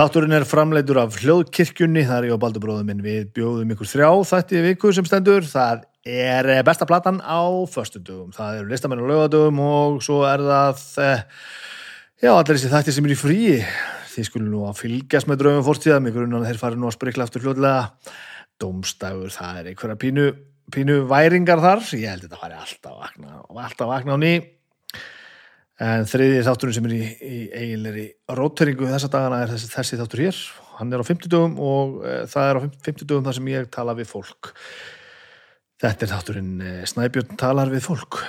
Þátturinn er framleitur af hljóðkirkjunni, það er ég og Baldur bróður minn, við bjóðum ykkur þrjá þætti viku sem stendur, það er eh, besta platan á föstudugum, það eru listamenn og lögadugum og svo er það, eh, já, allir þessi þætti sem er í fríi, þið skulum nú að fylgjast með draugum fórstíða, mig grunnan þeir fari nú að sprikla aftur hljóðlega, domstægur, það er einhverja pínu, pínu væringar þar, ég held að þetta fari alltaf vakna, alltaf að vakna á ný, En þriðið þátturinn sem er í, í eiginleiri róteringu þessa dagana er þessi, þessi þáttur hér. Hann er á 50 dögum og e, það er á 50 dögum þar sem ég tala við fólk. Þetta er þátturinn e, Snæbjörn talar við fólk.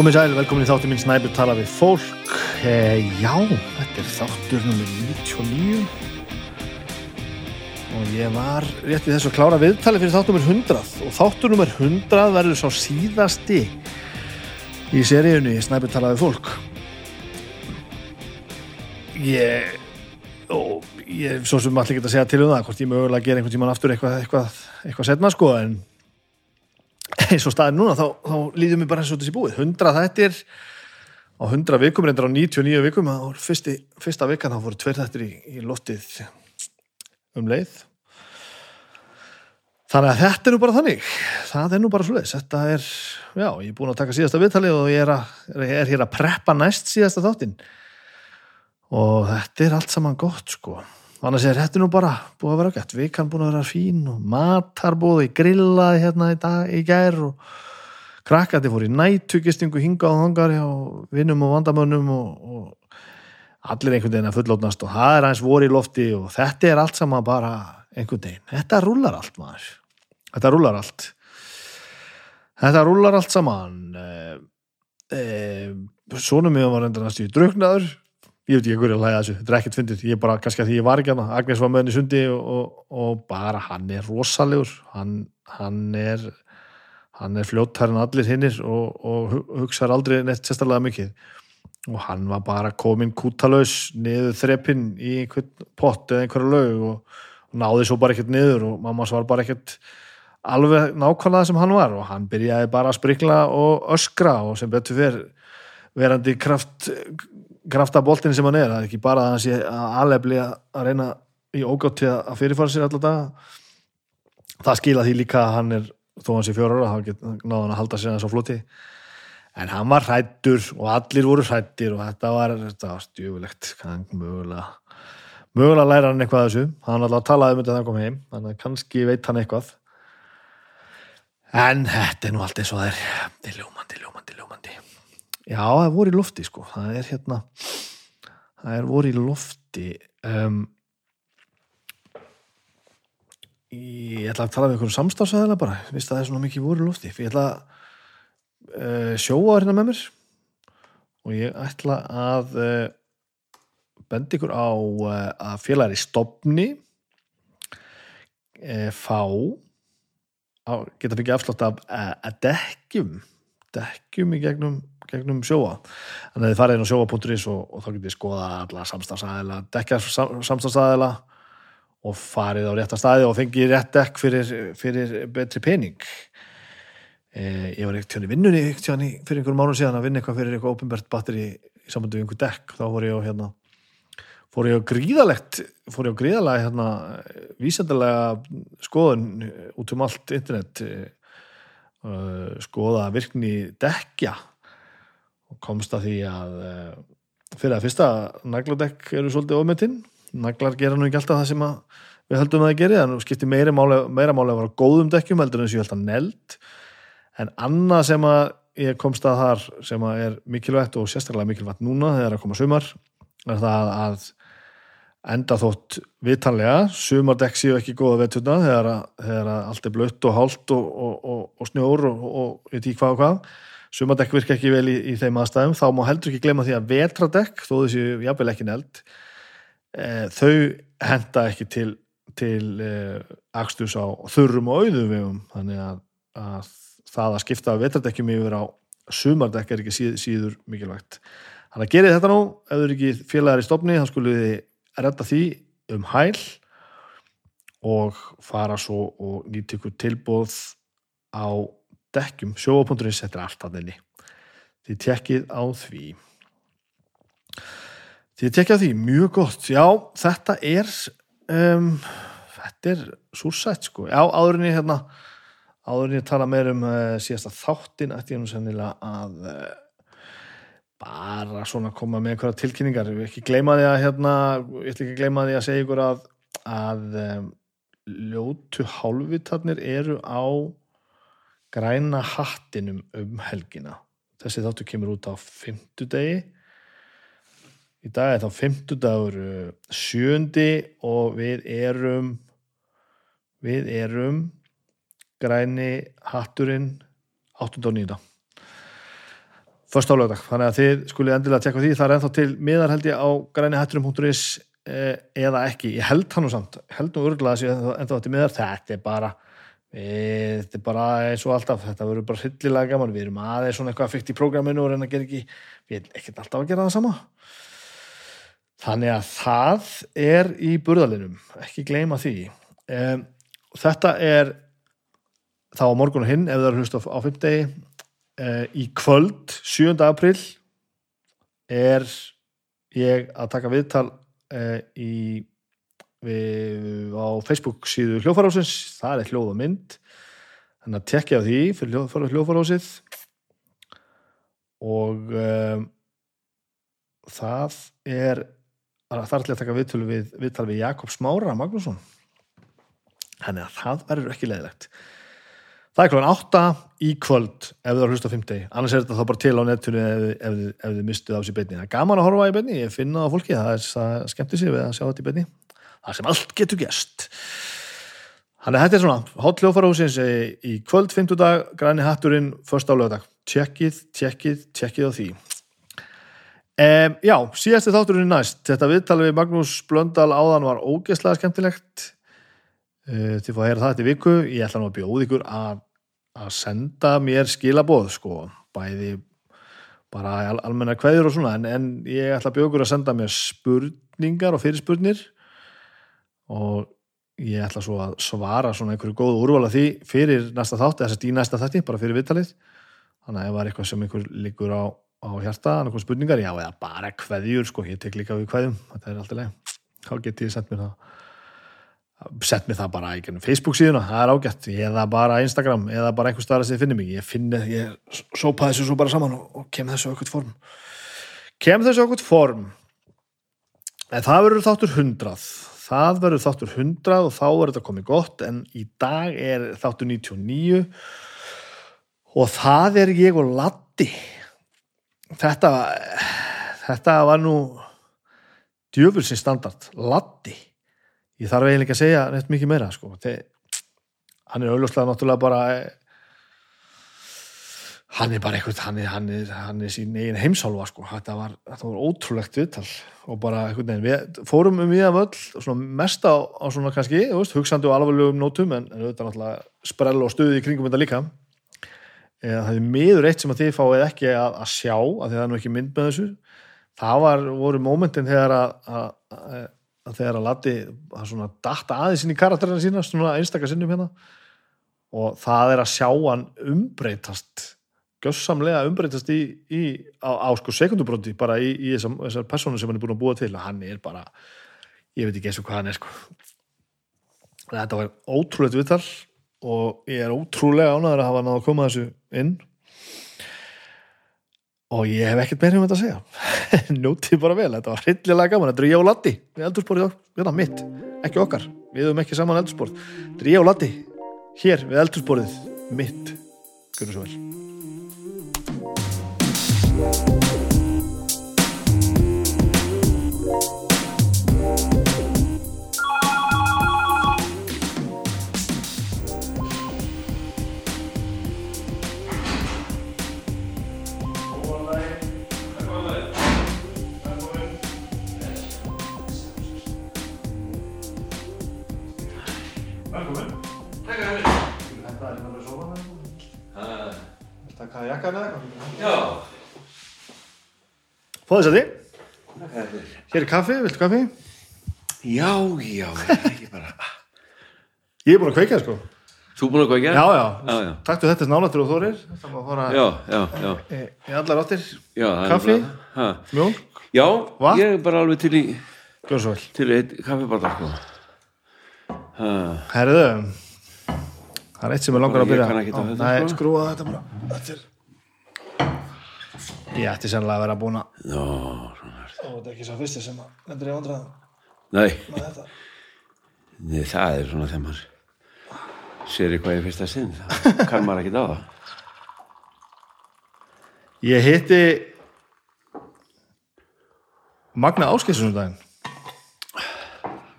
Komið sæl, velkomin í þáttu minn Snæbjörn tala við fólk. E, já, þetta er þáttur nummer 99 og ég var rétt í þessu að klára viðtali fyrir þáttur nummer 100 og þáttur nummer 100 verður sá síðasti í seríunni Snæbjörn tala við fólk. Ég, og ég, svo sem allir geta að segja til um það, hvort ég mögulega gera einhvern tíman aftur eitthvað, eitthvað, eitthvað setna sko, en eins og staðin núna þá, þá líðum við bara eins og þessi búið. 100 þættir á 100 vikum reyndar á 99 vikum og fyrsti, fyrsta vikan þá fóru tveir þættir í, í loftið um leið. Þannig að þetta er nú bara þannig. Það er nú bara sluðis þetta er, já, ég er búin að taka síðasta viðtali og ég er, að, er hér að preppa næst síðasta þáttin og þetta er allt saman gott sko Þannig að þetta er nú bara búið að vera gætt, vikan búin að vera fín og matarbúði grillaði hérna í, dag, í gær og krakkandi fór í nættugistingu hingað og hangar og vinnum og vandamönnum og, og allir einhvern veginn að fullótnast og það er aðeins voru í lofti og þetta er allt saman bara einhvern veginn. Þetta rúlar allt maður. Þetta rúlar allt. Þetta rúlar allt saman. E, e, Sónum ég var endur næstu í druknaður ég veit ekki hverju að hlæða þessu, þetta er ekkert fyndið. Ég er bara, kannski að því ég var ekki að Agnes var með henni sundi og, og, og bara hann er rosalegur. Hann, hann er hann er fljóttar en allir hinnir og, og hugsaður aldrei neitt sérstaklega mikið. Og hann var bara komin kútalös niður þreppin í einhvern pott eða einhverju lög og náði svo bara ekkert niður og mamma svar bara ekkert alveg nákvæmlega sem hann var. Og hann byrjaði bara að sprikla og öskra og sem betur fyrr verandi kraft kraftaboltin sem hann er, það er ekki bara að hann sé að alefli að reyna í ógátti að fyrirfara sér alltaf það það skila því líka að hann er þó hann sé fjóra ára, þá náða hann að halda sér þessu floti, en hann var hrættur og allir voru hrættir og þetta var, þetta var stjúvilegt mögulega, mögulega læra hann eitthvað þessu, hann alltaf talaði um þetta þegar hann kom heim, þannig að kannski veit hann eitthvað. En þetta er nú allt eins og það er, er ljómandi, ljómandi, ljómandi Já, það voru í lofti sko, það er hérna það er voru í lofti um, ég ætla að tala við einhverjum samstafsæðila bara, vist að það er svona mikið voru í lofti, ég ætla að uh, sjóa hérna með mér og ég ætla að uh, benda ykkur á uh, að félagari stopni fá á, geta fikið afslátt af að dekkjum dekkjum í gegnum gegnum sjóa. Þannig að þið farið inn á sjóa.is og, og þá getur þið skoða alla samstagsæðila dekja samstagsæðila og farið á rétta staði og fengið rétt dekk fyrir, fyrir betri pening. Eh, ég var ekkert tjóni vinnunni tjóni fyrir einhverjum mánu síðan að vinna eitthvað fyrir eitthvað ofinbært batteri í samandu við einhver dekk. Þá fór ég á hérna fór ég á gríðalegt fór ég á gríðalega hérna vísendalega skoðun út um allt internet uh, skoða virkni dekja og komst að því að eh, fyrir að fyrsta nagladekk eru svolítið ofmetinn naglar gera nú ekki alltaf það sem við höldum að það gerir, þannig að skiptir meira máli, meira máli að vera góðum dekkjum heldur en þess að ég held að neld. En annað sem að ég komst að þar sem að er mikilvægt og sérstaklega mikilvægt núna þegar að koma sumar er það að enda þótt vitanlega, sumardekk séu ekki góða vettuna þegar, þegar að allt er blött og hált og, og, og, og snjór og, veit ég hvað og hvað sumardekk virka ekki vel í, í þeim aðstæðum. Þá má heldur ekki gleyma því að vetradekk þó þessi jafnvel ekki neld e, þau henda ekki til, til e, aksturs á þurrum og auðum vegum. Þannig að, að það að skipta vetradekkjum yfir á sumardekk er ekki síð, síður mikilvægt. Þannig að gerið þetta nú, ef þú eru ekki félagar í stofni, þá skulle þið redda því um hæl og fara svo og nýta ykkur tilbóð á dekkjum, sjóa.is, þetta er allt að þenni. Þið tekkið á því. Þið tekkið á því, mjög gott. Já, þetta er, um, þetta er súrsætt, sko. Já, áðurinni hérna, áðurinni tala meir um uh, síðasta þáttin, ætti ég nú sennilega að uh, bara svona koma með einhverja tilkynningar ég vil ekki gleyma því að hérna ég ætla ekki gleyma því að segja ykkur að að um, ljótu hálfitarnir eru á græna hattinum um helgina þessi þáttu kemur út á fimmtudegi í dag er þá fimmtudagur uh, sjöndi og við erum við erum græni hatturinn 8. og 9. Först á lögdag, þannig að þið skulle endilega tekka því, það er ennþá til miðar held ég á grænihatturum.is eh, eða ekki, ég held hann og samt held nú örgulega að sé ennþá til miðar þetta er bara þetta er bara eins og alltaf, þetta verður bara hryllilega gaman, við erum aðeins svona eitthvað fyrkt í prógraminu og reyna að gera ekki, við erum ekkert alltaf að gera það sama. Þannig að það er í burðalinum, ekki gleyma því. Um, þetta er þá á morgun og hinn ef það er hlust á, fimmdegi uh, í kvöld 7. april er ég að taka viðtal uh, í við, á Facebook síðu hljófarásins, það er hljóð og mynd. Þannig að tekja á því fyrir hljófarásið og um, það er það er alltaf að taka viðtölu við, viðtal við Jakob Smára Magnússon. Þannig að það verður ekki leiðilegt. Það er klokkan átta í kvöld ef þið að hlusta á fimmtegi, annars er þetta þá bara til á nettunni ef, ef, ef þið mistuð á sér beinni. Það er gaman að horfa í beinni, ég finna á fólki, það er það skemmti sig við að sjá þetta í beinni. Það sem allt getur gest. Þannig að þetta er svona, hótt hljófarhúsins í kvöld, fimmtudag, græni hatturinn, först á lögdag. Tjekkið, tjekkið, tjekkið á því. Um, já, síðasti þátturinn næst. Þetta viðtal við Magnús Blöndal áðan var ógeðslega skemmtilegt. Uh, þið fá að heyra það þetta viku. Ég ætla nú að bjóða ykkur að, að senda mér skilaboð, sko. Bæði bara al almenna kveður og svona, en, en ég ætla að bjóða ykkur að senda mér spurningar og fyrirspurnir og ég ætla svo að svara svona einhverju góðu úrvala því fyrir næsta þátt, þess að í næsta þætti, bara fyrir vitalið. Þannig að ef það er eitthvað sem einhver liggur á, á hjarta, einhver spurningar, já, eða bara kveðjur, sko, ég tek líka við kveðjum, þetta er alltaf leið. Þá get ég sendt mér það sett mér það bara í Facebook síðuna, það er ágætt, eða bara Instagram, eða bara einhver staðar að þið finnir mig, ég finni, ég sópa þessu svo bara saman og, og kem þessu okkur form. Kem þessu okkur form. En það verður þáttur hundrað. Það verður þáttur hundrað og þá er þetta komið gott, en í dag er þáttur 99 og það er ég og Latti. Þetta, þetta var nú djöfulsins standard, Latti ég þarf eiginlega að segja neitt mikið meira sko. Þe, hann er auðvitað náttúrulega bara hann er bara eitthvað hann er, hann er, hann er sín eigin heimsálfa sko. þetta, var, þetta var ótrúlegt viðtal. Og bara eitthvað neginn við fórum um við að völl svona mest á, á svona kannski veist, hugsandi og alvarlegum nótum en auðvitað náttúrulega sprell og stuði í kringum þetta líka. Eða það er miður eitt sem að þið fáið ekki að, að sjá að þið er nú ekki mynd með þessu. Það var, voru mómentin þegar að, að, að þegar að Latti að svona datta aðeins inn í karakterina sína svona einstakar sinnum hérna. Og það er að sjá hann umbreytast gössamlega umbreytast í, í á, á sko sekundubróti bara í, í þessar, þessar persónu sem hann er búin að búa til. Og hann er bara, ég veit ekki eins og hvað hann er sko. Þetta var ótrúlegt viðtal og ég er ótrúlega ánæður að hafa náða að koma þessu inn. Og ég hef ekkert meira um þetta að segja. Njótið bara vel, þetta var hryllilega gaman. Þetta er ég og Latti, við eldursporið hérna mitt, ekki okkar, við höfum ekki saman eldursporið þetta er ég og Latti, hér við eldursporið mitt, gjörðu svo vel Já, Fóðu þess að þið. Hér er kaffi, viltu kaffi? já, já, er það ekki bara Ég er búin að kveika, sko. Þú búin að kveikja? Já, já. Já, já. Taktu þetta snálatur og þórir. Það má fara Já, já, já, í, í allar áttir. já það er Kaffi? Mjólk. Já, Vatn? ég er bara alveg til í Gjör svo vel. til eitt kaffibata sko. Ha, Herðu, það er eitt sem er langar að Ég byrja. Ó, þetta, Nei, sko. skrúa þetta bara. Þetta er... Ég ætti sennilega að vera búin að... Já, svona er Ó, þetta er ekki svo fyrsti sem að... Þetta er vandraðum Nei, með þetta. nei, það er svona þegar maður sér eitthvað í fyrsta sinn það kann maður ekki á það Ég hitti Magna Áskeis um daginn.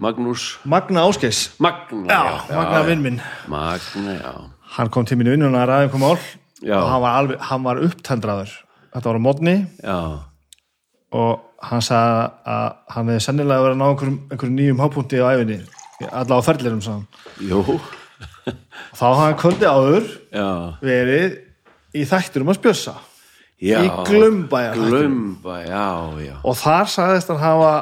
Magnús Magna Áskeis. Magna, Já, Magna vinn minn. Magna, já Hann kom til mínu vinnuna að ræða um mál Já. og hann var, alveg, hann var upptendraður. Þetta var á mótni Já, og hann sagði að hann hefði sennilega verið að ná einhverjum, einhverjum nýjum hápunkti á æfinni. Alla á ferlirum, þá hafði hann kvöldi áður Já, verið í þætturum að spjössa. já. Í já Og þar sagðist hann hafa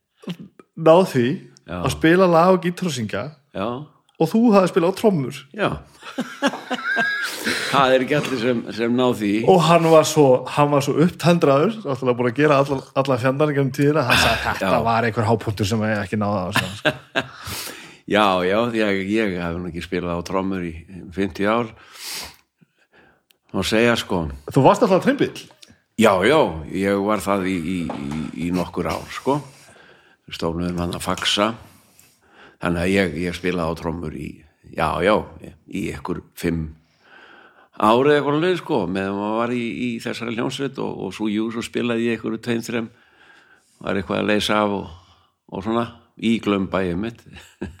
náð því Já. að spila lag og gítar og syngja Já, og þú hafði spilað á trommur. já Það er ekki allir sem, sem ná því og hann var svo, hann var svo upptendraður náttúrulega búin að gera alla, alla fjandarinn um tíðina, hann sagði að þetta Já. var einhver hápunktur sem ég ekki náða að segja Já, já, því að ég nú ekki spilað á trommur í 50 ár Má segja sko þú varst alltaf trimbill Já, já, ég var það í, í, í, í nokkur ár, sko. Stofnum hann að faxa. Þannig að ég, ég spilaði á trommur í, já, já, í ykkur fimm árið eitthvað leið, sko, meðan maður var í, í þessari hljónsveit og, og svo jú, svo spilaði ég ykkur tveim, þrem, var eitthvað að leysa af og, og svona, í glömbæið mitt.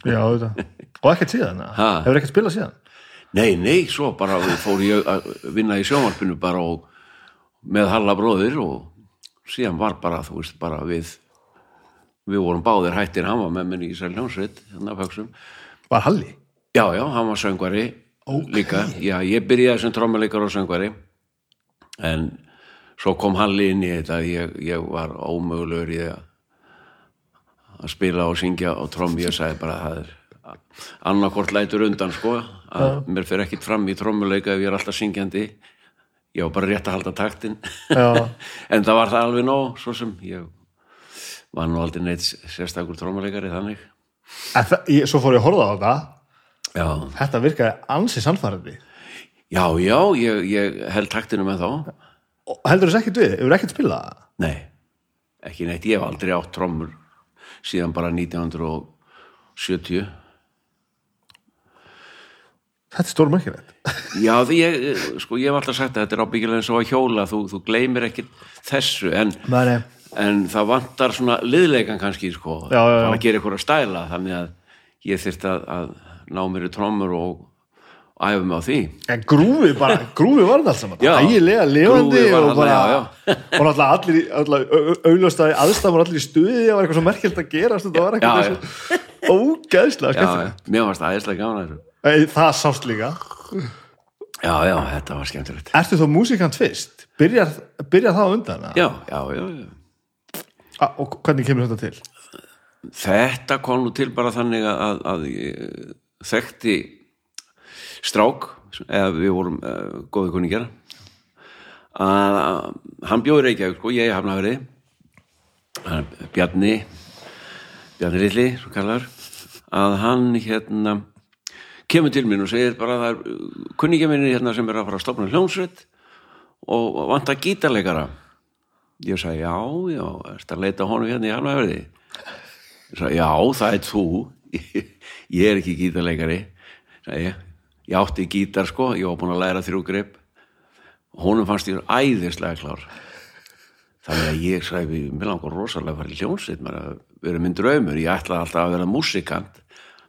já, þetta. og ekkert síðan? Ha. hefur ekkert spilað síðan Nei, nei, svo bara fór ég að vinna í sjónvarpinu bara og með Halla bróðir og síðan var bara, þú veist, bara við við vorum báðir hættir hann var með minni í Sæljónsveit hann af högstum. var Halli? Já, já, hann var söngvari líka, já, ég byrjaði sem trommuleikar og söngvari en svo kom Halli inn í þetta. Ég, ég var ómögulegur í að að spila og syngja og tromm, ég sagði bara að það er annarkort lætur undan sko. Að mér fer ekkit fram í trommuleika ef ég er alltaf syngjandi. Ég var bara rétt að halda taktin. Já. en það var það alveg nóg svo sem ég var nú aldrei neitt sérstakur trommuleikari þannig. Það, ég, svo fór ég að horfa á þetta já, þetta virkaði ansi sannfærandi. Já, já ég, ég held taktinu með þá og heldur þess ekkert við, hefur ekkert spilað? Nei, ekki neitt, ég hef aldrei átt trommur síðan bara 1970 þetta er stór merkilegt Já, því ég, sko, ég hef alltaf sagt að þetta er ábyggilega eins og að hjóla, þú, þú gleymir ekki þessu, en, Meni. En það vantar svona liðleikan kannski, sko, Já, já, já. að gera eitthvað að stæla, þannig að ég þyrfti að, að ná mér í trommur og, æfa mig á því. en grúfi bara, grúfi var þetta allt saman ægilega var og bara og náttúrulega allir, allir auðljóstaði aðstæðum var allir í stuði, það var eitthvað svo merkilt að gerast þetta var eitthvað ógæðslega mér varst aðeinslega að þessu. Ei, það sást líka Já, já, þetta var skemmtilegt. Ertu þó músikant fyrst? Byrjar, byrjar það undan? Já, já, já, já. A- Og hvernig kemur þetta til? Þetta kom nú til bara þannig að, að, þekkti strák, eða við vorum uh, góði kunningar að, hann bjóði Reykjavík sko, ég hafna verið Bjarni Bjarni Lilli, að hann hérna kemur til mín og segir bara að það er kunningja minni hérna sem er að fara að stopna hljónsveit og vanta gítarleikara ég sagði já, já, ertu að leita honum hérna í Hafnarfirði? Ég sagði, já, það er þú. Ég er ekki gítarleikari sagði ég, ég átti gítar sko ég var búin að læra þrjú grip. Honum fannst ég æðislega klár. Þannig að ég sagði mér langar rosalega að fara í hljónsitt mér að vera minn draumur, ég ætlaði alltaf að vera músikant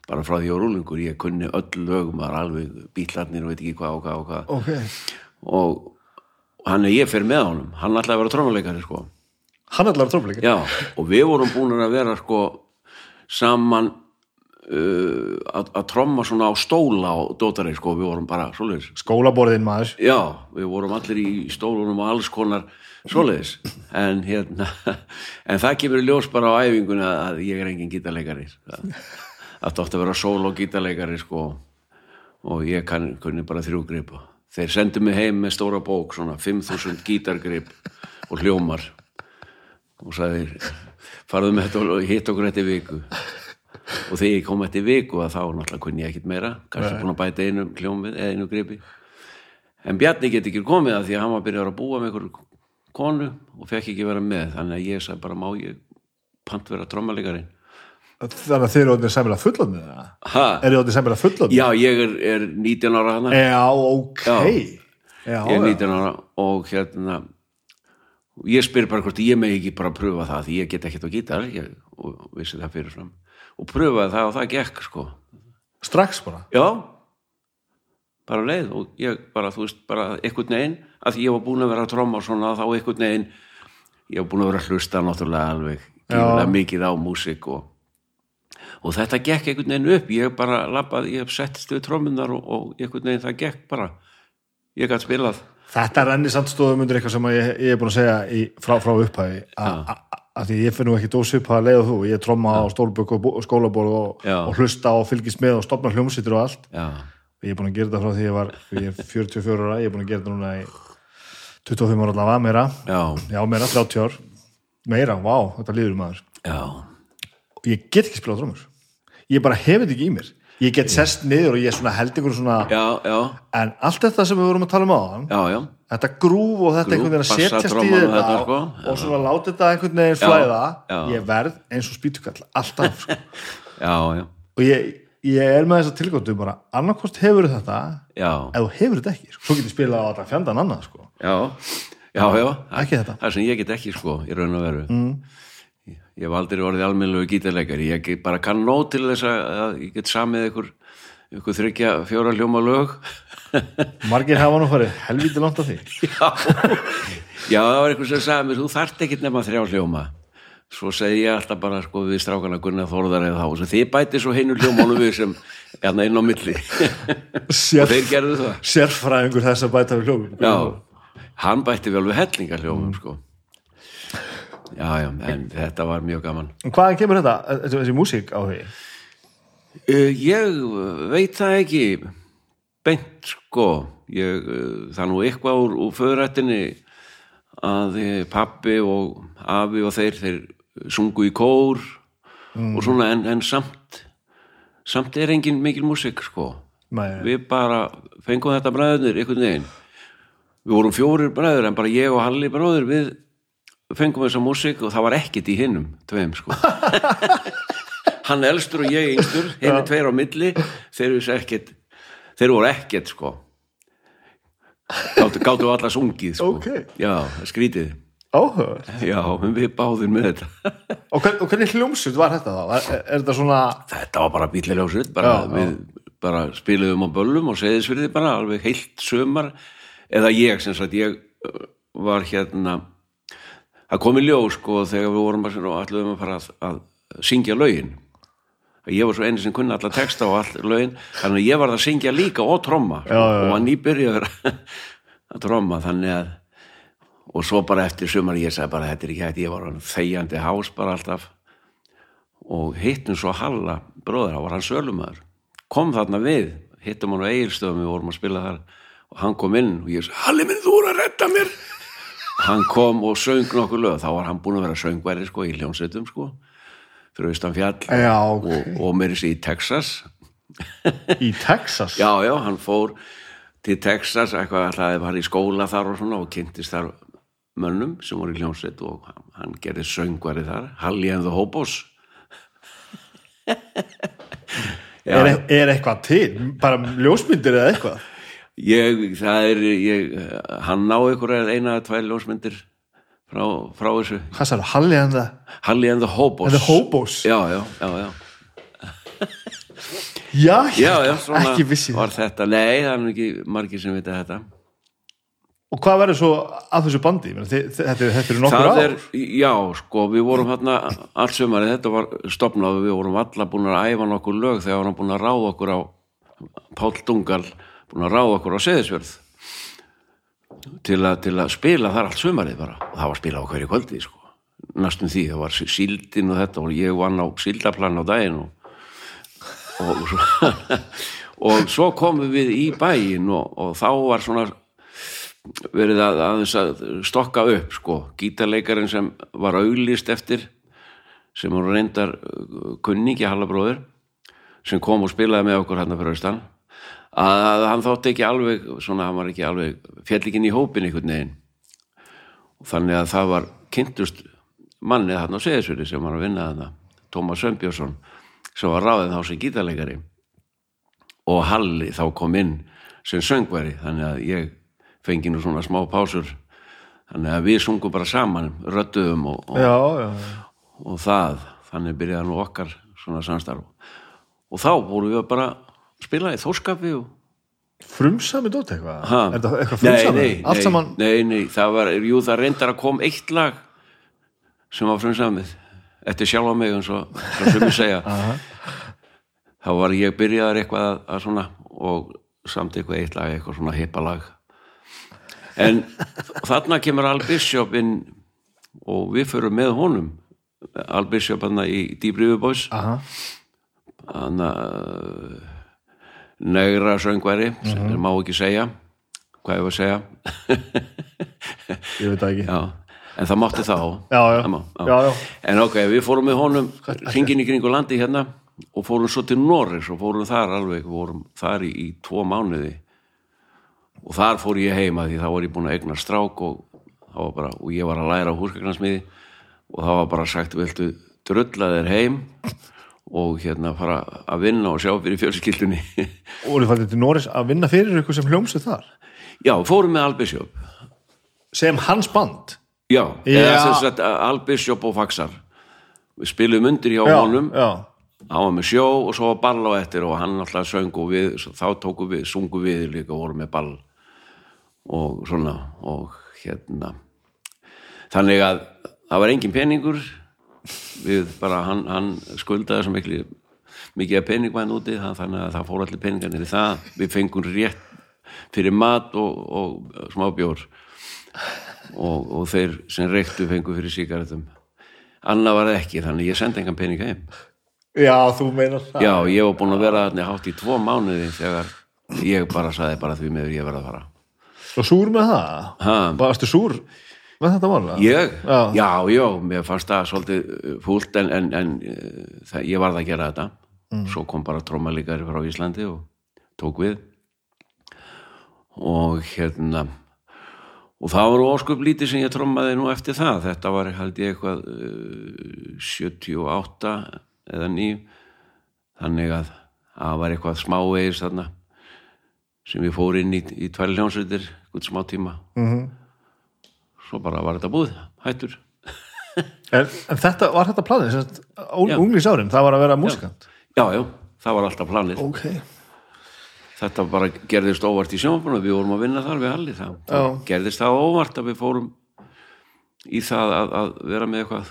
bara frá því á rúlingur ég kunni öll lögum, var alveg bílarnir og veit ekki hvað og hvað og hvað. Ok. og hann er ég fyrir með honum. Hann ætlaði að vera trómuleikari sko. Hann allar trófleikir? Já, og við vorum búin að vera sko saman uh, að, að tromma svona á stóla og dótari sko, við vorum bara svoleiðis. Skólaborðin maður. Já, við vorum allir í stólunum og alls konar svoleiðis. En hérna en það kemur í ljós bara á æfinguna að ég er engin gítarleikari það átti oft að vera sól og gítarleikari sko. Og ég kann, kunni bara þrjú gripa þeir sendu mig heim með stóra bók svona 5000 gítargrip og hljómar. Og sagði farðu með þetta og hitt okkur í viku. Og þegar ég kom í viku að þá náttúrulega kunni ég ekkit meira. Kannski búin að bæta einu hljóm við eða einu gripi. En Bjarni get ekki komið að því að hann var byrjað að búa með einhverju konu og fekk ekki vera með. Þannig að ég sagði bara má ég pant vera trommalegari þannig að þeir eru orðin sæmilega fullotni ha, eru orðin sæmilega fullotni já ég er, er 19 ára hana já, ok. Já. já, ég er 19 ára og hérna ég spyr bara hvort ég megi ekki bara pröfa það því ég get ekkert á gítar ég, og vissi það fyrirfram og pröfaði það og það gekk sko. Strax bara? Já. Bara leið og ég bara þú veist bara einhvern veginn að ég var búin að vera að tromma og svona þá einhvern veginn ég var búin að vera að hlusta náttúrulega alveg mikið á músík og, og þetta gekk einhvern veginn upp. Ég bara labbaði, ég settist við trommunar og, og einhvern veginn það gekk bara. Ég gætt spilað. Þetta rennir samt stóðum undir eitthvað sem ég, ég er búin að segja í, frá, frá upphæði að því ég finn nú ekki dósip að leiða þú, ég tromma á stólbökk og, og skólaborð og, og hlusta og fylgist með og stopna hljómsýttir og allt. Já, ég er búin að gera þetta frá því ég var ég er 44 ára, ég er búin að gera þetta núna í 25 ára allavega, meira já, já, meira, 30 ár. Meira, vá, þetta líður maður. Já ég get ekki spilað trómur ég bara hef þetta ekki í mér ég get sest niður og ég held ykkur svona já, já, en allt þetta sem við vorum að tala um á já, já þetta grúf og þetta Grúf, einhvern veginn að setjast í og þetta þetta, sko. og, og svona láta þetta einhvern veginn flæða já. ég verð eins og spýtukall alltaf sko. já, já, og ég, ég er með þessa tilgóttu bara annarkost hefur þetta þú hefur þetta ekki, sko. svo getur spilað á þetta fjandan annað sko. já já, já, það sem ég get ekki sko, í raun og veru mm. Ég, hef aldrei orðið almennilegu gítarleikari. Ég bara kann nóg til þess að, að ég get samið ykkur ykkur þryggja fjóra hljóma lög. Margir hafa nú farið helvítið langt af því. Já, já, það var eitthvað sem sagði mér þú þarft ekkit nema þrjá hljóma. Svo segi ég alltaf bara sko við strákana Gunnar Þórðar eða þá, þið bæti svo heinu hljómánum við sem hérna inn á milli. Og Sér, þeir gerðu það. Sérfræðingur þess að bæta við hljóðum já, hann bætti vel við hellinga hljómum sko já, já, en þetta var mjög gaman. En hvaðan kemur þetta, þessi, músík á því? uh, ég veit það ekki beint sko. Ég, uh, það nú eitthvað úr, úr föðrættinni að uh, pappi og afi og þeir þeir sungu í kór og svona en, en samt samt er engin mikil músík sko. Nei, við bara fengum þetta bræðurnir einhvern veginn. Við vorum fjórir bræður en bara ég og Halli bróður við fengum þessa músík og það var ekkit í hinnum tveim sko. Hann elstur og ég yngstur henni tveir á milli þeir ekkit þeir voru ekkit sko. Gáttu, gáttu allar sungið sko. Ok. já, skrítið. Áhuga já, við báðum með þetta. Og, hvern, og hvernig hljómsut var þetta þá? Er, er, er þetta svona þetta var bara bíliljósut bara, við bara spiluðum á böllum og segðisverði bara alveg heilt sömar eða ég sem sagt ég uh, var hérna það kom í ljós sko þegar við vorum bara og alluðum að fara að, að syngja lögin. Ég var svo eini sem kunni alla texta og all lögin þannig að ég var að syngja líka og tromma sko, Já, já, og var nýbyrjaður að tromma þannig að og svo bara eftir sumar ég sagði bara þetta er ekki hægt, ég var þegjandi hás bara alltaf. Og hittum svo Halla bróður, þá var hann sölumæður kom þarna við, hittum hann á eigilstöðum við vorum að spila þar og hann kom inn og ég sagði, Halli minn þú voru að redda mér hann kom og söng nokkuð lög þá var hann búin að vera söngværi sko í hljónsettum sko fyrir austan fjall Já, ok. og, og mér í Texas í Texas? já, já, hann fór til Texas eitthvað alltaf var í skóla þar og svona og kynntist þar mönnum sem voru í hljónsett og hann- hann gerði söngvari þar Halli and the Hobos er, er eitthvað til? bara ljósmyndir eða eitthvað? Ég, það er ég, hann ná ykkur eina eða tvær ljósmyndir frá, frá þessu. Hvað sagði, Halli and the, Halli and the Hobos. And the Hobos? já, já, já, já, já, já, já ekki vissi var þetta, nei, það er ekki margir sem vita þetta. Og hvað verður svo að þessu bandi? Þetta, þetta eru nokkur ár. er, já, sko, við vorum hérna allt sömari, þetta var stopnað við vorum alla búin að æfa nokkur lög þegar hann búin að ráða okkur á Páll Dungal, búin að ráða okkur á Seðisverð til, til að spila þar allt sömarið bara. Og það var spila á hverju kvöldi, sko. Næstum því, það var síldin og þetta og ég vann á síldaplan á daginn og, og, svo, og svo komum við í bæinn og, og þá var svona verið að aðeins að stokka upp sko, gítarleikarin sem var auglýst eftir sem var reyndar uh, kunningi Hallabróður sem kom og spilaði með okkur hann fyrir austan að, að hann þótti ekki alveg svona, hann var ekki alveg fjall ekki inn í hópin einhvern veginn. Og þannig að það var kynntust mannið hann á Seðisvöri sem var að vinna þarna Tómas Sveinbjörnsson sem var ráðið þá sem gítarleikari. Og Halli þá kom inn sem söngveri þannig að ég fengi nú svona smá pásur. Þannig að við sungum bara saman rödduðum og, og, já, já, og það. Þannig byrjaði nú okkar svona samstarf. Og þá vorum við bara að spila í þórskapi og frumsami dótt eitthvað? Ha. er þetta eitthvað nei, frumsami nei, nei, saman. nei, nei, það var, jú það reyndar að kom eitt lag sem var frumsamið. Eftir sjálfa mig eins og svo sem ég segja. Þá var ég byrjaðar eitthvað að, að svona og samt eitthvað eitt lag, eitthvað svona hippa lag. En þarna kemur Al Bishop inn og við förum með honum. Al Bishop hann í Deep River Boys. Aha. hann að negra söngværi sem má ekki segja. Hvað ég var að segja? Ég veit það ekki. Já, en það mátti þá. Já, já. En ok, við fórum með honum hringin í kringu landi hérna og fórum svo til Norris og fórum þar alveg fórum þar í, í tvo mánuði. Og þar fór ég heima því þá var ég búin að eigna strák og, var bara, og ég var að læra á húsgagnarsmiði og það var bara sagt viltu drulla þér heim? og hérna fara að vinna og sjá fyrir fjölskyldunni. Og voru fættið til Norris að vinna fyrir ykkur sem hljómsið þar? Já, fórum með Albisjóp sem hans band? Já, sem sagt Albisjóp og Faxar. Við spilum undir hjá já, honum. já, hann var með sjó og svo var ball á eftir og hann alltaf söng og við, þá tókum við sungu við líka og vorum með ball og svona og hérna. Þannig að það var engin peningur við bara, hann, hann skuldaði svo miklu mikið af peningvæðin úti þannig að það fór allir peningarnir í það. Við fengum rétt fyrir mat og, og smá bjór. Og, og þeir sem reyktu fengu fyrir sígaretum annað var það ekki, þannig ég sendi engan pening heim. Já, þú meinar það. Já, ég var búin að vera þarna hátt í tvo mánuði þegar ég bara saði bara því meður ég verða að fara. og súr með það? Ha. varstu súr með þetta mál? Ég? Já. Já, já, mér fannst það svolítið uh, fúlt en, en, en uh, það, ég varð að gera þetta. Svo kom bara trómalíkari frá Íslandi og tók við. Og hérna, og það var óskup lítið sem ég trómaði nú eftir það. Þetta var held ég eitthvað uh, 78 eða 9. Þannig að það var eitthvað smávegis þarna sem ég fór inn í, í tvær hljónsveitir, eitthvað smá tíma. Mhm. Svo bara var þetta búið, hættur. en, en þetta var þetta planið unglingsárin, það var að vera músikant Já, já, það var alltaf planið. ok, Þetta bara gerðist óvart í sjónfunum, við vorum að vinna þar við allir það. Já. Gerðist það óvart að við fórum í það að, að vera með eitthvað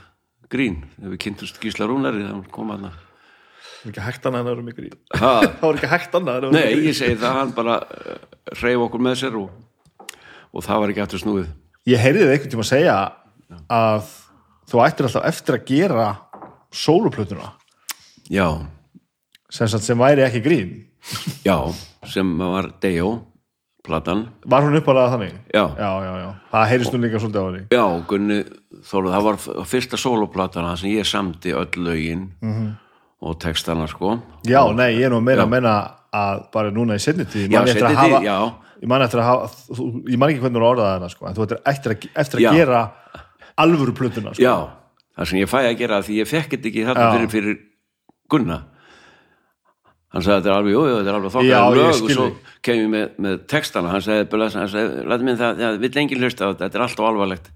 grín. Þegar við kynntumst Gísla Rúnari, það kom hann að... það var ekki hægt annað að vera mikið grín það var ekki hægt annað nei, ég segi það, hann bara uh, reyf okkur með sér og, og það var ekki aftur snúið. Ég heyrði þið einhvern tíma að segja að þú ættir alltaf eftir að gera sóluplötuna Já, sem, sem væri ekki grín já, sem var Dejo, platan. var hún uppalega þannig? Já. já, já, já. það heyrist nú líka svolítið á henni Já, Gunni Þóru, það var fyrsta sóloplatana sem ég samti öll lögin -hmm. og textana sko. já, nei, ég er nú að meina að meina að bara núna í setni tíð Já, man ég eftir að hafa-. Ég man eftir að hafa ég man ekki hvernig þú orðaði hana sko, en þú ættir eftir að, eftir að gera alvöru plötuna sko. Já, það sem ég fæ að gera því ég fekk þetta ekki Já. fyrir, fyrir Gunna hann sagði þetta er alveg, jú, jú, þetta er alveg þokkar og svo kem ég með, með textana hann sagði, hann sagði, lætum minn það, já, vill engin hlusta á þetta, þetta er allt og alvarlegt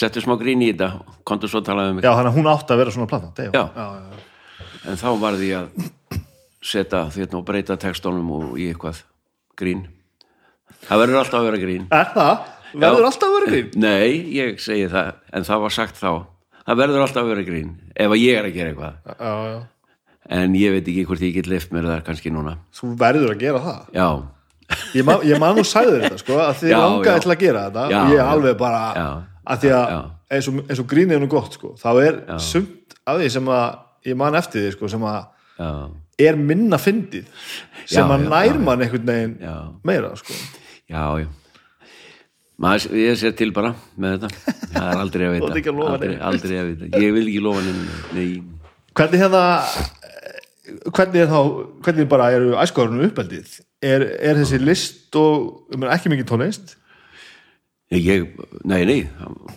settu smá grín í þetta, komdu svo að tala um mig já, að hún átti að vera svona plata Dejo. Já. Já, já, en þá varði ég að setja því og breyta textunum og í eitthvað grín það verður alltaf að vera grín er það? verður alltaf að vera grín Nei, ég segi það, en það var sagt þá það verður alltaf að vera grín ef að ég er að gera eitthvað já, já. en ég veit ekki hvort ég get lift mér það kannski núna þú verður að gera það Já, ég man, ég man nú sagði þetta sko, að þið Já, langaði já. til að gera þetta Já, og ég já. alveg bara Já. að því að Já. eins og, eins og grínið er nú gott sko, þá er sumt af því sem að ég man eftir því sko, sem að já, er minna fyndið sem Já, að já, nær já, mann einhvern veginn já, meira sko. Já, já. Maður, ég sé til bara með þetta. Það er aldrei að vita. aldrei, aldrei að vita, ég vil ekki lofa neinu nei, hvernig hérna hvernig er þá hvernig bara eru æskórunum uppeldið? Er, er þessi list og ég meina, ekki mikið tónlist? Ég, nei, nei,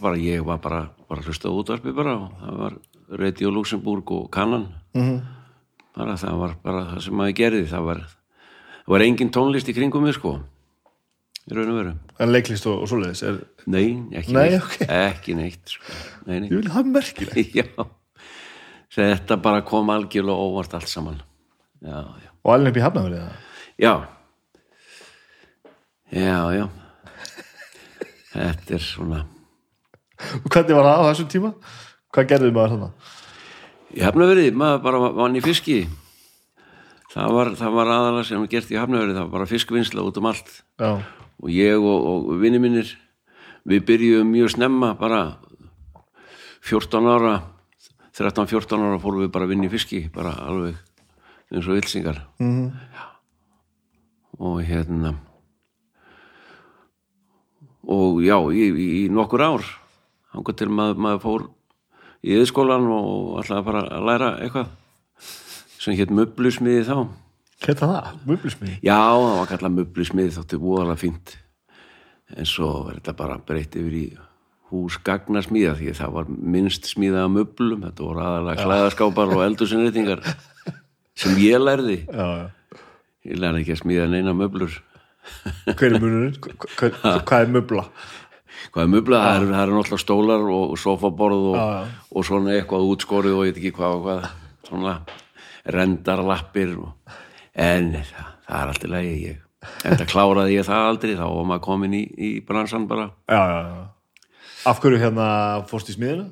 bara, ég var bara, bara að hlusta á útvarpi bara og það var Radio Luxemburg og Kannan -hmm. bara það var bara það sem maður gerði. Það var, það var engin tónlist í kringum mig sko í raun og veru. En leiklist og, og svoleiðis er, Nei, ekki Nei, neitt, ok. ekki neitt sko. nei, nei. ég vil hafa merkilegt. Þetta bara kom algjörlega óvart allt saman. Já, já, og alveg upp í hafnafrið já. Já, já. Þetta er svona hvernig var það á þessum tíma? Hvað gerðið maður þannig Í hafnaverið, maður bara vann í fiski. Það var, var aðalega sem gert í hafnaverið, það var bara fiskvinnsla út um allt. Já, og ég og, og vinni mínir við byrjuðum mjög snemma bara 14 ára 13-14 ára fórum við bara að vinna í fiski bara alveg eins og vilsingar. Mm og hérna og já, í, í, nokkur ár hangur til maður, maður fór í yðskólan og alltaf að fara að læra eitthvað sem hétt möblusmiði þá Ketta það, mublismið já, það var kallað möblusmiði þótti voðalega fínt. En svo er þetta bara breytt yfir í húsgagnasmíða því að það var minnst smíða af möblum. Þetta voru aðalega klæðaskápar og eldursinreitingar sem ég lærði. Já, já. ég lærði ekki að smíða neina möblur. Hver er hva- hvað er mubla? hvað er möbla, það eru, það eru náttúrulega stólar og sofaborð og, já. og svona eitthvað útskorið og ég veit ekki hvað og hvað. Svona rendarlappir og, en það, það er alltaf lægi ég en það kláraði ég það aldrei þá var maður komin í, í bransan bara. Já, já, já. Af hverju hérna fórst í smiðina?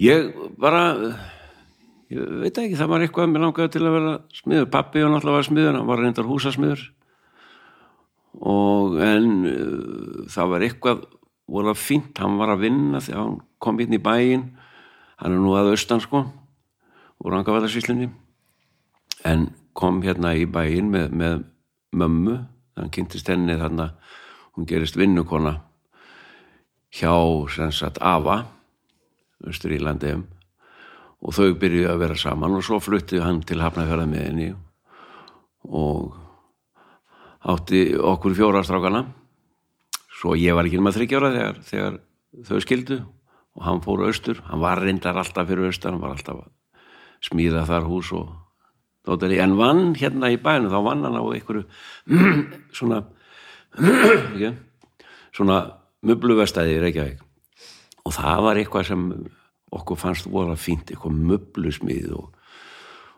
ég bara ég veit ekki, það var eitthvað mér langaði til að vera smiður, pappi var náttúrulega var smiður hann var reyndar húsasmiður. Og en uh, það var eitthvað voru fínt, hann var að vinna þegar hann kom inn í bæinn. Hann er nú að austan sko úr Angavallarsvíslunni en kom hérna í bæinn með, með mömmu hann kynntist henni þarna hún gerist vinnukona hjá sagt Ava landiðum og þau byrjuðu að vera saman og svo fluttið hann til Hafnafjörða með henni og átti okkur fjórastrákana svo ég var ekki nema þryggjára þegar, þegar þau skildu og hann fór austur, hann var reyndar alltaf fyrir austur, hann var alltaf að smíða þar hús og dótari, en vann hérna í bænum þá vann hann á einhverju svona ekki, svona möbluvestæði í Reykjavík. Og það var eitthvað sem okkur fannst voru fínt, eitthvað möblusmið og,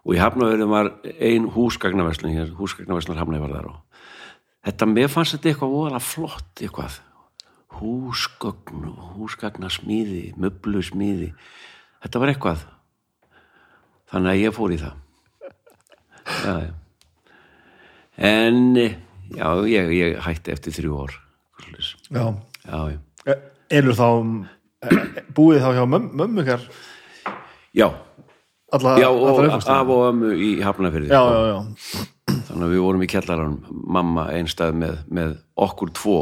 og í Hafnavörðum var ein húsgagnaverslun húsgagnaverslunar Hafnavörð var þar og þetta, mér fannst þetta eitthvað voru flott eitthvað. Húsgögn og húsgagnasmíði möblusmíði þetta var eitthvað. Þannig að ég fór í það já, já. en já, ég, ég hætti eftir þrjú ár. Já, já, já. Eru þá eh, búið þá hjá möm, mömmu ykkar? Já, alla, já og af og ömmu í Hafnafyrði já, já, já, þannig að við vorum í kjallarann mamma einstað með, með okkur tvo.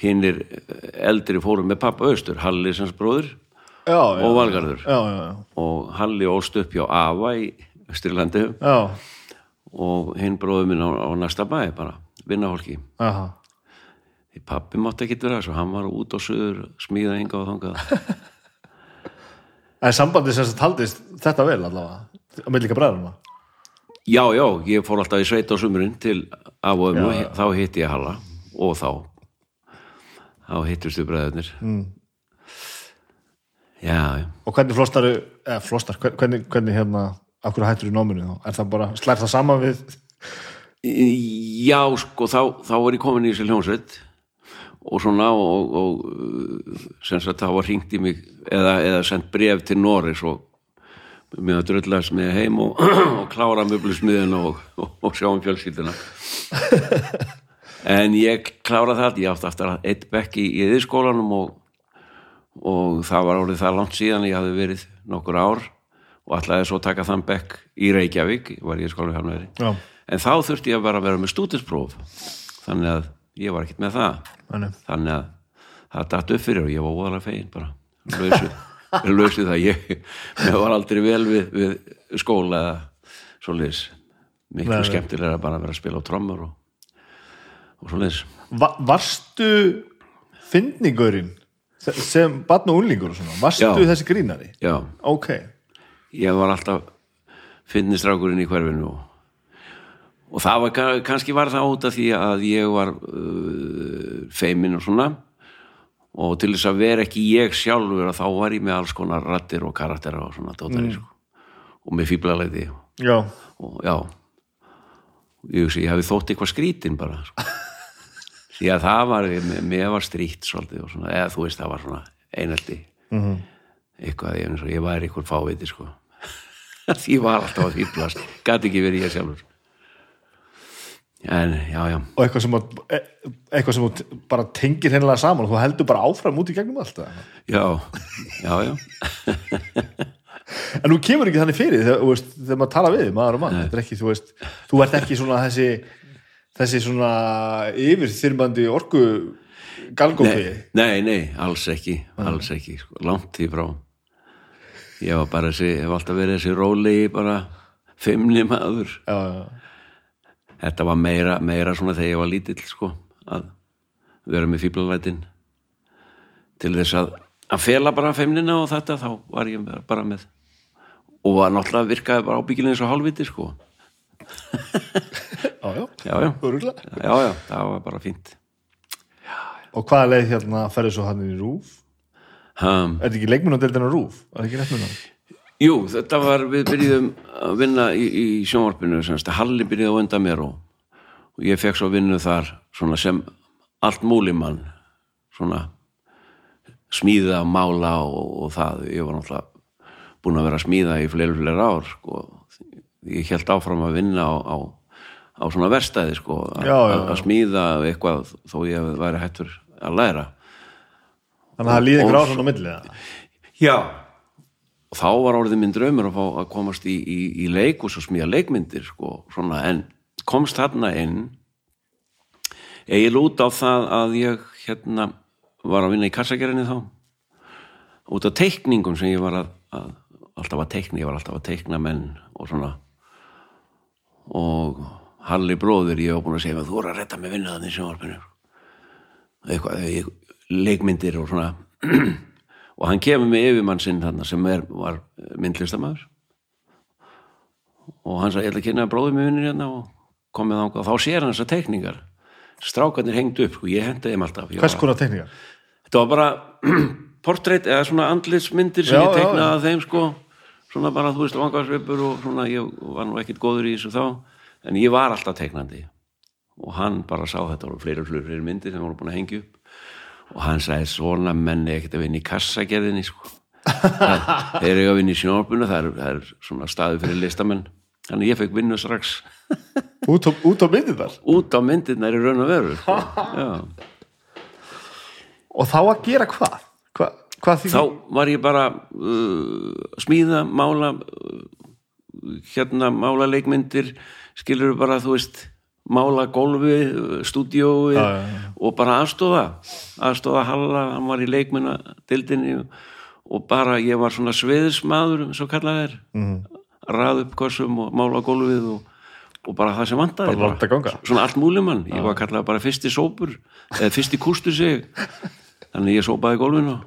Hinnir eldri fórum með pappa austur Halli sem bróður og Valgarður. Og Halli ólst upp hjá Ava í Östurlandi já, og hinn bróður minn á, á næsta bæ bara, vinnahólki því pappi mátti ekki vera svo hann var út á söður smíða enga og þangað. En sambandi sem þetta haldist þetta vel allavega, á millika bræðurna Já, já, ég fór alltaf í sveit á sumurinn til af og Já, já. þá hitti ég Halla og þá. Þá hittustu bræðurnir. Mm. Já, já og hvernig flostaru, eða flostar hvernig, hvernig hérna, hverju hættur í náminu þá? er það bara, slær það saman við Já, sko, þá, þá var ég komin í þessi hljónsveit og svona og, og uh, sem sagt það var hringt í mig eða, eða sendt bref til Norris og mér að drullast með heim og, og klára möblusmiðin og, og, sjá um fjölskyldina en ég klára það ég átti aftur eitt bekk í, yðskólanum og, það var orðið það langt síðan ég hafði verið nokkur ár og ætlaði svo að taka þann bekk í Reykjavík, var ég í skóla hjá Já, en þá þurfti ég bara að vera með stúdinspróf þannig að ég var ekkert með það. Þannig. þannig að það datt upp fyrir og ég var óðalega fegin bara. Lausu, lausu það. Ég, ég var aldrei vel við, við skóla eða svoleiðis. Miklu Nei, skemmtilega bara að vera að spila á trommur og, og svoleiðis. Va varstu fyndningurinn sem barn og unlingur og svona, varstu Já. þessi grínari? já, Ok, ég var alltaf finnistrákurinn í hverfinu og, og það var ka- kannski var það út af því að ég var uh, feimin og svona. Og til þess að vera ekki ég sjálfur þá var ég með alls konar rattir og karaktera og svona dótari sko. og með fíblalegði og, já, og já. Ég hugsi, ég hafi þótt eitthvað skrítin bara sko. því að það var mér- var stríkt svolítið svona, eða þú veist það var svona einelti. Mhm. eitthvað ég, ég væri eitthvað fáviti sko því var alltaf að fýblast. Gæti ekki verið ég sjálfur. En já já. Og eitthvað sem, e- eitthvað sem bara tengir hennilega saman þú heldur bara áfram út í gegnum allt eða? já, já, já. En nú kemur ekki þannig fyrir þegar, þú veist, þegar maður tala við maður og er ekki, þú, veist, þú ert ekki svona þessi þessi svona yfirþyrmandi orku galgófi nei, nei, nei, alls ekki alls ekki, sko, langt því frá ég var bara þessi hef alltaf verið þessi róli bara fimmni maður. Já, já, þetta var meira, meira svona þegar ég var lítill sko, að vera með fíblalætin til þess að að fela bara feimnina og þetta þá var ég bara með og var náttúrulega virkaði bara ábyggilega eins og hálfviti sko. Já, já, já, já, örugglega. já, já, það var bara fínt. Og hvaða leið hérna ferði svo hann í rúf um, er þetta ekki leikmunadeildina rúf? er þetta ekki munna? Jú, þetta var, við byrjuðum að vinna í, í sjónvarpinu, Halli byrjuði á undan mér og, og ég fekk svo vinnu þar svona sem allt múlimann, svona smíða, mála og, og það, ég var náttúrulega búin að vera að smíða í fleiri, fleiri ár, sko, ég held áfram að vinna á, á, á svona verstæði, sko, að- að að smíða eitthvað þó ég væri hættur að læra. Þannig að það líði á svona á milli eða? Já. Og þá var orðið minn draumur að fá að komast í, í, í leik og svo smíða leikmyndir sko, svona, en komst þarna inn eigin út á það að ég hérna var að vinna í kassagerðinni þá. Út af teikningum sem ég var að, að alltaf að teikna, ég var alltaf að teikna menn og svona. Og Halli bróðir ég var búin að segja þú voru að retta með vinna þannig sjónvarpinu. Eitthvað, ég- leikmyndir og svona. Og hann kemur með yfirmann sinn þarna sem er, var myndlistamæður og hann sagði ég ætla að kynna bróðum með vinnir hérna og komið þangað. Og þá sér hann þessar teikningar. Strákarnir hengdu upp, sko, ég hendi þeim alltaf. Hvers konar tekníkar? þetta var bara portrait eða svona andlitsmyndir sem Já, ég teiknaði að þeim sko. Svona bara þú veist vangarsveipur og svona ég var nú ekkit góður í þessu þá. En ég var alltaf teiknandi. Og hann bara sá þetta fleiri og fleiri myndir sem voru búin að hengja upp og hann sagði svona menni ekkert að vinna í kassagerðinni sko. Það, þeir eru að vinna í sjónarbuna það er, það er svona staði fyrir listamenn. Þannig ég fekk vinnu strax. Út á, út á myndið þar út á myndirnar í raun og veru sko. Og þá að gera hvað? Hva, hvað þá var ég bara uh, smíða, mála uh, hérna mála leikmyndir skilur bara þú veist mála gólfi, stúdíói Já, já, já. og bara aðstóða aðstóða Halla, hann var í leikmynda dildinni og bara ég var svona sviðismadur, svo kallað er mm. -hmm. rað upp kossum og mála gólfið og, og bara það sem vantaði Bara ganga. svona allt múlimann, ég var kallað bara fyrsti sópur, eða fyrsti kústu sig þannig ég sópaði gólfinu og,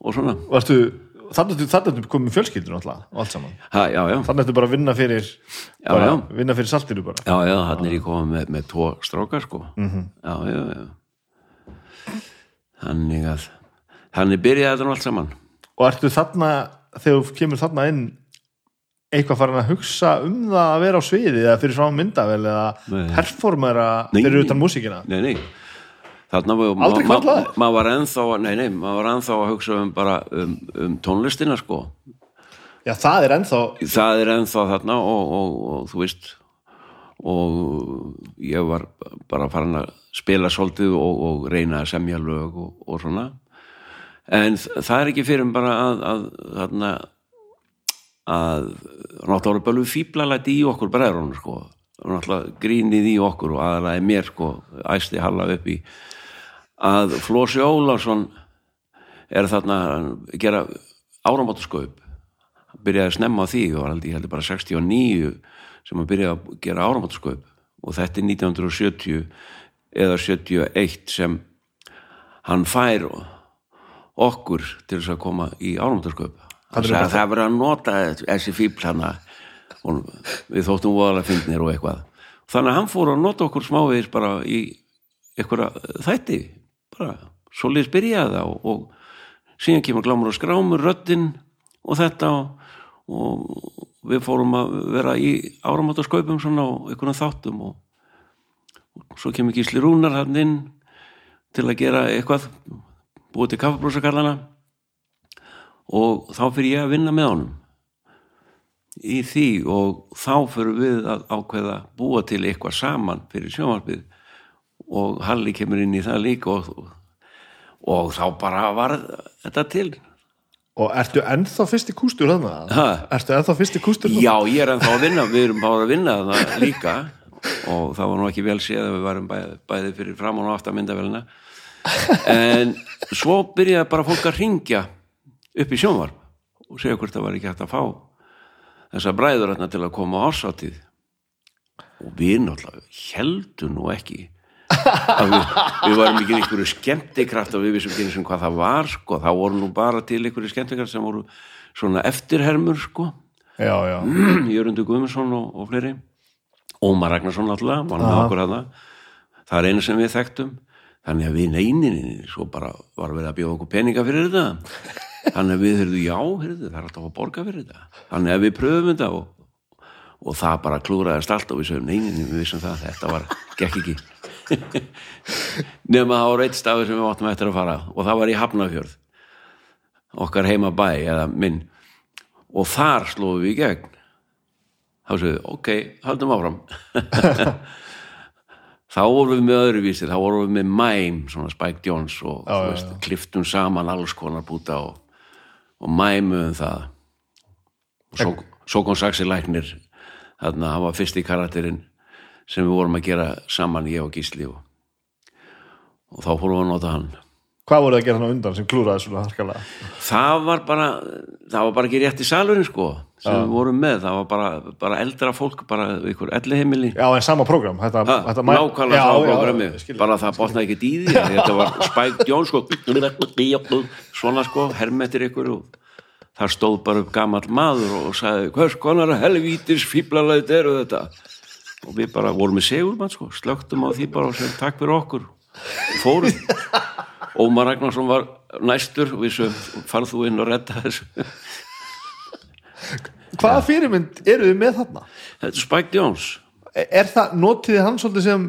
og svona varstu, þannig að þú komið fjölskyldur og allt saman. Ha, já, já, þannig að þú bara að vinna fyrir bara, vinna fyrir saltinu bara. Já, já, hann er ég komið með, með tvo strákar sko. Mhm. já, já, já. Þannig að þannig byrjaði þetta allt saman. Og ertu þarna, þegar þú kemur þarna inn eitthvað farin að hugsa um það að vera á sviði eða fyrir frá myndavel eða Nei. performera Nei, fyrir utan músíkina? Nei, nei, þarna var Aldrei ma- ma- maður var ennþá nei, nei, maður var ennþá að hugsa um bara um, um tónlistina sko. Já, það er ennþá það er ennþá þarna og, og, og þú veist og ég var bara farin að spila svolítið og, og reyna að semja lög og, og svona. En það er ekki fyrir en bara að, að þarna að náttúrulega bara fíblalæti í okkur bræðrunum sko. Náttúrulega grínið í okkur og aðalega mér sko æsti halla upp í að Flósi Ólarsson er þarna að gera áramáttuskaup hann byrjaði að snemma á því og ég heldur bara 69 sem hann byrjaði að gera áramáttuskaup og þetta er 1970 eða 71 sem hann fær okkur til þess að koma í að það verið að nota þessi fíbl hana. Við þóttum voðalega fyndnir og eitthvað. Þannig að hann fór að nota okkur smávegis bara í einhverja þætti bara svoleiðis byrjaði það og, og síðan kemur glámur og skrámur röddinn og þetta og, og við fórum að vera í áramáttasköpum svona og einhvern þáttum og, og svo kemur Gísli Rúnar hann inn til að gera eitthvað búið til kaffabrósakallana og þá fyrir ég að vinna með honum í því og þá fyrir við að ákveða búa til eitthvað saman fyrir sjónvarpið og Halli kemur inn í það líka og, og, þá bara var þetta til Og ertu ennþá fyrsti kústur þarna? Ha? Ertu ennþá fyrsti kústur þarna? Já, ég er ennþá að vinna, við erum bara að vinna það líka og það var nú ekki vel séð að við varum bæði, bæði fyrir fram og aftur myndavélina en svo byrjaði bara fólk að ringja upp í sjónvarp og segja hvort það var ekki hægt að fá þessa bræður til að koma á ársáttíð og við náttúrulega heldum nú ekki að við, við varum ekki einhverju skemmtikraft og við vissum ekki einu sinni hvað það var sko, þá voru nú bara til einhverju skemmtikraft sem voru svona eftirhermur sko. Jörundur Guðmundsson og, og fleiri. Ómar Ragnarsson náttúrulega var með okkur hana það er einu sem við þekktum. Þannig að við neyninni svo bara var verið að bjóða okkur peninga fyrir þetta. Þannig að við þurfum já, heyrðu, það er alltaf að borga fyrir þetta. Þannig að við pröfum þetta og, og það bara klúraðist allt og við sögum neyninni, við vissum það, þetta var gekk ekki nema það var eitt stafi sem við áttum eftir að fara og það var í Hafnafjörð okkar heima bæ eða minn. Og þar slóðum við í gegn. Þá segðu, ok, haldum áfram. Þá vorum við með öðruvísi þá vorum við með mæm, svona Spike Jones og Já, þú já, veist, kliftum saman alls konar búta og, og mæmuðum það. Og svo, svo kom Saxi Læknir þarna, hann var fyrsti karakterinn sem við vorum að gera saman ég og Gísli og, og þá fórum við að nota hann. Hvað voru það að gera hann undan sem klúraði svona harkalega? það var bara það var bara ekki rétt í salurinn sko sem við vorum með, það var bara, bara eldra fólk, bara ykkur elliheimili. Já, en sama prógram. Þetta, Ha, þetta nákvæmlega já, programmi. bara það botnaði ekki því þetta var Spike Jones sko svona sko, hermettir ykkur og þar stóð bara upp gamall maður og sagði, hvers konar helvítis fíblalæt eru þetta og við bara vorum með segulmann sko. Slögtum á því bara og sem takk fyrir okkur. Og fórum. Ómar Ragnarsson var næstur og við sögum, farð þú inn og redda þessu. Hvaða fyrirmynd eru þið með þarna? þetta er Spike Jones Er það, notiði hann svolítið sem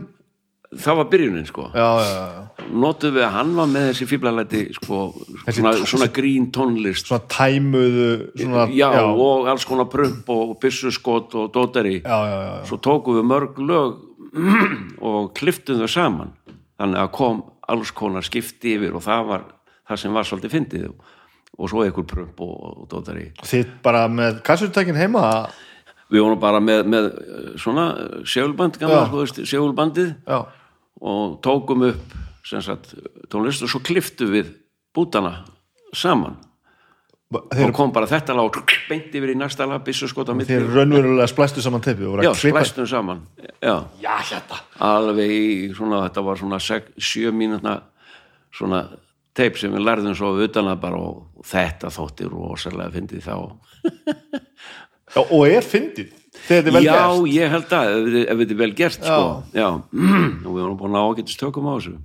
það var byrjunin sko. Já, já, já. notuðu við að hann var með þessi fíblalæti sko, svona, svona grín tónlist. Svona tæmuðu svona, já, og alls konar prump og byssuskot og dótari svo tókum við mörg lög og kliftum þau saman. Þannig að kom alls konar skipti yfir og það var það sem var svolítið fyndið. Og, svo einhver prump og, og dótari Þið bara með kassutækin heima? Við vorum bara með, með svona sjálfband, sjálfbandið Já, og tókum upp sem sagt, tónlist og svo kliftum við bútana saman. Þeir, og kom bara þetta lág beint yfir í næsta lag, þeir raunverulega splæstu saman teppi já, splæstum saman já, Já, hérna. Alveg í svona, þetta var svona sek, sjö mínútna svona teip sem við lærðum svo utan að bara og, þetta þótti rosalega fyndið þá. Já, og er fyndið þetta er vel já, gert. ég held að, ef, ef þetta er vel gert sko, já, og við vorum búin að ágætist tökum á þessu.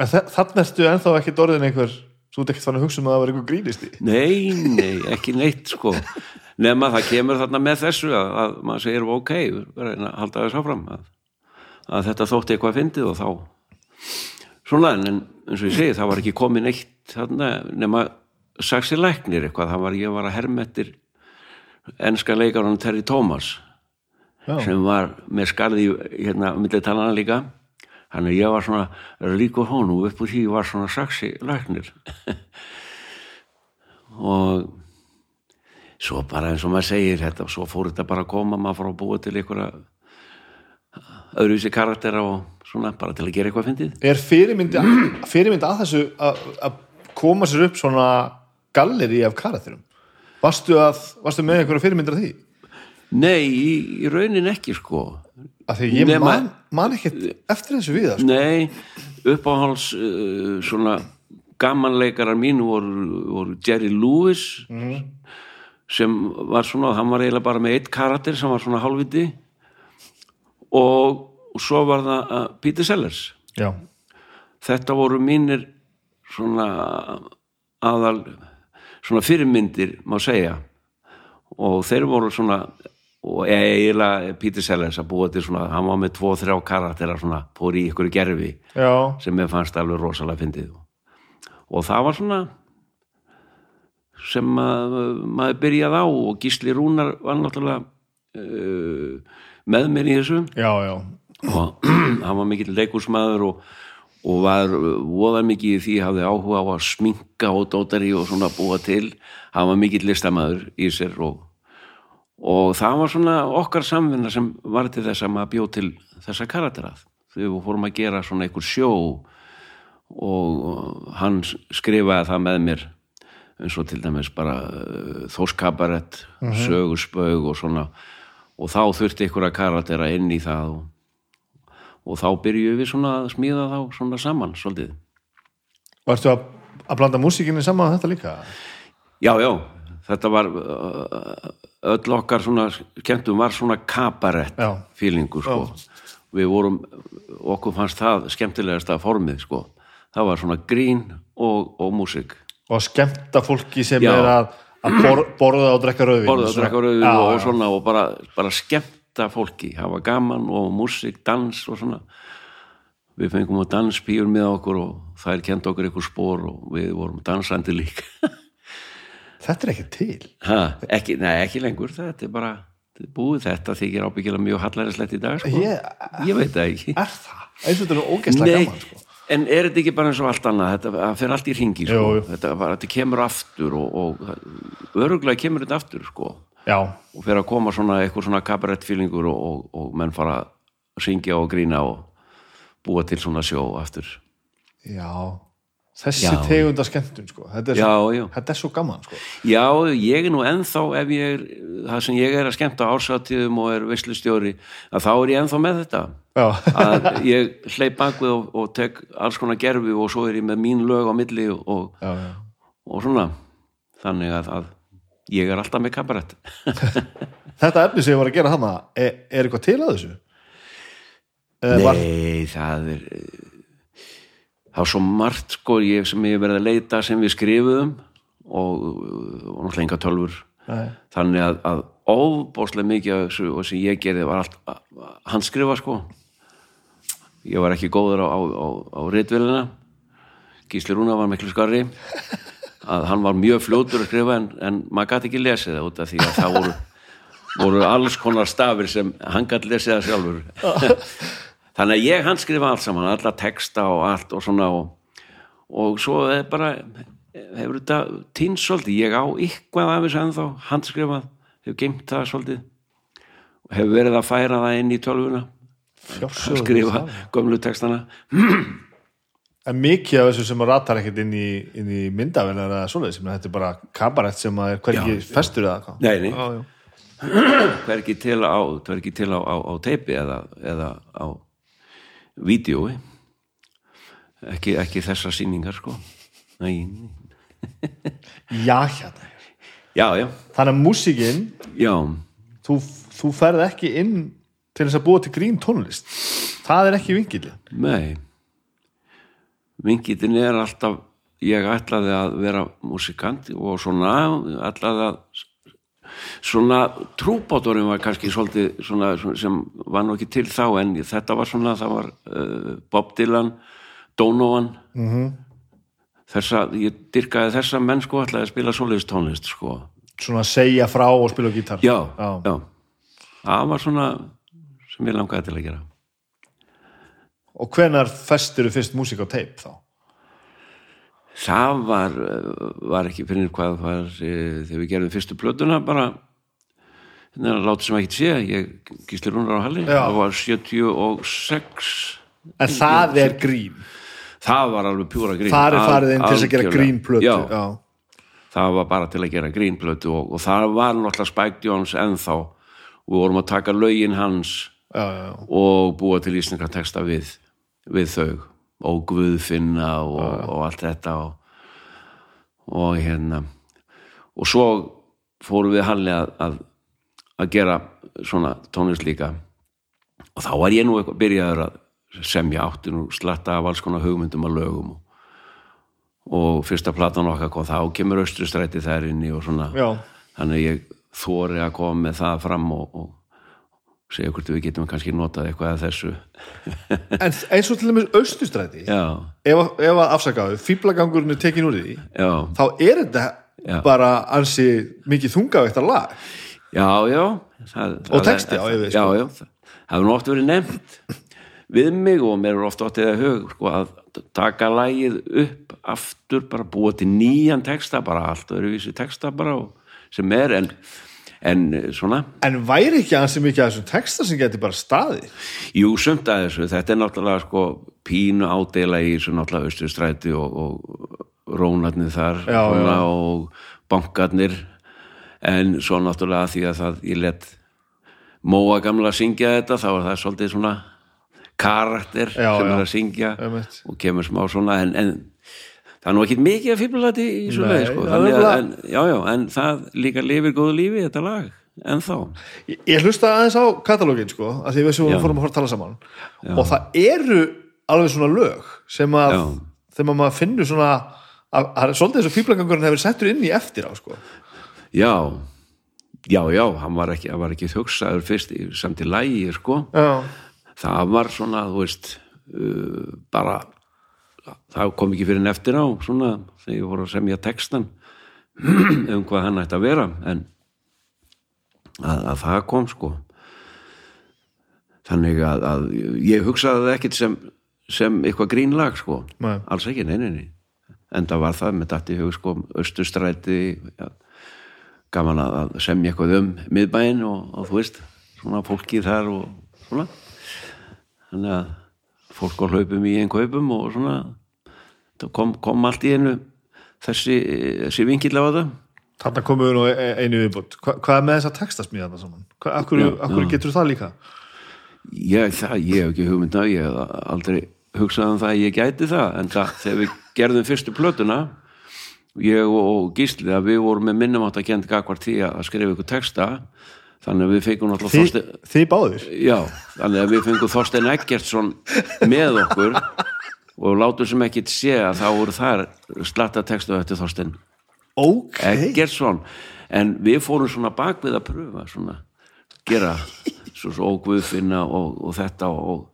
En þa- Þarna ertu ennþá ekkert orðin einhver Þú ert ekkert fann að hugsa um að það var einhver grínisti Nei, nei, ekki neitt sko. Nema það kemur þarna með þessu að, að maður segir ok, að halda þess áfram að, að þetta þótti eitthvað fyndið og þá. Svona en, eins og ég segi það var ekki komin eitt þarna nema Saxi Læknir eitthvað, það var ég var að hermettir enska leikarunum Terry Thomas Já. sem var með skarði hérna millir talana líka þannig að ég var svona líka honum upp úr því var svona Saxi Læknir og svo bara eins og maður segir þetta, svo fór þetta bara að koma maður fór að búa til einhverja öðruvísi karaktera og svona bara til að gera eitthvað fyndið Er fyrirmyndi, fyrirmyndi að þessu að að koma sér upp svona galleri af karakterum? Varstu, að, varstu með einhverja fyrirmyndir af því? Nei, í, í raunin ekki sko. Af því ég Nema- man, man ekkert eftir þessu við sko. Nei, uppáhals uh, svona gamanleikarar mín voru, voru Jerry Lewis sem var svona, hann var eiginlega bara með eitt karakter sem var svona hálfviti. Og, og svo var það uh, Peter Sellers. Já, þetta voru mínir svona aðal svona fyrirmyndir má segja. Og þeir voru svona og eiginlega Peter Sellers að búa til svona, hann var með tvo, þrjá karaktera svona, fór í ykkur gerfi já, sem ég fannst alveg rosalega fyndið. Og það var svona sem að, maður byrjaði á og Gísli Rúnar var náttúrulega uh, með mér í þessu. Já, já. og hann var mikill leikursmaður og, og var voða mikið í því hafði áhuga á að sminka og dótari og svona búa til. Hann var mikill listamaður í sér og, og það var svona okkar samvinna sem var til þess að maður bjó til þessa karakterað. Þegar við fórum að gera svona einhver sjó og hann skrifaði það með mér eins og til dæmis bara uh, þóskabarett, söguspaug og svona. Og þá þurfti einhverja karaktera inn í það og, og þá byrjuðum við svona að smíða þá svona saman svolítið. Varstu að, að blanda músíkinni saman þetta líka? Já, já, þetta var öll okkar svona skemmtum var svona kabarett Já. fílingu sko. Við vorum, okkur fannst það skemmtilegasta formið sko. Það var svona grín og, og músík. Og að skemmta fólki sem Já. er að, að bor, borða og drekka rauðvin borða og drekka rauðin já, og já. svona og bara, bara skemmta fólki hafa gaman og músík, dans og svona. Við fengum að danspíur með okkur og þær kent okkur einhver spór og við vorum dansandi líka. Þetta er ekki til. Ha, ekki, nei, ekki lengur. Þetta er bara er búið. Þetta þykir ábyggilega mjög hallarinslegt í dag sko. Ég, ég veit það ekki. Er það? Þetta er ógeðslega gaman sko. En er þetta ekki bara eins og allt annað? Þetta fer allt í ringi sko. Jú, jú. Þetta, þetta kemur aftur og, og öruglega kemur þetta aftur sko. Já, og fyrir að koma svona eitthvað svona kabarettfílingur og, og, og menn fara að syngja og grína og búa til svona sjó aftur. Já Þessi tegunda skemmtun sko. þetta, er Já, svo, já. þetta er svo gaman sko. Já, ég er nú ennþá ef ég er, það sem ég er að skemmta ársatíðum og er veislustjóri að þá er ég ennþá með þetta Já, að ég hleyp bakvið og, og tek alls konar gerfi og svo er ég með mín lög á milli og, og, já, já. og svona þannig að, að ég er alltaf með kabarett Þetta efni sem ég var að gera hana er, er eitthvað til að þessu? Eða var, Nei, það er það er svo margt sko ég, sem ég verið að leita sem við skrifuðum og, og náttúrulega enga tölfur Nei. þannig að, að óbóðslega mikið af þessu og sem ég gerði var allt handskrifa sko. Ég var ekki góður á, á, á, á ritvélina Gísli Rúna var miklu skarri að hann var mjög fljótur að skrifa en, en maður gæti ekki lesið það út af því að það voru, voru alls konar stafir sem hann gæti lesið það sjálfur þannig að ég handskrifa allt saman alla texta og allt og svona og, og svo er bara hefur þetta týnst svolítið. Ég á eitthvað af þessu ennþá handskrifað, hefur geimt það svolítið. Og hefur verið að færa það inn í tölvuna. Að fjársjóður skrifa gömlu textana. En mikið af þessu sem ratar ekkert inn í, inn í myndavinar eða svoleiðis, þetta er bara kabarett sem að er hvergi Já. festur eða Nei, nei. Á, hvergi til á, á, á teipi eða, eða á vídjói ekki, ekki þessar sýningar sko. Nei. já, hérna. Já, já, Þannig að músíkin, já. þú, þú ferð ekki inn til þess að búa til grín tónlist. Það er ekki vingilin Nei. Vingitin er alltaf ég ætlaði að vera músikant og svona ætlaði að svona trúbátorinn var kannski svolítið svona sem var nú ekki til þá en þetta var svona það var uh, Bob Dylan Donovan -hmm. þessa, ég dyrkaði þessa menn sko ætlaði að spila svoleiðis tónlist sko svona segja frá og spila gítar já, Já. já, það var svona sem ég langaði til að gera og hvenar festur fyrst músík á teip þá? Það var, var ekki fyrir hvað var e, þegar við gerðum fyrstu plötuna bara hérna láta sem ekki sé ég gísli rúnar á Halli Já. það var 76 en það er grín. Það var alveg pjúra grín. Það er farið inn til þess að gera já. það var bara til að gera grínplötu og, og það var náttúrulega Spike Jones ennþá. Og við vorum að taka lögin hans Já, já, já. og búa til íslenska texta við, við þau og Guðfinna og, og allt þetta og, og hérna. Og svo fórum við Halli að, að, að gera svona tónlist líka. Og þá var ég nú eitthvað byrjaður að semja átti nú slatta af alls konar hugmyndum að lögum og, og fyrsta platan okkar kom þá kemur austrustræti þær inni og svona. Já. þannig ég þóri að koma með það fram og, og segja hvort við getum kannski notað eitthvað af þessu. En eins og til dæmis austustræti já, ef, að- ef að afsakaðu, fýblagangurinn er tekin úr því já, þá er þetta Já. bara ansi mikið þungavægt að lag. Já, já. Það, Og texti á yfir, já, sko. já, það hefur nú oft verið nefnt við mig og mér er oft átt eða hug sko, að taka lagið upp aftur, bara búa til nýjan texta, bara allt öðruvísi texta bara og, sem er en, en eh, svona. En væri ekki ansi mikið af þessum texta sem geti bara staði Jú, sumt að þessu, þetta er náttúrulega sko pínu ádela í þessu náttúrulega austurstræti og, og rónarnir þar Já, svona, já. og bankarnir. En svo náttúrulega því að það ég let Móa gamla að syngja þetta þá er það svolítið svona karakter Já, sem er að syngja og kemur smá svona. En, en það er nú ekki mikið að fýblati í svo Nei, leið sko. að, en, já, já, en það líka lifir góðu lífi þetta lag, en þá ég, ég hlusta aðeins á katalógin sko, að því við sem Já. við fórum að horfa að tala saman og það eru alveg svona lög sem að Já. þegar maður finnur svona að, að svolítið eins og fýblagangurinn hefur settur inn í eftir á sko. Já, já, já, hann var ekki, hann var ekki hugsaður fyrst samt í lægi, sko. já, Það var svona, þú veist, uh, bara, það kom ekki fyrir en eftir á, svona, þegar ég voru að semja textan um hvað hann ætti að vera, en að, að það kom, sko. Þannig að, að ég hugsaði það ekkit sem, sem eitthvað grínlag, sko. Nei. Alls ekki, nei, nei, nei. Enda var það með dætti hug, sko, austustræti, já, gaman að semja eitthvað um miðbæinn og, og þú veist, svona fólki þar og svona þannig að fólk á hlaupum í einn kaupum og svona það kom, kom allt í einu þessi, þessi vingill á þetta þarna komum við nú e- einu viðbútt Hva, hvað er með þessa textasmíða þarna saman? Hva, akkur, Já, akkur já. getur það líka? ég, það, ég hef ekki hugmynd að ég hef aldrei hugsað um það að ég gæti það en það, þegar við gerðum fyrstu plötuna ég og Gísli að við vorum með minnum átt að kenda gagvart því að skrifa ykkur texta þannig að við fengum náttúrulega Þi, Þorstein þið báðir? Já, þannig að við fengum Þorstein Eggertsson með okkur og látum sem ekkit sé að þá voru þar slatta textu eftir Þorstein ok, Eggertsson. En við fórum svona bak við að pröfa svona, gera svo, svo óguðfinna og, og þetta og,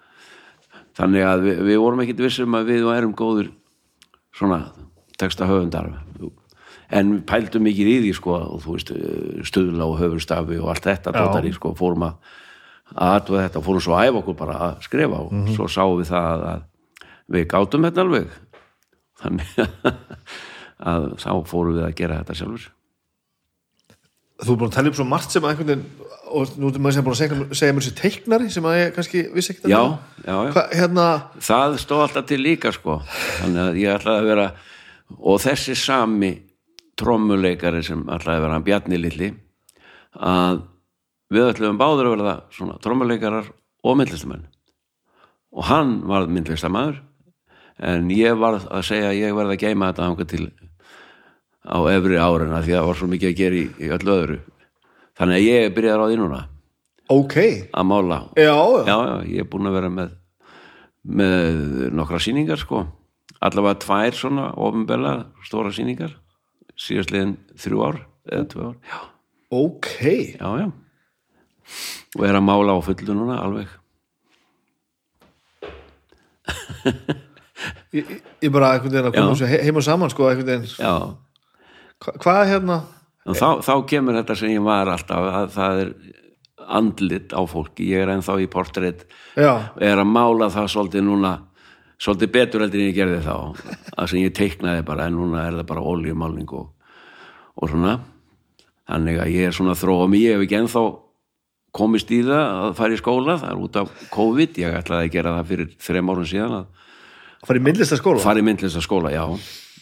þannig að við, við vorum ekkit vissum að við erum góður svona texta höfundar en við pældum mikið í því sko og þú veist stuðla og höfurstafi og allt þetta tóttar í sko fórum að aðtöða þetta, fórum svo að æfa okkur bara að skrifa og Mhm. svo sáum við það að við gátum þetta alveg. Þannig að þá fórum við að gera þetta sjálfur. Þú er búin að tella upp svo margt sem að einhvern veginn og nú er maður sem búin að segja, segja mér sér teiknari sem að ég kannski vissi ekkert já, um. já, já. Hva, hérna, það stóð alltaf til líka sko. Þannig að ég ætlaði að vera og þessi sami trommuleikari sem ætlaði að vera hann Bjarni Lilli að við ætluðum báður að verða svona trommuleikarar og myndlistamenn. Og hann var myndlistamæður en ég var að segja að ég verði að geima þetta hanga til á efri árina því að það var svo mikið að gera í, í öllu öðru. Þannig að ég byrjaði á því núna ok. að mála. Já, já, já, ég er búin að vera með með nokkra sýningar sko. Allavega tvær svona ofinbella stóra sýningar síðastliðin þrjú ár eða tvö ár. Já, ok. Já, já. Og er að mála á fullu núna alveg ég, ég bara einhvern veginn að koma þessu he- heim og saman sko, einhvern veginn, Hva, hvað hérna? Þá, þá kemur þetta sem ég var alltaf að það er andlit á fólki, ég er ennþá í portrétt er að mála það svolítið núna svolítið betur heldur en ég gerði þá. Það sem ég teiknaði bara en núna er það bara oljumálning og, og svona. Þannig að ég er svona þróa mig, ég hef ekki ennþá komist í það að fara í skóla. Það er út af COVID, ég ætlaði að gera það fyrir þrem árum síðan að fara í myndlista skóla fara í myndlista skóla, já.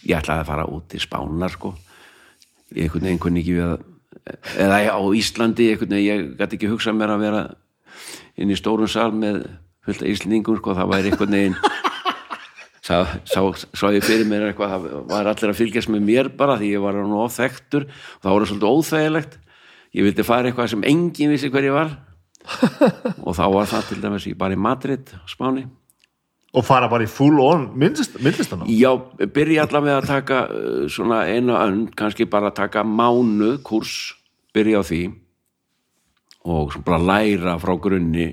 Ég ætlaði að fara út í Spánar sko. Ég einhvern veginn kunni ekki við að eða á Íslandi einhvern veginn, ég gæti ekki hugsað mér að vera inn í stórum sal með fullt af Íslendingum sko, það væri einhvern veginn sá, ég fyrir mér eitthvað það var allir að fylgjast með mér bara því ég var nú ofþektur og það voru svolítið óþægilegt. Ég vildi fara eitthvað sem enginn vissi hver ég var. Og þá var það til dæmis ég bara í Madrid, Spáni og fara bara í full on myndlist, myndlistana Já, byrja allavega að taka uh, svona eina önn, kannski bara taka mánuð kurs, byrja á því. Og bara læra frá grunni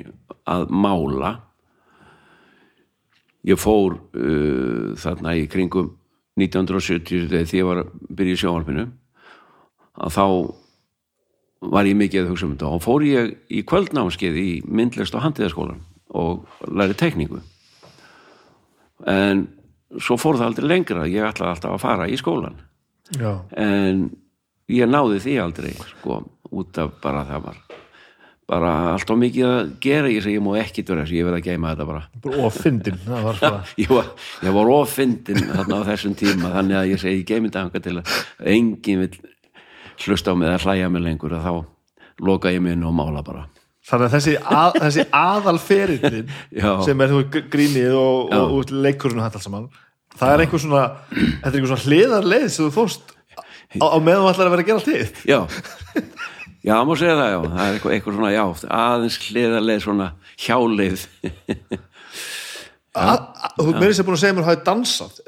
að mála. Ég fór uh, þarna í kringum 1970 þegar ég var að byrja í sjónvarpinu. Að þá var ég mikið að hugsa um þetta. Og fór ég í kvöldnámskeið í myndlist og handíðaskólan og læri tekníku en svo fór það aldrei lengra. Ég ætlaði alltaf að fara í skólan já, en ég náði því aldrei sko, út af bara það var bara alltaf mikið að gera ég segi ég má ekki vera þessu, ég verð að geima þetta bara. Og bara ég var, var ofindin þarna á þessum tíma þannig að ég segi ég geimi þetta til að enginn vil hlusta á mig eða hlæja mig lengur að þá loka ég mig inn og mála bara þannig að þessi, að, þessi aðalferillin sem er þú grínið og, og, og leikurinn og þetta allt saman það er einhver svona þetta er einhver svona hliðarleið sem þú fórst á, á meðan þú ætlar að vera að gera allt þitt já, já, það má segja það já. Það er eitthvað, eitthvað svona, já, aðeins hliðarleið svona hjáleið. A- a- þú meiri sem búin að segja mér að hafa dansað.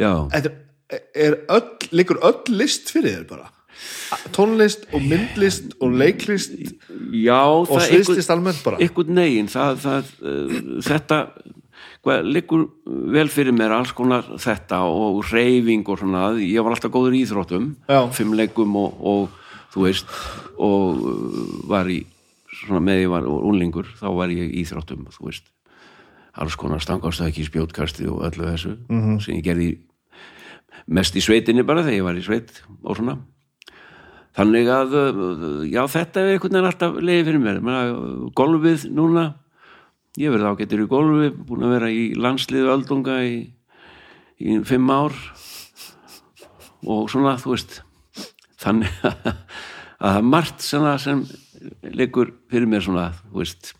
Já, Þetta er, er öll, liggur öll list fyrir þér bara tónlist og myndlist og leiklist já og sviðslist almennt bara einhvern negin það, það, uh, þetta hvað, liggur vel fyrir mér alls konar þetta og reyfing og svona, ég var alltaf góður í íþróttum Já. fimmleikum og, og þú veist og uh, var í svona með ég var unlingur þá var ég í íþróttum, þú veist alls konar stangastæki, spjótkasti og öllu þessu -hmm. sem ég gerði mest í sveitinni bara þegar ég var í sveit og svona þannig að uh, já þetta er einhvern veginn alltaf leiði fyrir mér. Menna, golfið núna ég verði ágættur í golfi búin að vera í landsliðu öldunga í, í fimm ár. Og svona þú veist þannig að það er margt sem leikur fyrir mér svona þú veist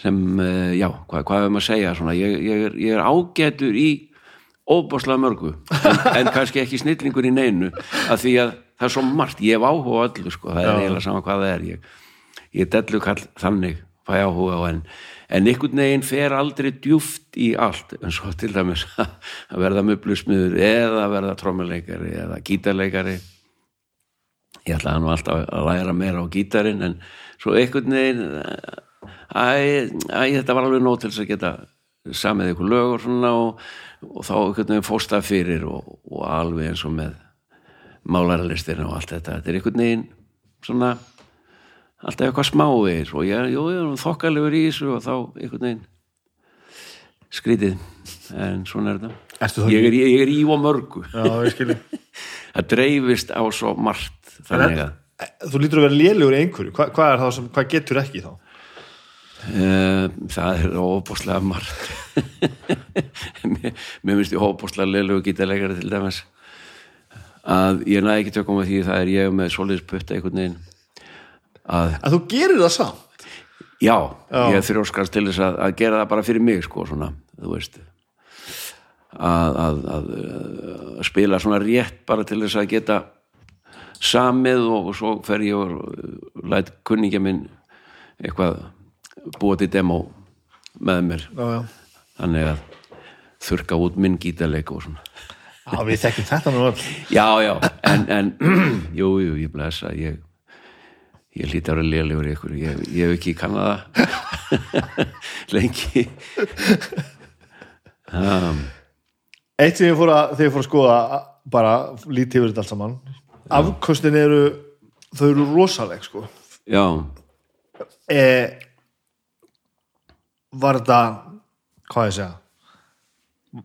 sem, uh, já, hvað, hvað er maður að segja svona, ég, ég, er, ég er ágætur í óbáslega mörgu en, en kannski ekki snillingur í neinu að því að það er svo margt, ég hef áhuga á öllu sko, það er eiginlega sama hvað það er. Ég, ég er dellu kall þannig fæ áhuga á en en einhvern veginn fer aldrei djúft í allt. En svo til dæmis að verða möblusmiður eða verða trommuleikari eða gítarleikari. Ég ætlaði nú alltaf að læra meira á gítarinn en svo einhvern veginn æ, æ, þetta var alveg nóg til þess að geta samið ykkur lög og svona og, þá einhvern veginn fórst það fyrir og, og alveg eins og með málaralistina og allt þetta. Þetta er einhvern veginn svona alltaf eitthvað smávegir og ég, er þokkalegur í þessu og þá einhvern veginn skrítið. En svona er þetta. Ég er, ég er í og mörgu. Já, það dreifist á svo margt þannig að Þú lítur að vera lélugur í einhverju. Hva, hvað, er það sem, hvað getur ekki þá? Uh, það er óbúslega margt. Mér, mér finnst ég óbúslega leilegu gítarleikari til dæmis að ég næði ekki tökum að því það er ég með soliðis putta einhvern veginn að Að þú gerir það samt? Já, Já. ég þrjóskast til þess að, að gera það bara fyrir mig sko svona, þú veist. Að, að, spila svona rétt bara til þess að geta samið og, og svo fer ég og læt kunningja minn eitthvað búa til demo með mér. Já, já. Þannig að þurka út minn gítarleik og svona Já, við þekkjum þetta nú já, já, en, en jú, jú, ég blessa ég, ég hlýta ára lélegur ykkur ég, ég hef ekki kannað það. Lengi. Um, Eitt sem ég fór að, þegar ég fór að skoða bara lítið yfir þetta allt saman. Afkostin eru þau eru rosaleg sko. Já, e, var þetta hvað ég segja?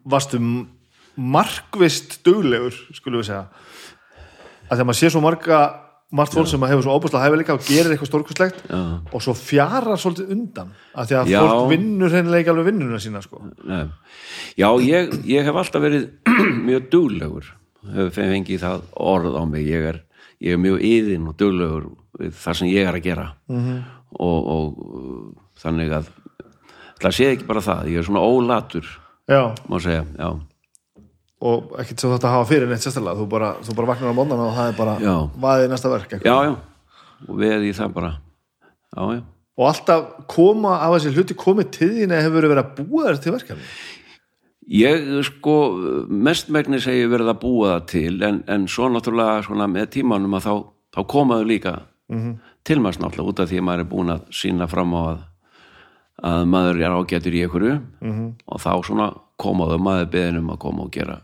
Varstu m- markvist duglegur skulum við segja. Að þegar maður sé svo marga margt fólk sem hefur svo óbúslega hæfileika og gerir eitthvað stórkustlegt og svo fjarar svolítið undan af því að Já. fólk vinnur hreinlega alveg vinnuna sína sko. já ég, ég hef alltaf verið mjög duglegur hef fengið það orð á mig. Ég er, ég er mjög yðin og duglegur við það sem ég er að gera. -hmm. og, og þannig að það sé ekki bara það, ég er svona ólatur já, má segja, já, og ekkert sem þetta hafa fyrir neitt sérstaklega. Þú bara, þú bara vaknar á móndana og það er bara Já. vaðið næsta verk já, já. Og við í það bara. Og alltaf koma af þessi hluti komið til þín eða hefur verið að búa þér til verkefni Ég sko mestmegni segi verið að búa það til en, en svo náttúrulega svona með tímanum að þá, þá komaðu líka -hmm. til maður náttúrulega út af því að maður er búin að sína fram á að, að maður er ágætur í einhverju. -hmm. og þá svona komaðu maður beðinum að koma og gera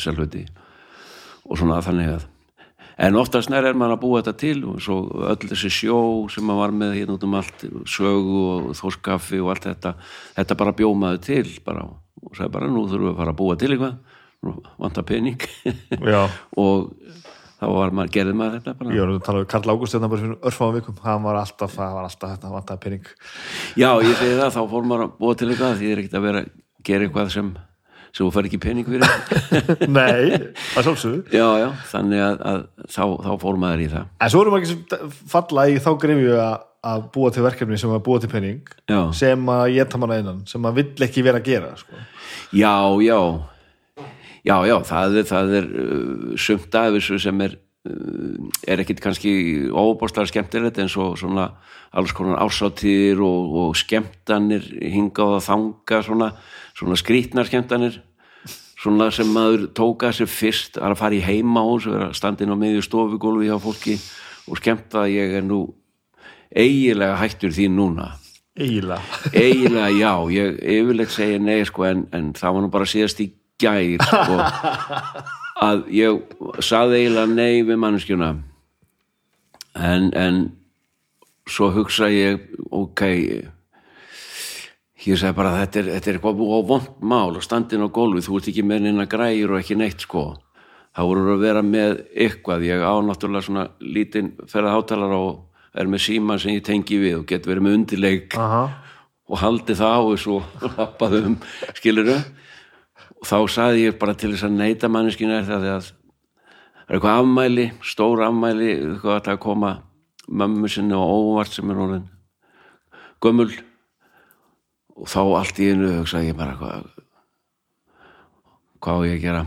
selvhuti og svona þannig að en oftast nær er maður að búa þetta til og svo öll þessi sjó sem maður var með hérna út um allt sögu og þórskaffi og allt þetta þetta bara bjómaði til bara og sagði bara nú þurfum við að fara að búa til eitthvað vantar pening. Já, og þá var maður, gerði maður þetta bara. Ég var að tala um Karl Ágúst þetta bara fyrir örfáum vikum, það var alltaf það var alltaf þetta, vantaði pening. Já ég segi það, þá fór maður að búa til eitthvað því er ekkert að vera gera eitthvað sem sem þú fær ekki pening fyrir. Nei, það sjálfsögðu. Já já, þannig að, að þá, þá fór maður í það. En svo erum ekki sem falla í þá grifju að, að búa til verkefni sem að búa til pening já, sem að geta manna innan sem að vill ekki vera að gera sko. já, já. Já, já, það er, það er uh, sumt af þessu sem er uh, er ekkit kannski óbúrslega skemmtilegt eins og svona alls konar ásáttíðir og, og skemmtanir hingað að þanga svona, svona skrítnar skemmtanir svona sem maður tóka sér fyrst að fara í heimahús vera standinn á miðju stofugólfi hjá fólki og skemmta að ég er nú eiginlega hættur því núna. Eiginlega. Eiginlega já, ég yfirleitt segja nei sko en, en það var nú bara síðast í gær sko, að ég saði eiginlega nei við manneskjuna. En, en svo hugsa ég ok ég sagði bara þetta er, þetta er eitthvað vond mál og standin á gólfi, þú ert ekki með neina græjur og ekki neitt sko. Þá voru að vera með eitthvað. Ég á náttúrulega svona lítinn ferða hátalara og er með síma sem ég tengi við og get verið með undirleik Aha. og haldi það á þessu og lappaði um skiluru og þá saði ég bara til þess að neyta manneskinu er það að það er eitthvað afmæli, stór afmæli eitthvað að það koma mömmu sinni og óvart sem er orðin gömul og þá allt í einu hugsaði ég bara hvað hvað á ég að gera?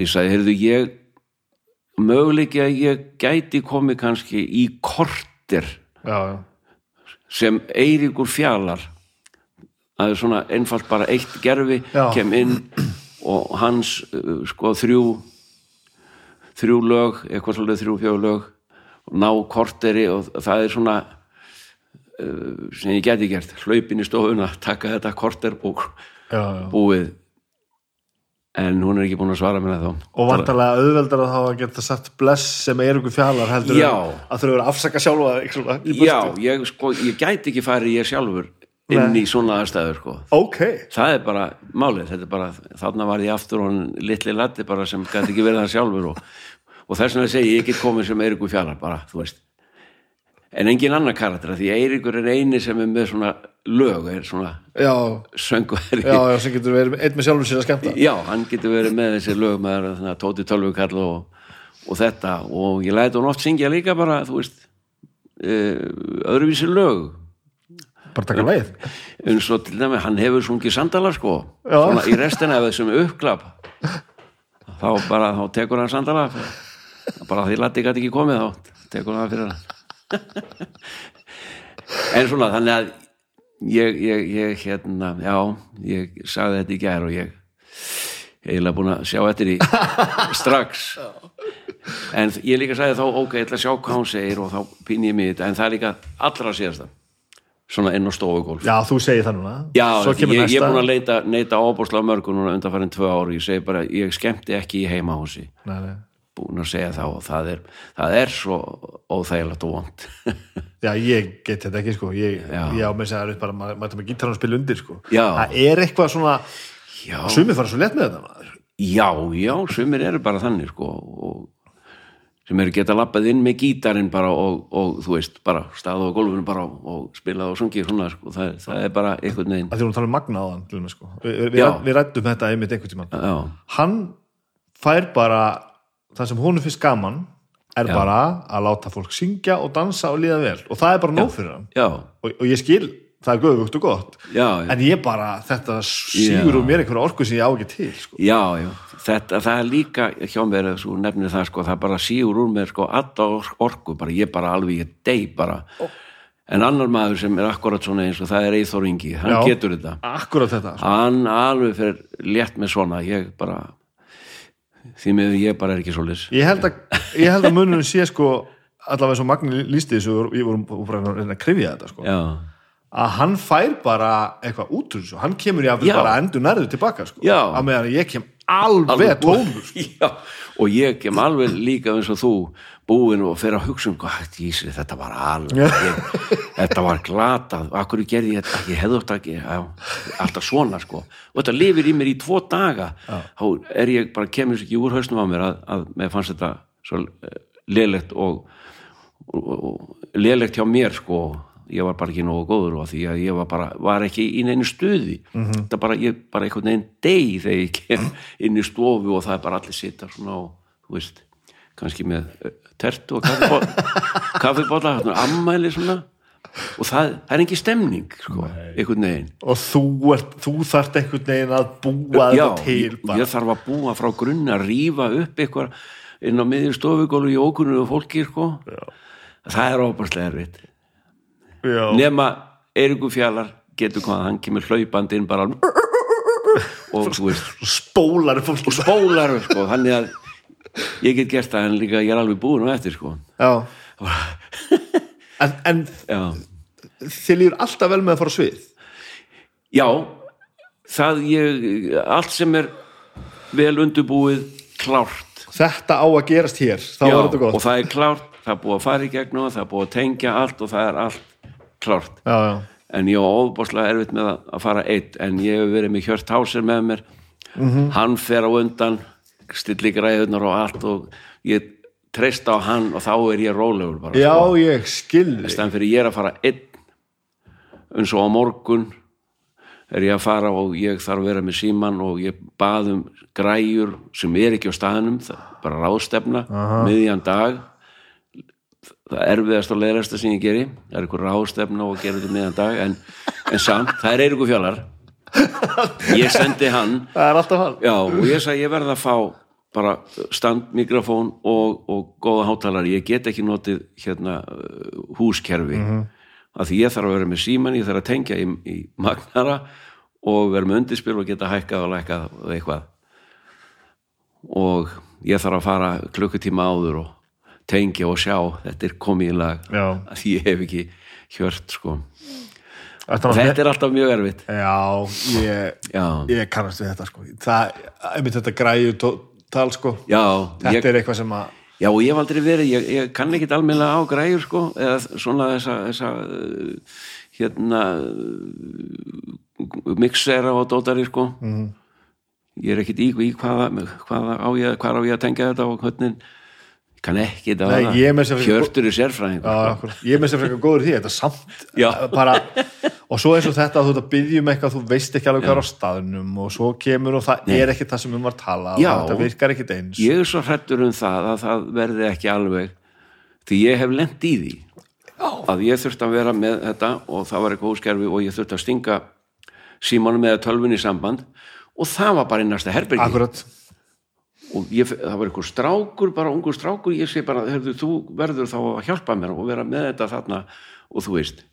Ég sagði, heyrðu ég möguleiki að ég gæti komið kannski í korter já, já, sem Eiríkur Fjalar. Það er svona einfalt bara eitt gerfi Já. kem inn og hans sko þrjú þrjú lög, eitthvað svolítið þrjú fjögur lög. Og ná korteri og það er svona sem ég geti gert, hlaupin í stofuna taka þetta korter já. búið en hún er ekki búin að svara mér þá og vantarlega auðveldar að þá að geta sagt bless sem er ykkur fjallar heldur Já. að þau eru að afsaka sjálfa burtu. já, ég, sko, ég gæti ekki farið ég sjálfur inn Nei. í svona aðstæður sko ok, það er bara málið, er bara þarna var ég aftur og hann litli latti sem gæti ekki verið það sjálfur og, og þess vegna segi ég, get komið sem Eiríkur Fjallar bara, þú veist en engin annar karakter, því Eiríkur er eini sem er með svona lög er svona já, söngveri já, já sem getur verið einn með sjálfum sér að skemmta. Já, hann getur verið með þessi lög með þannig, Tóti Tölvukall og, og þetta. Og ég læti hún oft syngja líka bara, þú veist uh, öðruvísi lög. Bara taka leið eins og til dæmi, hann hefur sungið sandala sko, svona í restina af þessum uppklapp. Þá bara, þá tekur hann sandala. Bara því lati gæti ekki komið þá tekur hann það fyrir hann en svona, þannig að ég, ég, ég hérna, já ég sagði þetta í gær og ég eiginlega búin að sjá eftir því strax. En ég líka sagði þá, ok, ég ætla að sjá hvað hún segir og þá pín ég mig í þetta, en það er líka allra síðasta svona inn á stofugólf Já, þú segir það núna. Já, ég, er búin að leita, neita ábúrslega mörgum núna undanfærin tvö ári, ég segi bara ég skemmti ekki í heimahúsi. Nei, nei. Búin að segja það og það er, það er svo óþægilegt og vond Já, ég get þetta ekki sko. Ég, ég á með að það er bara maður er með gítarinn að spila undir sko. Já. Það er eitthvað svona Já, Sumir fara svo lett með þetta maður. Já, já, sumir eru bara þannig sko og sem eru geta lappað inn með gítarinn bara og, og þú veist, bara staða á gólfinu bara og, og spilað og sungið svona sko, það, það er bara einhvern veginn. Að því hún tala um magna á hann til með sko. Vi, við, Já. við rættum þetta einmitt einhvern tímann. Já, hann fær bara það sem hún er fyrst gaman er Já. bara að láta fólk syngja og dansa og líða vel. Og það er bara nóg fyrir hann. Og, og ég skil, það er göfugt og gott. Já, já. en ég bara, þetta sígur úr mér einhverja orku sem ég á ekki til sko. Já, þetta, það er líka hjá mér, svo nefnir það sko, það bara sígur úr mér sko, alla or- orku. Bara, ég bara alveg, ég dey bara. En annar maður sem er akkurat svona eins og það er Eithor Ingi, hann getur þetta. Akkurat þetta sko. hann alveg fyrir létt með svona, ég bara því með ég bara er ekki svoleiðis. Ég held að, ég að mununum sé sko allavega og Magni lísti þessu og við vorum bara að reyna að krifja þetta sko. Já, að hann fær bara eitthvað út úr þessu. Hann kemur í að bara endur nærður tilbaka sko. Að meðan ég kem alveg tónur sko. Já, og ég kem alveg líka eins og þú búin og fyrir að hugsa um hvað jísri, þetta var alveg ég, þetta var glatað, akkur gerði ég þetta? Ég hefði að ekki, já, alltaf svona sko, og þetta lifir í mér í tvo daga. Þá er ég bara kemur ekki úr hausnum á mér að, að mér fannst þetta svo lélegt og, og, og lélegt hjá mér sko ég var bara ekki nógu góður og því að ég var bara var ekki í neinu stuði. Þetta bara, ég bara einhvern veginn deg þegar ég kem inn í stofu og það er bara allir sita svona og, þú veist kannski með eh, tertu og kaffibóla ammæli svona og það, það er engin stemning sko, einhvern veginn. Og þú, ert, þú þarft einhvern veginn að búa Já, ég, ég þarf að búa frá grunni að rífa upp eitthvað inn á miðjum stofugólu í ókunnu og fólki sko. það er óbærslega erfitt Já. nema Eiríkur Fjallar getur hvað, hann kemur hlaupandi inn bara og þú veist. Spólar fólk og spólar sko, þannig að ég get gert það en líka ég er alveg búin og eftir sko. Já. en, en já, þið líður alltaf vel með að fara á svið? Já. Það ég, allt sem er vel undirbúið klárt. Þetta á að gerast hér, þá já, er þetta gott. og það er klárt, það er búið að fara í gegnum það er búið að tengja allt og það er allt klárt já, já. en ég var óbáslega erfitt með að- fara eitt en ég hef verið með Hjört Háser með mér hann fer á undan stilli græðunar og allt og ég treyst á hann og þá er ég rólegur bara já, sko. ég skil þig. stæðan fyrir ég er að fara einn eins og á morgun er ég að fara og ég þarf að vera með síman og ég bað um græjur sem er ekki á staðnum bara ráðstefna, miðjan dag það erfiðast og leiðasta sem ég geri, það er eitthvað ráðstefna og gera þetta miðjan dag en, en samt, það er Eiríkur Fjallar. Ég sendi hann. Það er alltaf hann. Já, og ég sagði ég verð að fá bara stand, mikrofón og, og góða hátalari, ég get ekki notið hérna húskerfi. Af því ég þarf að vera með síman ég þarf að tengja í, í magnara og vera með undirspil og geta hækkað og lækkað og eitthvað. Og ég þarf að fara klukkutíma áður og tengja og sjá. Þetta er komið í lag. Já. því ég hef ekki hjört sko. Þetta er alltaf mjög erfitt. Já, ég, ég kannast við þetta sko. Það, einmitt þetta græju tal sko. Já þetta ég, er eitthvað sem að Já, og ég hef aldrei verið, ég, ég kann ekkit almennilega á græjur, sko, eða svona þessa, þessa uh, hérna uh, mixera og dótari, sko. Mhm. ég er ekkit í, í hvaða, hvaða á ég, hvað á ég að tengja þetta og hvernig kann ekki þetta Nei, ég er með sér- hjörtur í sérfræðing ég er með sér frekar góður í því, þetta er samt bara, og svo eins og þetta að þú ert að byggja um eitthvað, þú veist ekki alveg hvað er á staðnum og svo kemur og það er ekki það sem um var tala Já. þetta virkar ekkit eins. Ég er svo hrættur um það að það verði ekki alveg því ég hef lent í því Já. að ég þurfti að vera með þetta og það var eitthvað húskerfi og ég þurfti að stinga símanum með tölvunni í samband og það var bara í næsta herbergi. Akkurat, og ég, það var eitthvað strákur, bara ungur strákur ég sé bara, herðu, þú verður þá að hjálpa mér og vera með þetta þarna. Og þú veist,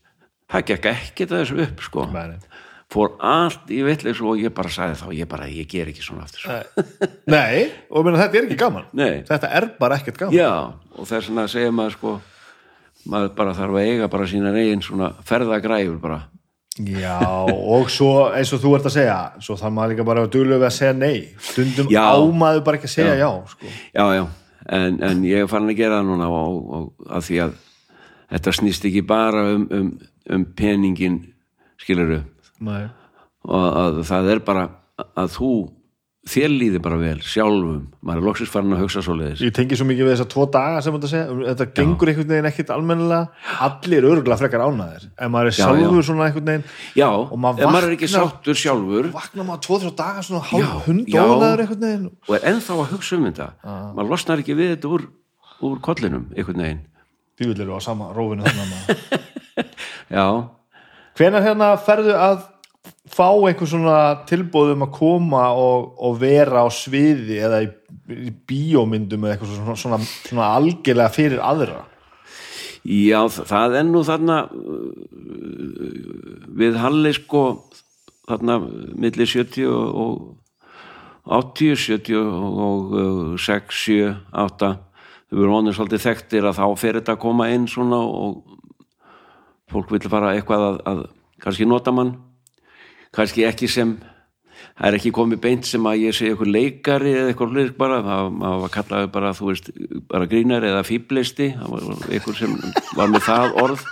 það gekk ekki þessu upp sko, Nei, nei. fór allt í vitleis og ég bara sagði þá, ég bara, ég ger ekki svona aftur nei, og meina, þetta er ekki gaman. Nei. þetta er bara ekkert gaman. Já, og þess vegna segja maður sko maður bara þarf að eiga bara sína eigin svona ferðagræfur bara Já, og svo eins og þú ert að segja svo þarf maður líka bara að duglega við að segja nei. Stundum Já. ámaður bara ekki að segja já, sko. já, já, en, en ég er farin að gera það núna og, og að því að þetta snýst ekki bara um, um, um peningin skiluru og að það er bara að þú þér líði bara vel sjálfum, maður er loksins farin að hugsa svoleiðis. Ég tengi svo mikið við þessa tvo daga sem þetta segja, þetta gengur einhvern veginn ekkit almennilega, allir örgulega frekar ánaðir en maður er Já, sjálfur já. svona einhvern veginn. Já, Og maður maður er ekki vaknar- sáttur sjálfur. vakna maður tvo, þrjá daga svona Já, já. hundónaður einhvern veginn. Og er ennþá að hugsa um þetta. Maður losnar ekki við þetta úr, úr kollinum einhvern veginn. Djúvill eru á sama rófinu já, Hvenær hérna ferðu að fá einhver svona tilbúðum að koma og, og vera á sviði eða í, í bíómyndum eða eitthvað svona, svona, svona algjörlega fyrir aðra? Já það er nú þarna uh, við Halli sko þarna milli 70 og 80, 70 og uh, 6, 7, 8 þau verður honum svolítið þekktir að þá fer þetta að koma inn svona og fólk vil fara eitthvað að, að kannski nota mann kannski ekki sem það er ekki komið beint sem að ég segi eitthvað leikari eða eitthvað hlut bara það var kallaði bara, þú veist, bara grínari eða fíblisti, það var eitthvað sem var með það orð.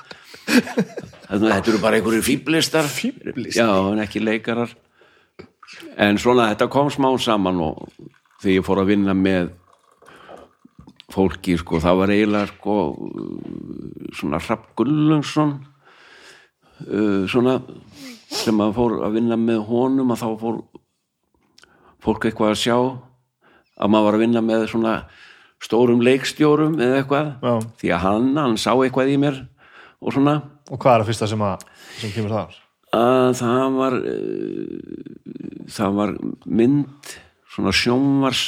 Þetta eru bara einhverjir fíblistar Fíflistar? já, en ekki leikarar. En svona þetta kom smá saman og þegar ég fór að vinna með fólki, sko, það var eiginlega sko svona Rapp Gullungsson uh, svona sem að fór að vinna með honum að þá fór fólk eitthvað að sjá að maður var að vinna með svona stórum leikstjórum eða eitthvað Já. því að hann, hann sá eitthvað í mér og svona og hvað er það fyrsta sem, að, sem kemur þar? að það var uh, það var mynd svona sjónvars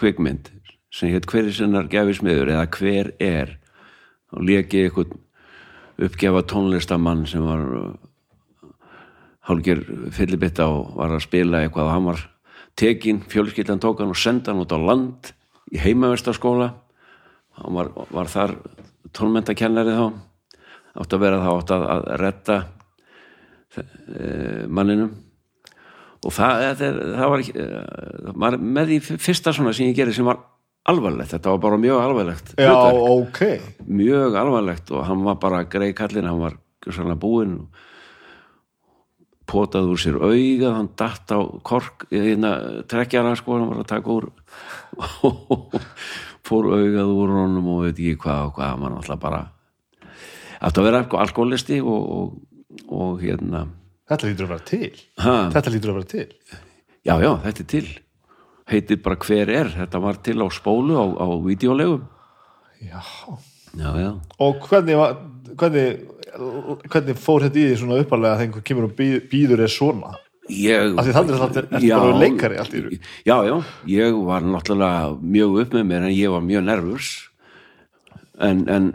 kvikmynd sem hétt hver er sinnar gefismiður eða hver er og leki eitthvað uppgefa tónlistamann sem var hálfger fyllibitta og var að spila eitthvað og hann var tekin, fjölskyldan tók hann og senda hann út á land í heimaverstaskóla hann var, var þar tónmentakennari þá. Átt að vera þá átt að, að retta eh, manninum. Og það, það, er- það var eh, maður, með því fyrsta svona sem ég gerði sem var alvarlegt, þetta var bara mjög alvarlegt Já, hlutverk, ok. Mjög alvarlegt og hann var bara greið kallinn, hann var búinn. og potaði úr sér auga hann datt á kork hérna, trekkjara sko, hann var að taka úr fór augað úr honum og veit ekki hvað og hvað, hann alltaf bara átti að vera alkoholisti og, og, og hérna Þetta lítur að vera til. Ha, Þetta lítur að vera til. Já, já, þetta er til. Heitir bara hver er, þetta var til á spólu á, á videolegum Já. Já, já, Og hvernig, var, hvernig, hvernig fór þetta í því svona uppalega þegar einhver kemur og býð, býður er svona? ég Af því þannig er þetta er bara leikari allt í raun. já, já, ég var náttúrulega mjög upp með mér en ég var mjög nervus. En en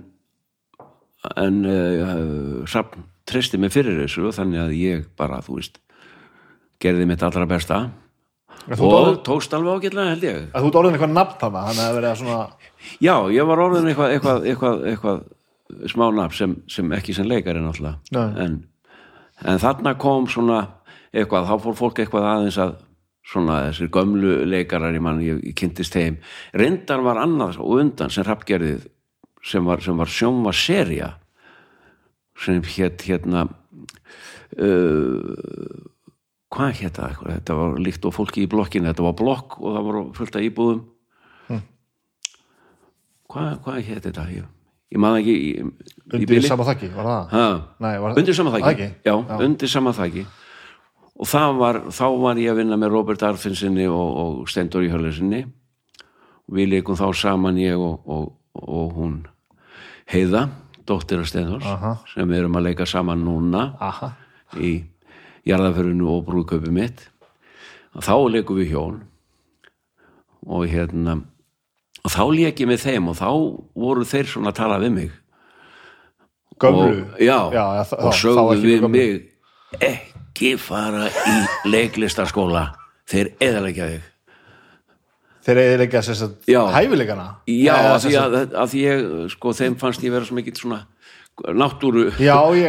en uh, Hrafn treysti mig fyrir þessu þannig að ég bara, þú veist gerði mitt allra besta. Og orðin, tókst alveg ágætlega held ég. Að þú ert orðin eitthvað nafn þannig að vera svona já, ég var orðin eitthvað eitthvað, eitthvað, eitthvað smá nafn sem, sem ekki sem leikari náttúrulega. En, en þarna kom svona eitthvað, þá fór fólk eitthvað aðeins að svona þessir gömlu leikarar ég mann, ég, ég kynntist þeim. Reyndar var annað og undan sem rappgerðið sem var, sem var sjóma serja sem hétt hérna uh, hvað hétt það? Þetta var líkt og fólki í blokkinu, þetta var blokk og það var fullt af íbúðum. Hvað, hvað hétt þetta? Ég, ég maður ekki í, í undir sama þakki, var það? ha, Nei, var undir sama þæki Þakki? já, Já. undir sama þæki og var, þá var ég að vinna með Robert Arfinsinni og, og Stendur í Hörlesinni og við leikum þá saman ég og, og, og hún Heiða, dóttir af Stendors Aha. sem við erum að leika saman núna Aha, í jarðaförinu og brúðköpi mitt þá leikum við hjón og hérna og þá leik ég með þeim og þá voru þeir svona að tala við mig. Gömlu? Og, já, já, já, og sögðu við mig ekki fara í leiklistaskóla þeir eðalegja þig. Þeir að sérst Já. að því að, að því ég sko, þeim fannst ég vera svo mikill svona náttúru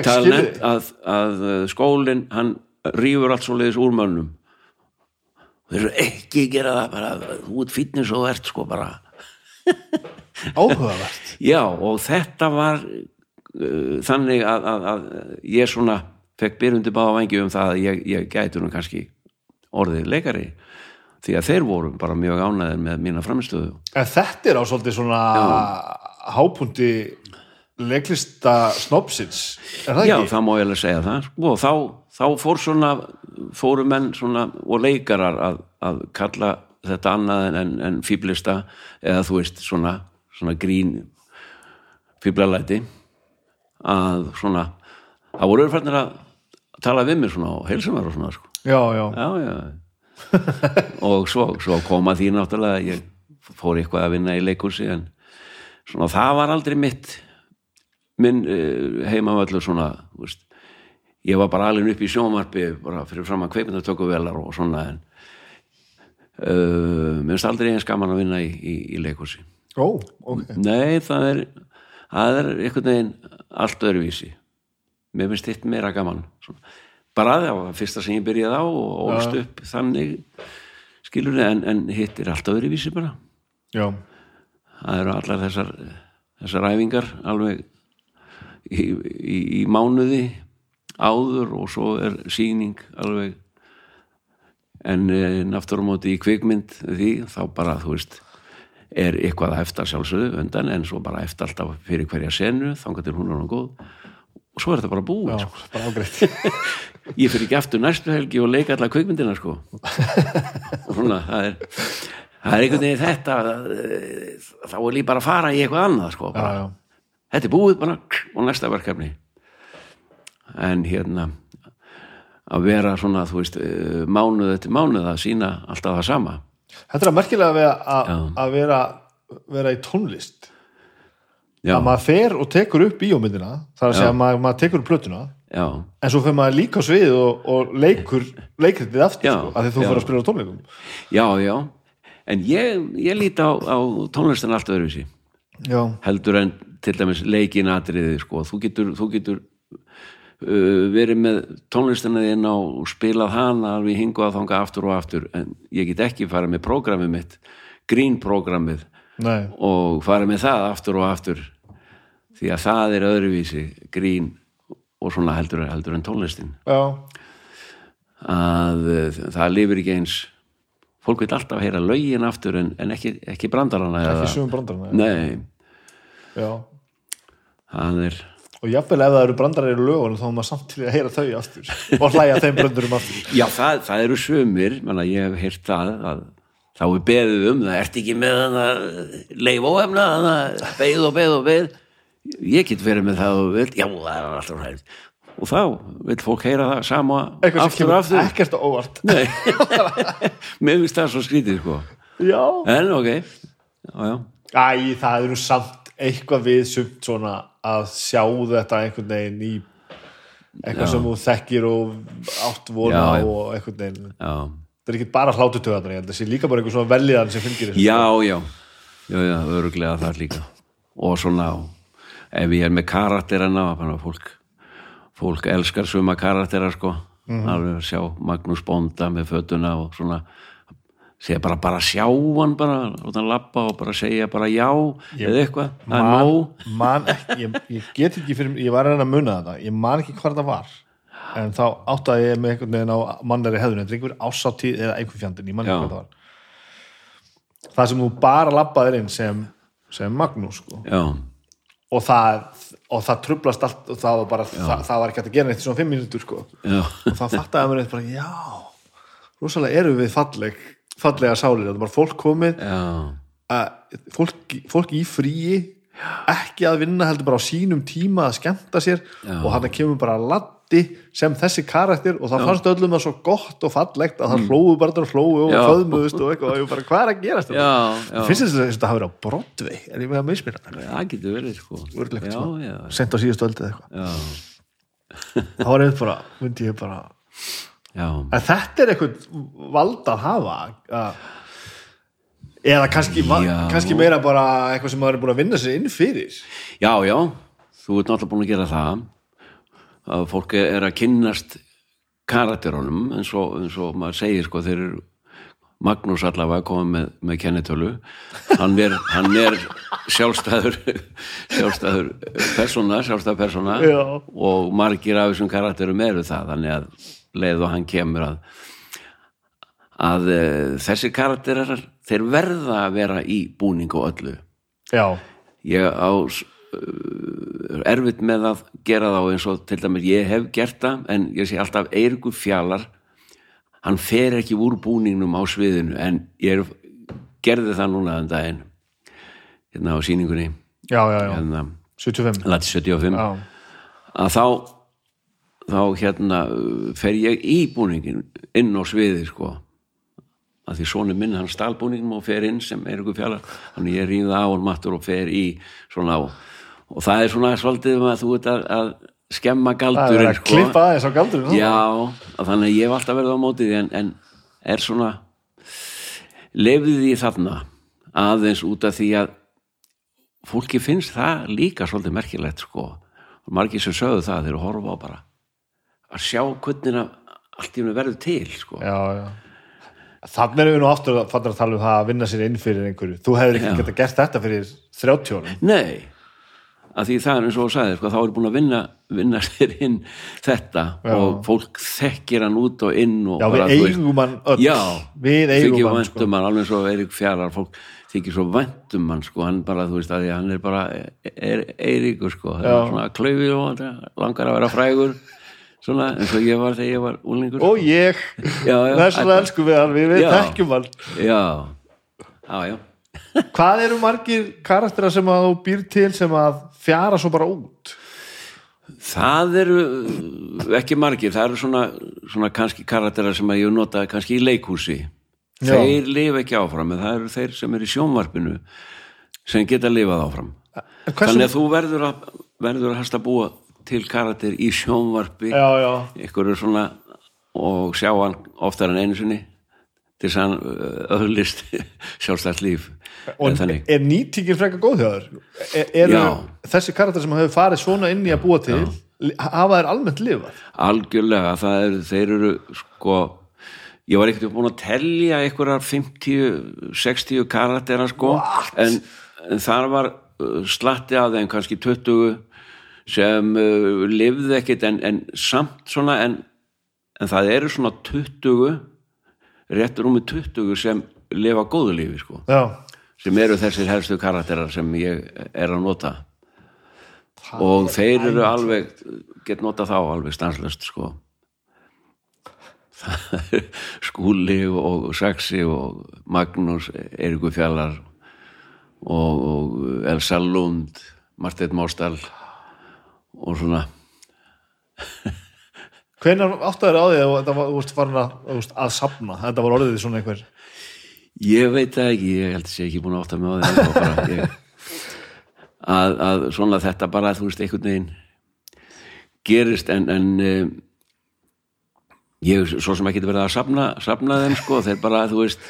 talent að, að uh, skólinn hann rýfur allt svo leiðis úr mönnum. Þeir eru ekki gera það bara, þú ert fítnis og ert sko bara áhugavert. Já og þetta var uh, þannig að, að, að ég svona fekk byrjundi báða vangi um það að ég, ég gæti nú kannski orðið leikari því að þeir voru bara mjög ánæðir með mína framistöðu þetta er á svolítið svona hápunkti leiklista snobsins, er það Já, ekki? það má ég alveg segja það. Sko, og þá, þá fór svona fóru menn svona og leikarar að, að kalla þetta annað en, en fýblista eða þú veist svona, svona grín fýblalæti að svona það voru örfærnir að tala við mér svona og heilsa mér og svona sko. Já, já, já, já. Og svo, svo koma því náttúrulega ég fór eitthvað að vinna í leikursi en svona það var aldrei mitt minn uh, heimavöldur svona veist, ég var bara alveg upp í sjónvarpi bara fyrir fram að kveipindartöku velar og svona en uh, minnst aldrei eins gaman að vinna í, í, í leikursi ó, ok. Nei það er það er einhvern veginn allt öðruvísi. Mér finnst hitt meira gaman. Svona. bara það var fyrsta sem ég byrjaði á og ólst upp þannig skilur en, en hitt er allt öðruvísi bara. Já, það eru allar þessar þessar æfingar alveg í, í, í mánuði áður og svo er síning alveg en e, náttúrum móti í kvikmynd því þá bara þú veist er eitthvað að eftir sjálfsögðu undan en svo bara eftir alltaf fyrir hverja senu þangar til hún er hann góð. Og svo er þetta bara búið já, sko. ég fyrir ekki aftur næstu helgi og leika allar kvikmyndina sko. Og svona það er það er einhvern veginn þetta eh, þá er líf bara að fara í eitthvað annað sko Já, já, þetta er búið bara og næsta verkefni. En hérna að vera svona þú veist eh, mánuð eftir mánuð að sína alltaf það sama. Þetta er að merkilega að, Já. að vera, vera í tónlist. Já, að maður fer og tekur upp bíómyndina þar að segja að maður, maður tekur upp plötuna já, en svo fer maður líka svið og, og leikur leikritið aftur sko, að því þú fyrir að spila tónleikum. Já, já. En ég, ég líti á, á tónlistin allt öðruvísi. Heldur en til dæmis leikinatriði sko, þú getur, þú getur verið með tónlistina á og spilað hana alveg hingu að þanga aftur og aftur. En ég get ekki farið með prógramið mitt grínprógramið og farið með það aftur og aftur því að það er öðruvísi grín og svona heldur, heldur en tónlistin. Já, að uh, það lifir ekki eins. Fólk vil alltaf heyra lögin aftur en, en ekki, ekki brandarana ekki sögum brandarana það er og jafnvel ef það eru brandarar í lögunum þá er maður samt til að heyra þau aftur. Og hlæja þeim brandurum aftur. Já, það, það eru sömur, menna, ég hef heyrt það að þá er beðið um það, ert ekki með hana leif óhefna, hana beið og beið og beið? Ég get verið með það og vil, já, það er alltaf hægt og þá vil fólk heyra það sama eitthvað sem aftur kemur aftur. ekkert óvart. Mér finnst það svo skrítið sko. En ok. Já, já, Æ, það er nú samt eitthvað við sumt svona að sjá þetta einhvern veginn í eitthvað Já. sem þú þekkir og átt vona Já, og einhvern veginn. Já, það er ekki bara hlátutöðan það sé líka bara einhver svona veljiðan sem fylgir þessu. Já, já. Já, já, öruglega það líka. Og svona ef ég er með karakterina bara fólk fólk elskar suma karaktera sko. Alveg að sjá Magnús Bonda með fötuna og svona segja bara, bara sjá hann bara láta hann lappa og bara segja bara já eða eitthvað, það er nóg. man, ekki, ég, ég get ekki fyrir ég var að reyna að muna þetta, ég man ekki hvað það var. En þá áttaði ég með einhvern veginn á mannari hefðun, þetta er einhver ásáttíð eða einhver fjandinn, ég man ekki Já. hvað það var. Það sem þú bara labbaðir inn sem, sem Magnús sko. og það og það trublast allt og það var bara það, það var ekki að gera neitt í svona fimm mínútur sko. og þá fattaði mér eitthvað já rosalega erum við falleg fallega sálir, þetta er bara fólk komið já. að fólk, fólk í fríi ekki að vinna heldur bara á sínum tíma að skemmta sér Já. og hann kemur bara laddi sem þessi karakter og það fannst öllum það svo gott og fallegt að það hlóðu bara og hlóðu og Mm. Já. föðmuðust og eitthvað og ég bara, hvað er að já, já, finnst þess að þetta hafi verið á Broadway? Er ég með að mismina það getur verið sko. Já, eitthvað já, sent á síðustu öldið eitthvað. Já, þá var einmitt bara, myndi ég bara já, en þetta er eitthvað vald að hafa að eða kannski, Já. kannski meira bara eitthvað sem maður er búin að vinna sér inn fyrir. Já, já þú ert náttúrulega búin að gera það að fólk er að kynnast karakterunum eins og, eins og maður segir sko þeir eru Magnús allavega komið með, með kennitölu. Hann er, hann er sjálfstæður sjálfstæður persóna, sjálfstæður persóna og margir af þessum karakterum eru það þannig að leið og hann kemur að að e, þessi karakterar þeir verða að vera í búning og öllu. Já, ég á uh, erfitt með að gera þá eins og til dæmis ég hef gert það en ég sé alltaf Eirikur Fjalar. Hann fer ekki úr búningnum á sviðinu en ég er, gerði það núna þann daginn hérna á sýningunni. Já, já, já. hérna, 75 Lati 75 já, að þá þá hérna uh, fer ég í búningin inn á sviði sko. Að því svona minn hann stál búningin og fer inn sem er ykkur fjallar þannig ég rýða á hann mattur og fer í svona á og það er svona svolítið um að þú ert að, að skemma galdurinn að klippa aðeins á galdurinn Já, að þannig að ég hef alltaf verið á mótið en, en er svona lefði því þarna aðeins út af því að fólki finnst það líka svolítið merkilegt sko. Og margir sem sögðu það þeir horfa á bara að sjá hvernig að allt í hennu verður til sko já, já Þannig erum við nú aftur að fara að tala um það að vinna sér inn fyrir einhverju. Þú hefur ekki Já. getað gert þetta fyrir 30 árum. Nei, að því það er eins og þú sagði sko, þá er búin að vinna, vinna sér inn þetta Já. og fólk þekkir hann út og inn og Já, við eigum hann öll. Já, við eigum hann, sko. um alveg svo Eirík Fjalar fólk þykir svo vænt um hann sko, hann bara, þú veist að því að hann er bara Eiríkur sko, það er svona klaufi og langar að vera frægur svona, eins og ég var þegar ég var úlingur Og ég, Já, já, þess að ætla- elsku við hann, við, þekkjum hann. Já, já, Hvað eru margir karaktera sem að þú býr til sem að fjara svo bara út? Það eru uh, ekki margir, það eru svona, svona kannski karakterar sem að ég nota kannski í leikhúsi. Já. Þeir lifa ekki áfram, en það eru þeir sem eru í sjónvarpinu sem geta lifað áfram. Hversu- Þannig að þú verður að, verður að hasta búa til karakter í sjónvarpi, Já, já. ykkur er svona og sjá hann oftar en einu sinni til þess að hann uh, öðlist sjálfstætt líf. Og þannig. er nýtingin frekar góð þér? Er, eru Já. þessi karakter sem hefur farið svona inn í að búa til, li- hafa þær almennt lifað? algjörlega, það er, þeir eru sko, ég var ekkert búin að telja einhverjar 50 60 karaktera sko en, en þar var uh, slatti af þeim kannski 20 sem uh, lifði ekkit en, en samt svona en, en það eru svona 20 réttur um 20 sem lifa góðu lífi sko. Já. sem eru þessir helstu karakterar sem ég er að nota. Og þeir eru alveg get nota þá alveg stanslöst sko. Skúli og Saxi og Magnús Eiríkur Fjallar og, og Elsa Lund Marteinn Móstal og svona. Hvenær áttu þær á því að þetta var, farin að, að safna? Þetta var orðið svona einhver... Ég veit það ekki, ég held að sé ekki búin að átta mig á því. Bara, ég, að, að svona þetta bara, þú veist, einhvern veginn gerist en, en um, ég svo sem ekki verið að safna, safna þeim sko, þeir bara, þú veist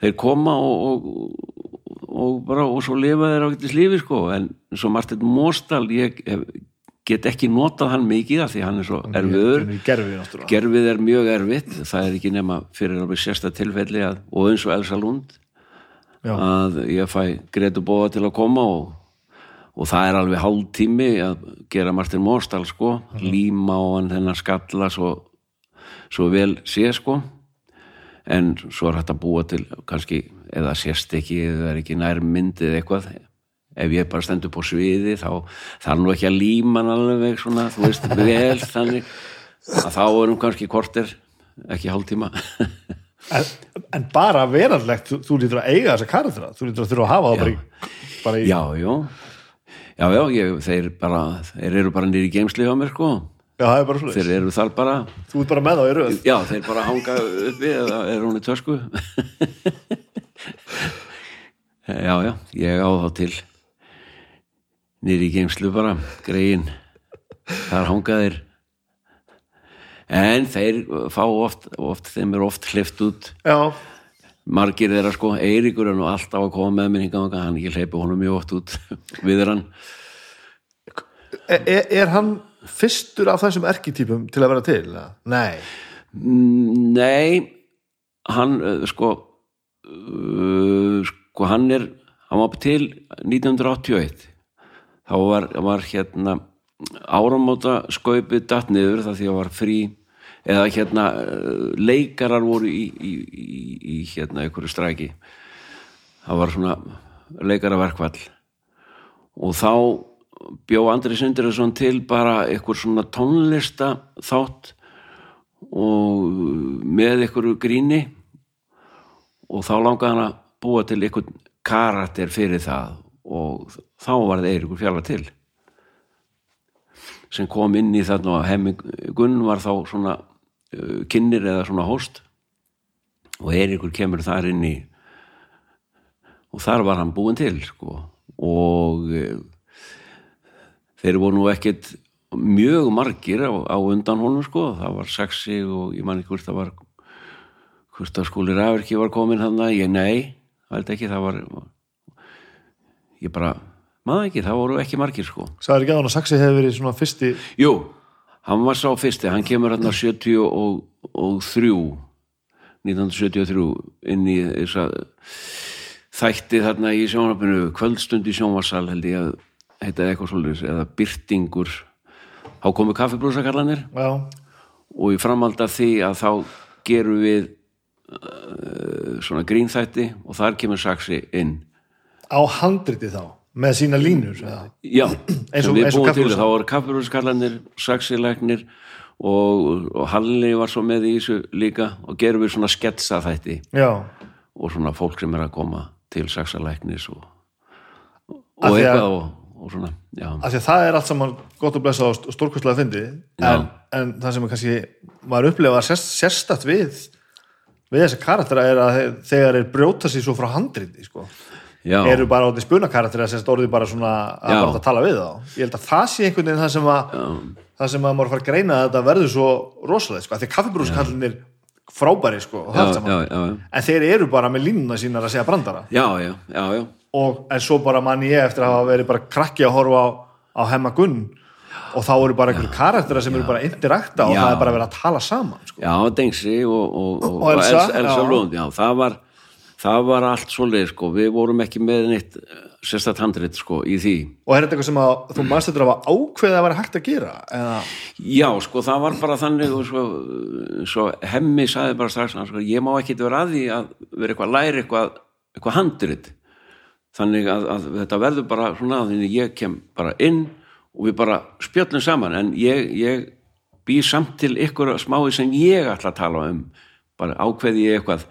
þeir koma og, og, og bara, og svo lifa þeir á getið lífi sko, en svo Martin Móstal ég hef, get ekki notað hann mikið af því hann er svo erfiður. Gerfið, gerfið er mjög erfitt. Það er ekki nema fyrir alveg sérsta tilfelli að, og eins og Elsa Lund Já. að ég fæ Gretu Bóa til að koma og, og það er alveg hálftími að gera Martin Móstal sko. Líma á hann þennan skalla svo, svo vel sé sko. En svo er hægt að búa til kannski eða sérst ekki eða er ekki nær myndið eitthvað ef ég bara stendur på sviði þá þarf nú ekki að líma alveg svona, þú veist, vel þannig. Að þá erum kannski korter ekki hálftíma. En, en bara verandlegt, þú, þú lítur að eiga þessa karaktera. Þú lítur að þurfa að hafa það bara í... Bara í já, já. Já, já, ég, þeir bara þeir eru bara nýri geimsli á mér sko. Já, það er bara svona. þeir eru þar bara. Þú ert bara með þá í röð. já, þeir bara hanga uppi eða er hún í tösku. Já, já, ég á þá til nýri geimslu bara greiðin. Þar hanga þeir. En þeir fá oft, oft þeim er oft hlift út. Já, margir þeirra sko, Eiríkur er nú alltaf að koma með þangað, hann ég hleypi honum mjög oft út við hann. Er, er, er hann fyrstur af þessum erkitýpum til að vera til? Nei, Mm, Nei, hann uh, sko uh, sko hann er hann var til 1981 þá var, var hérna áramóta skaupið datt niður það því að var frí eða hérna uh, leikarar voru í, í, í, í hérna einhverju stræki. Það var svona leikaraverkvall og þá bjó Andri Sindriðsson til bara einhver svona tónlista þátt og með einhverju gríni. Og þá langaði hann að búa til einhvern karakter fyrir það og þá var það Eiríkur fjalla til sem kom inn í þarna og hemmi Gunn var þá svona uh, kynnir eða svona host og Eiríkur kemur þar inn í og þar var hann búinn til sko. og uh, þeir voru nú ekkit mjög margir á, á undan honum sko, það var sexi og ég man ekki hvort það var hvort að skúli Ræverki var komin hann ég nei, það er ekki. Það var ég bara maður ekki, það voru ekki margir sko. Sagði ekki að hann að Saxi hefði verið svona fyrsti? Jú, hann var sá fyrsti hann kemur hann 73 1973 inn í þessa þætti þarna í sjónvarpinu kvöldstund í sjónvarsal held ég að heita eitthvað svolítið eða byrtingur. Þá komu kaffibrúsakallanir og í framhald af því að þá gerum við uh, svona grínþætti og þar kemur Saxi inn á handriti þá með sína línur já, Eins og- við búum til þá voru kaffibrúsakallanir Saxi læknir og, og Halli var svo með í þessu líka og gerum við svona sketsa þætti já, og svona fólk sem er að koma til Saxa læknis og, og að- eitthvað og, og svona, að það er allt saman gott og blessa og stórkostlega fyndi en, en það sem kannski maður upplefa sérst, sérstætt við við þessa karaktera er að þe- þegar er brjóta sér svo frá handriti sko. Já, eru bara á því spuna karaktera sem orðið bara svona að Já. að tala við þá ég held að það sé einhvern veginn það sem að það sem að maður fara að greina að þetta verður svo rosalega sko, af því að kaffibrúskallinir frábæri sko, já, já, já, en þeir eru bara með línuna sínar að segja brandara já, já, já, já. og en svo bara mann ég eftir að hafa verið bara krakki að horfa á, á hemma gunn og þá eru bara einhverju karaktera sem eru bara interakta og Já. það er bara verið að tala saman sko. Já, Dengsi og, og, og, Og Elsa, Elsa, Elsa já. Lund, já, það var það var allt svoleið, sko, við vorum ekki með neitt sérstætt handrit, sko, í því. Og er þetta eitthvað sem að þú mannst þetta að hafa ákveðið að vera hægt að gera eða, Já, sko, það var bara þannig og svo, svo hemmi sagði bara strax, sko, ég má ekki vera að því að vera eitthvað læri eitthvað, eitthvað handrit. Þannig að, að þetta verður bara svona þannig ég kem bara inn og við bara spjöllum saman. En ég, ég bý samt til ykkur smái sem ég ætla að tala um. Bara ákveði ég eitthvað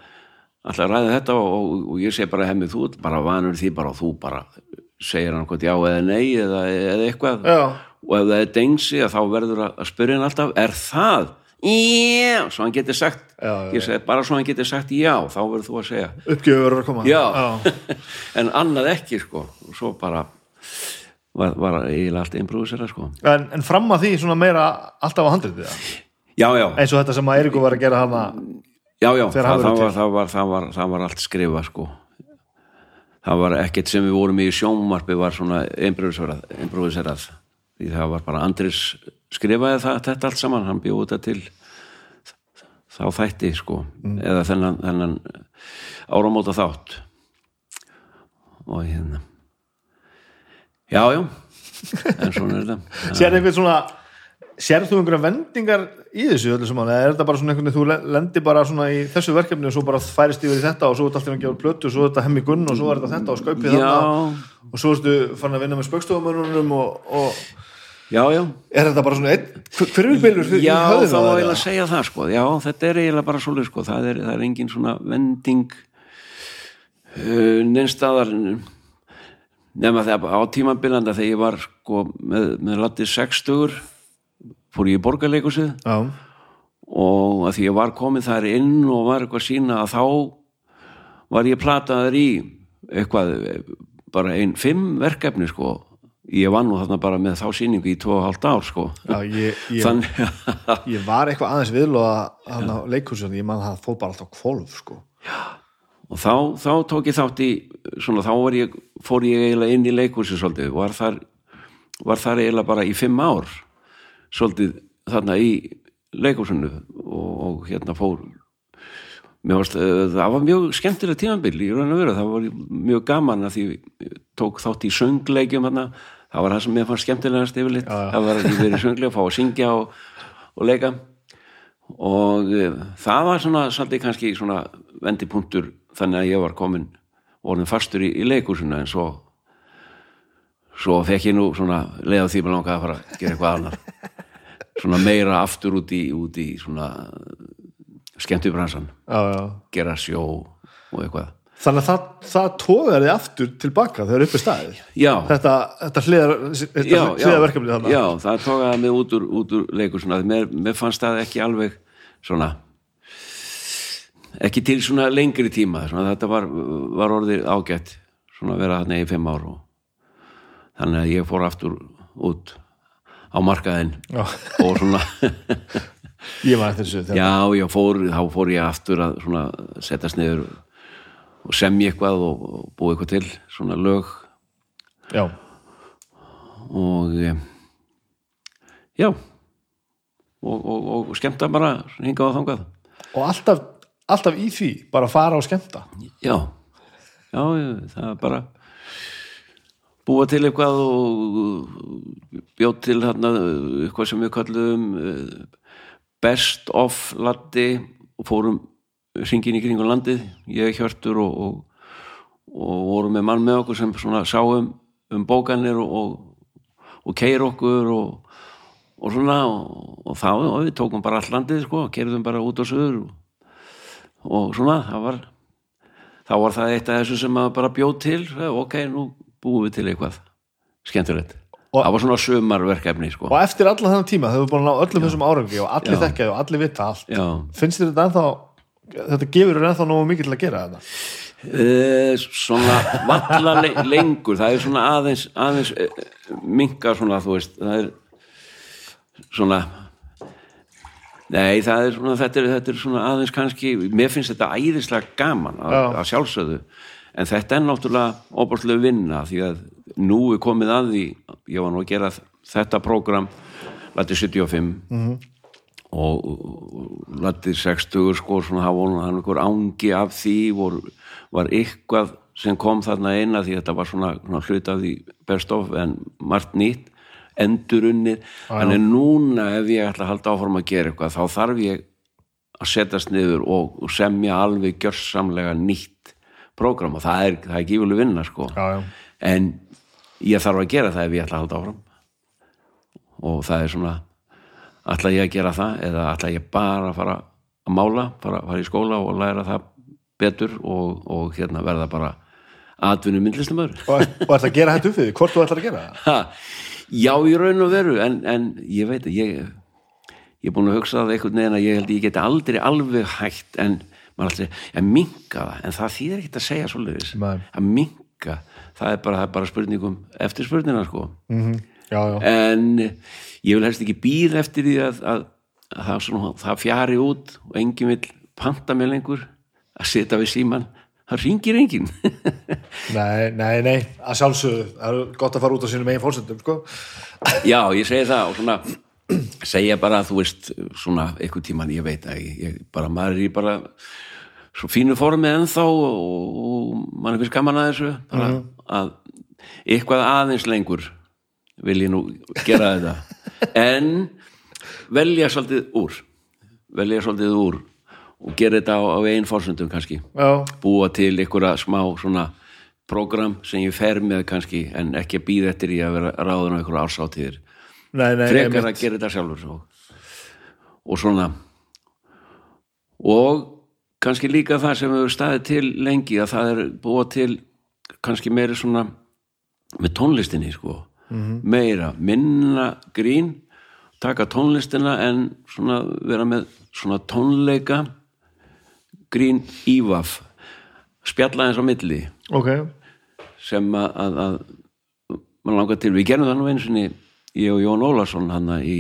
ætla að ræða þetta og, og, og ég segi bara hemmi þú bara vanur því bara og þú bara segir hann hvort já eða nei eða, eða eitthvað. Já. og ef það er dengsi þá verður að, spyrja hann alltaf er það? Já, svo hann getur sagt Já, já, segi bara svo hann getur sagt já þá verður þú að segja. Uppgjöfur að koma. En annað ekki sko. Og svo bara var, var eiginlega allt improvisera sko. En, en fram að því svona meira alltaf á handritið eða? já, já, eins og þetta sem að Eiríku var að gera hana já, já það, það, var, það, var, var, það var allt skrifa sko. Það var ekkert sem við vorum í sjónvarpi var svona improviserað, því það var bara Andris skrifaði það, þetta allt saman hann bjóði þetta til þá þætti sko eða þennan, þennan áramóta þátt. Og hérna. Já, já. En svona er þetta. Sér einhvern svona sér þú einhverja vendingar í þessu öllu saman? Eða er þetta bara svona einhvern veginn þú lendir bara svona í þessu verkefni og svo bara færist yfir í þetta og svo er þetta alltaf að gefa plötu og svo er þetta hemmi gunn og svo er þetta þetta og skaupið þarna. Og svo ertu fann að vinna með spöggstofamörunum og, og já, já. Er þetta bara svona fyrir Já, þá þér, ég að segja það sko. Já, þetta er eiginlega bara svolítið sko. Það er, það er engin svona vending uh, neinstaðar nema þegar á tímabilanda þegar ég var sko með, með fór ég í borgarleikusið Já, og að því ég var komið þar inn og var eitthvað að sína að þá var ég plataður í eitthvað bara ein fimm verkefni sko. Ég var nú þarna bara með þá síningu í tvo og hálft ár sko. Já ég, ég, þannig ég var eitthvað aðeins viðlóða hann á leikhúsinu, ég man að það fór bara alltaf kvolf sko. og þá, þá tók ég þátt í svona þá ég, fór ég eiginlega inn í leikhúsi svolítið, var þar var þar eiginlega bara í fimm ár svolítið þarna í leikúsinu og, og hérna fór. Varst, uh, það var mjög skemmtileg tímabil í raun og veru, það var mjög gaman að því tók þátt í söngleikjum hérna, það var það sem mér fannst skemmtilegast yfirleitt, Já, já. það var að ég verið söngleik að fá að syngja og, og leika. Og uh, það var svona svolítið kannski svona vendipunktur þannig að ég var komin orðin fastur í, í leikúsinu en svo svo fekk ég nú svona leið á því maður langaði að fara að gera eitthvað annar svona meira aftur út í, út í svona já. gera sjó og eitthvað. Þannig að það, það tógar þið aftur tilbaka þegar uppi staðið. Já, Þetta, þetta hliðar, þetta já, það tókaði mig út úr, úr leikur svona, mér, mér fannst það ekki alveg svona ekki til svona lengri tíma. Svona, þetta var, var orðið ágætt svona að vera þarna í fimm ár og þannig að ég fór aftur út á markaðinn Já. og svona Ég var eftir þessu. já, ég fór, þá fór ég aftur að svona setjast niður og semja eitthvað og, og búa eitthvað til svona lög Já. og eh, já og, og, og skemmta bara hingað og þangað Og alltaf, alltaf í því, bara fara og skemmta. já, já, það er bara búa til eitthvað og bjóð til þarna eitthvað sem við kallum best of landi og fórum hringin í kringum landið. Ég hjörtur og, og, og vorum með mann með okkur sem svona sáum um bókanir og, og, keir okkur og, svona og, þá og við tókum bara all landið sko, keirðum bara út á söður og svona það var þá var það eitt af þessu sem maður bara bjóð til. Ok, nú búum við til eitthvað skemmtilegt Og- það var svona sömarverkefni sko. Og eftir allan þennan tíma, þau búin að ná öllum þessum árangi og allir Já. þekkja þau og allir vita allt. já, Finnst þér þetta ennþá, þetta gefur þér ennþá nógu mikið til að gera þetta? e, svona valla le lengur það er svona aðeins, aðeins e, minka svona þú veist það er svona nei það er svona þetta er, þetta er svona aðeins kannski mér finnst þetta æðislega gaman að, Já. að sjálfsögðu en þetta er náttúrulega óbúrslega vinna því að nú er komið að því ég var nú að gera þetta prógram Lati 75 og, og Lati 60 sko svona það voru hann einhver ángi af því vor, var eitthvað sem kom þarna eina því þetta var svona, svona hlut af því best of en margt nýtt endurunnið. Þannig núna ef ég ætla að halda áfram að gera eitthvað þá þarf ég að setjast niður og, og semja alveg gjörsamlega nýtt prógram og það er, það er gífuleg vinna sko Já, já. en ég þarf að gera það ef ég ætla að halda áfram og það er svona ætla ég að gera það eða ætla ég bara að fara að mála fara, fara í skóla og læra það betur og, og hérna verða bara atvinnu myndlistamöður Og, og ætla að gera þetta upp því, hvort þú ætlar að gera það? Ha, já, í raun og veru en, en ég veit ég ég er búin að hugsa það einhvern veginn að ég held ég geti aldrei alveg hægt en maður alltaf, að minka það en það þýðir ekkert að segja Nei. að minka, það er bara, það bara spurningum eftir spurningina sko Mm Já, já. en ég vil helst ekki býð eftir því að, að, að það, svona, það fjari út og enginn vil panta mér lengur að setja við síman það ringir enginn Nei, nei, nei, að sjálfsögðu, það er gott að fara út á sínum eigin fórsendum, sko. Já, ég segi það og svona segja bara að þú veist svona eitthvað tíman, ég veit að ég, ég bara, maður er í bara svo fínu formi ennþá og, og mann er fyrst gaman að þessu. Bara að eitthvað aðeins lengur vil ég nú gera þetta. En velja svolítið úr velja svolítið úr og gera þetta á, á einn fórsöndum kannski. Já, búa til einhverja smá svona program sem ég fer með kannski en ekki að býða eftir í að vera ráðun á einhverja ársáttíðir nei, nei, frekar að gera þetta sjálfur og, og svona. Og kannski líka það sem hefur staðið til lengi að það er búa til kannski meiri svona með tónlistinni sko. Meira, minna grín taka tónlistina en svona vera með svona tónleika grín ívaf spjalla eins á milli. Ok, sem að, að, að mann langar til, við gerum það nú einu sinni ég og Jón Ólarsson hann í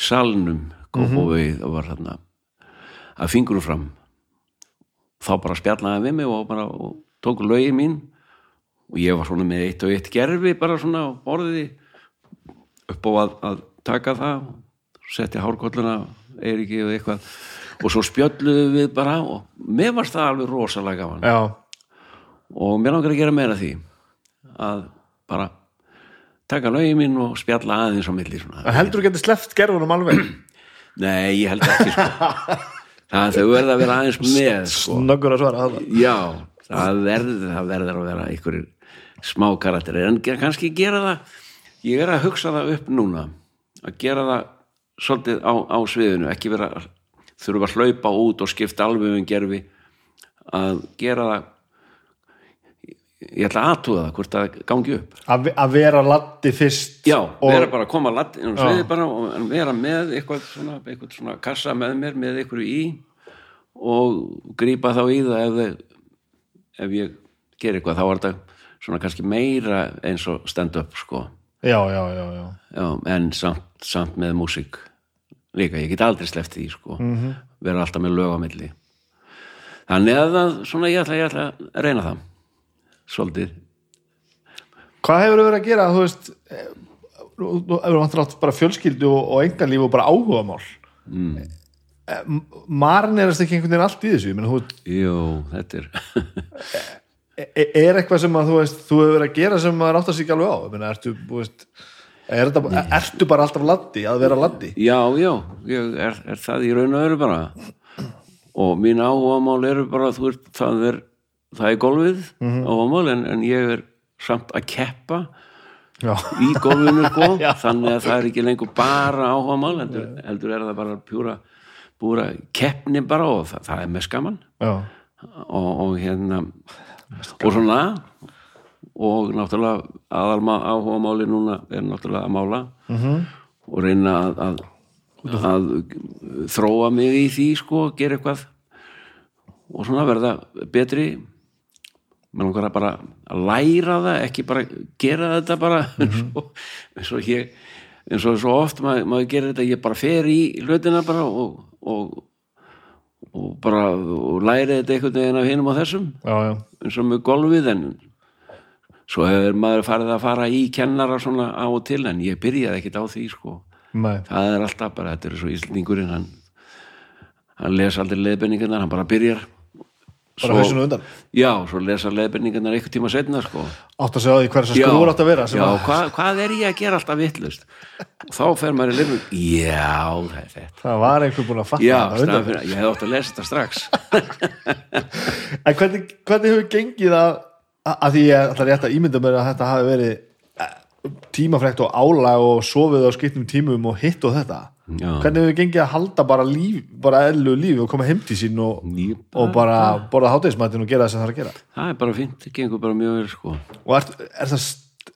salnum Kópavegi, það var hann að fingur fram. Þá bara spjallaði við mig og bara og tók lögin mín. Og ég var svona með eitt og eitt gerfi bara svona á borðið upp á að, að taka það setja hárkolluna Eiríki og eitthvað. Og svo spjölluðu við bara og mér varst það alveg rosalega gaman. Já, og mér langar að gera meira því að bara taka lögin mín og spjalla aðeins á milli svona. heldur þú getur sleppt gerfunum alveg Nei, ég held ekki sko. það verða að vera aðeins með sko. snöggur að svara það Já, það verður, það verður að vera einhverjir smá karakterir en kannski gera það ég er að hugsa það upp núna að gera það svolítið á, á sviðinu ekki vera að þurfa að hlaupa út og skipta alveg um gerfi að gera það ég ætla að aðtúða það hvort það gangi upp. Að, að vera laddi fyrst Já, og, vera bara að koma sviði bara og vera með eitthvað svona, eitthvað svona kassa með mér með einhverju í og grípa þá í það ef, ef ég ger eitthvað þá var þetta svona kannski meira eins og stand up sko. Já, já, já, já. Já, en samt, samt með músík líka, ég get aldrei sleppt því sko. -hmm. vera alltaf með lög á milli. Þannig að það, svona ég ætla, ég ætla að reyna það svolítið. Hvað hefur verið að gera þú veist eh, þú hefur vantur bara fjölskyldu og, og enganlíf og bara áhugamál. Mm. marin er ekki einhvern veginn allt í þessu? Þú, veist, Jú, þetta er e- er eitthvað sem að þú veist þú hefur verið að gera sem maður átt að ekki alveg á? Meina, ertu, veist er þetta, ertu bara alltaf laddi að vera laddi? Já, já, ég er, er það í raun og veru bara. Og mín áhugamál eru bara þú veist, það er það er golfið mm áhugamál en, en ég er samt að keppa já, í golfinu sko. Þannig að það er ekki lengur bara áhugamál heldur, heldur er það bara pjúra búra keppni bara og það, það er með skaman og, og hérna og svona og náttúrulega aðalma áhugamáli núna er náttúrulega að mála -hmm. og reyna að, að, að þróa mig í því sko, gera eitthvað og svona verða betri mér langar að bara að læra það ekki bara gera þetta bara eins, og, eins og ég eins og svo oft maður, maður gerir þetta ég bara fer í hlutina bara og, og, og bara og læri þetta einhvern veginn af hinum á þessum já, já. eins og með golfið en svo hefur maður farið að fara í kennara svona á og til en ég byrjaði ekkit á því sko Nei. það er alltaf bara, þetta er svo íslendingurinn hann, hann les aldrei leiðbenningarnar hann bara byrjar bara hausinu undan. Já, svo lesa leiðbenningarnar einhver tíma setna sko. Átt að segja á því hver þessar skrúur átt að vera já, að, hvað, hvað er ég að gera alltaf vittlust og þá fer maður í lifum já, það er þetta. Það var einhver búin að fatta já, fyrir, ég hef átt að lesa þetta strax. En hvernig, hvernig hefur gengið að, að, því ég ætla rétt að ímynda mér að þetta hafi verið tímafrekt og álag og sofið á skiptum tímum og hitt og þetta. Já. hvernig hefur gengið að halda bara líf bara eðlu lífi og koma heim til sín og, Ég og bara borða hátegismættin og gera það sem það er að gera? Það er bara fínt, það gengur bara mjög vel sko. Og er, er það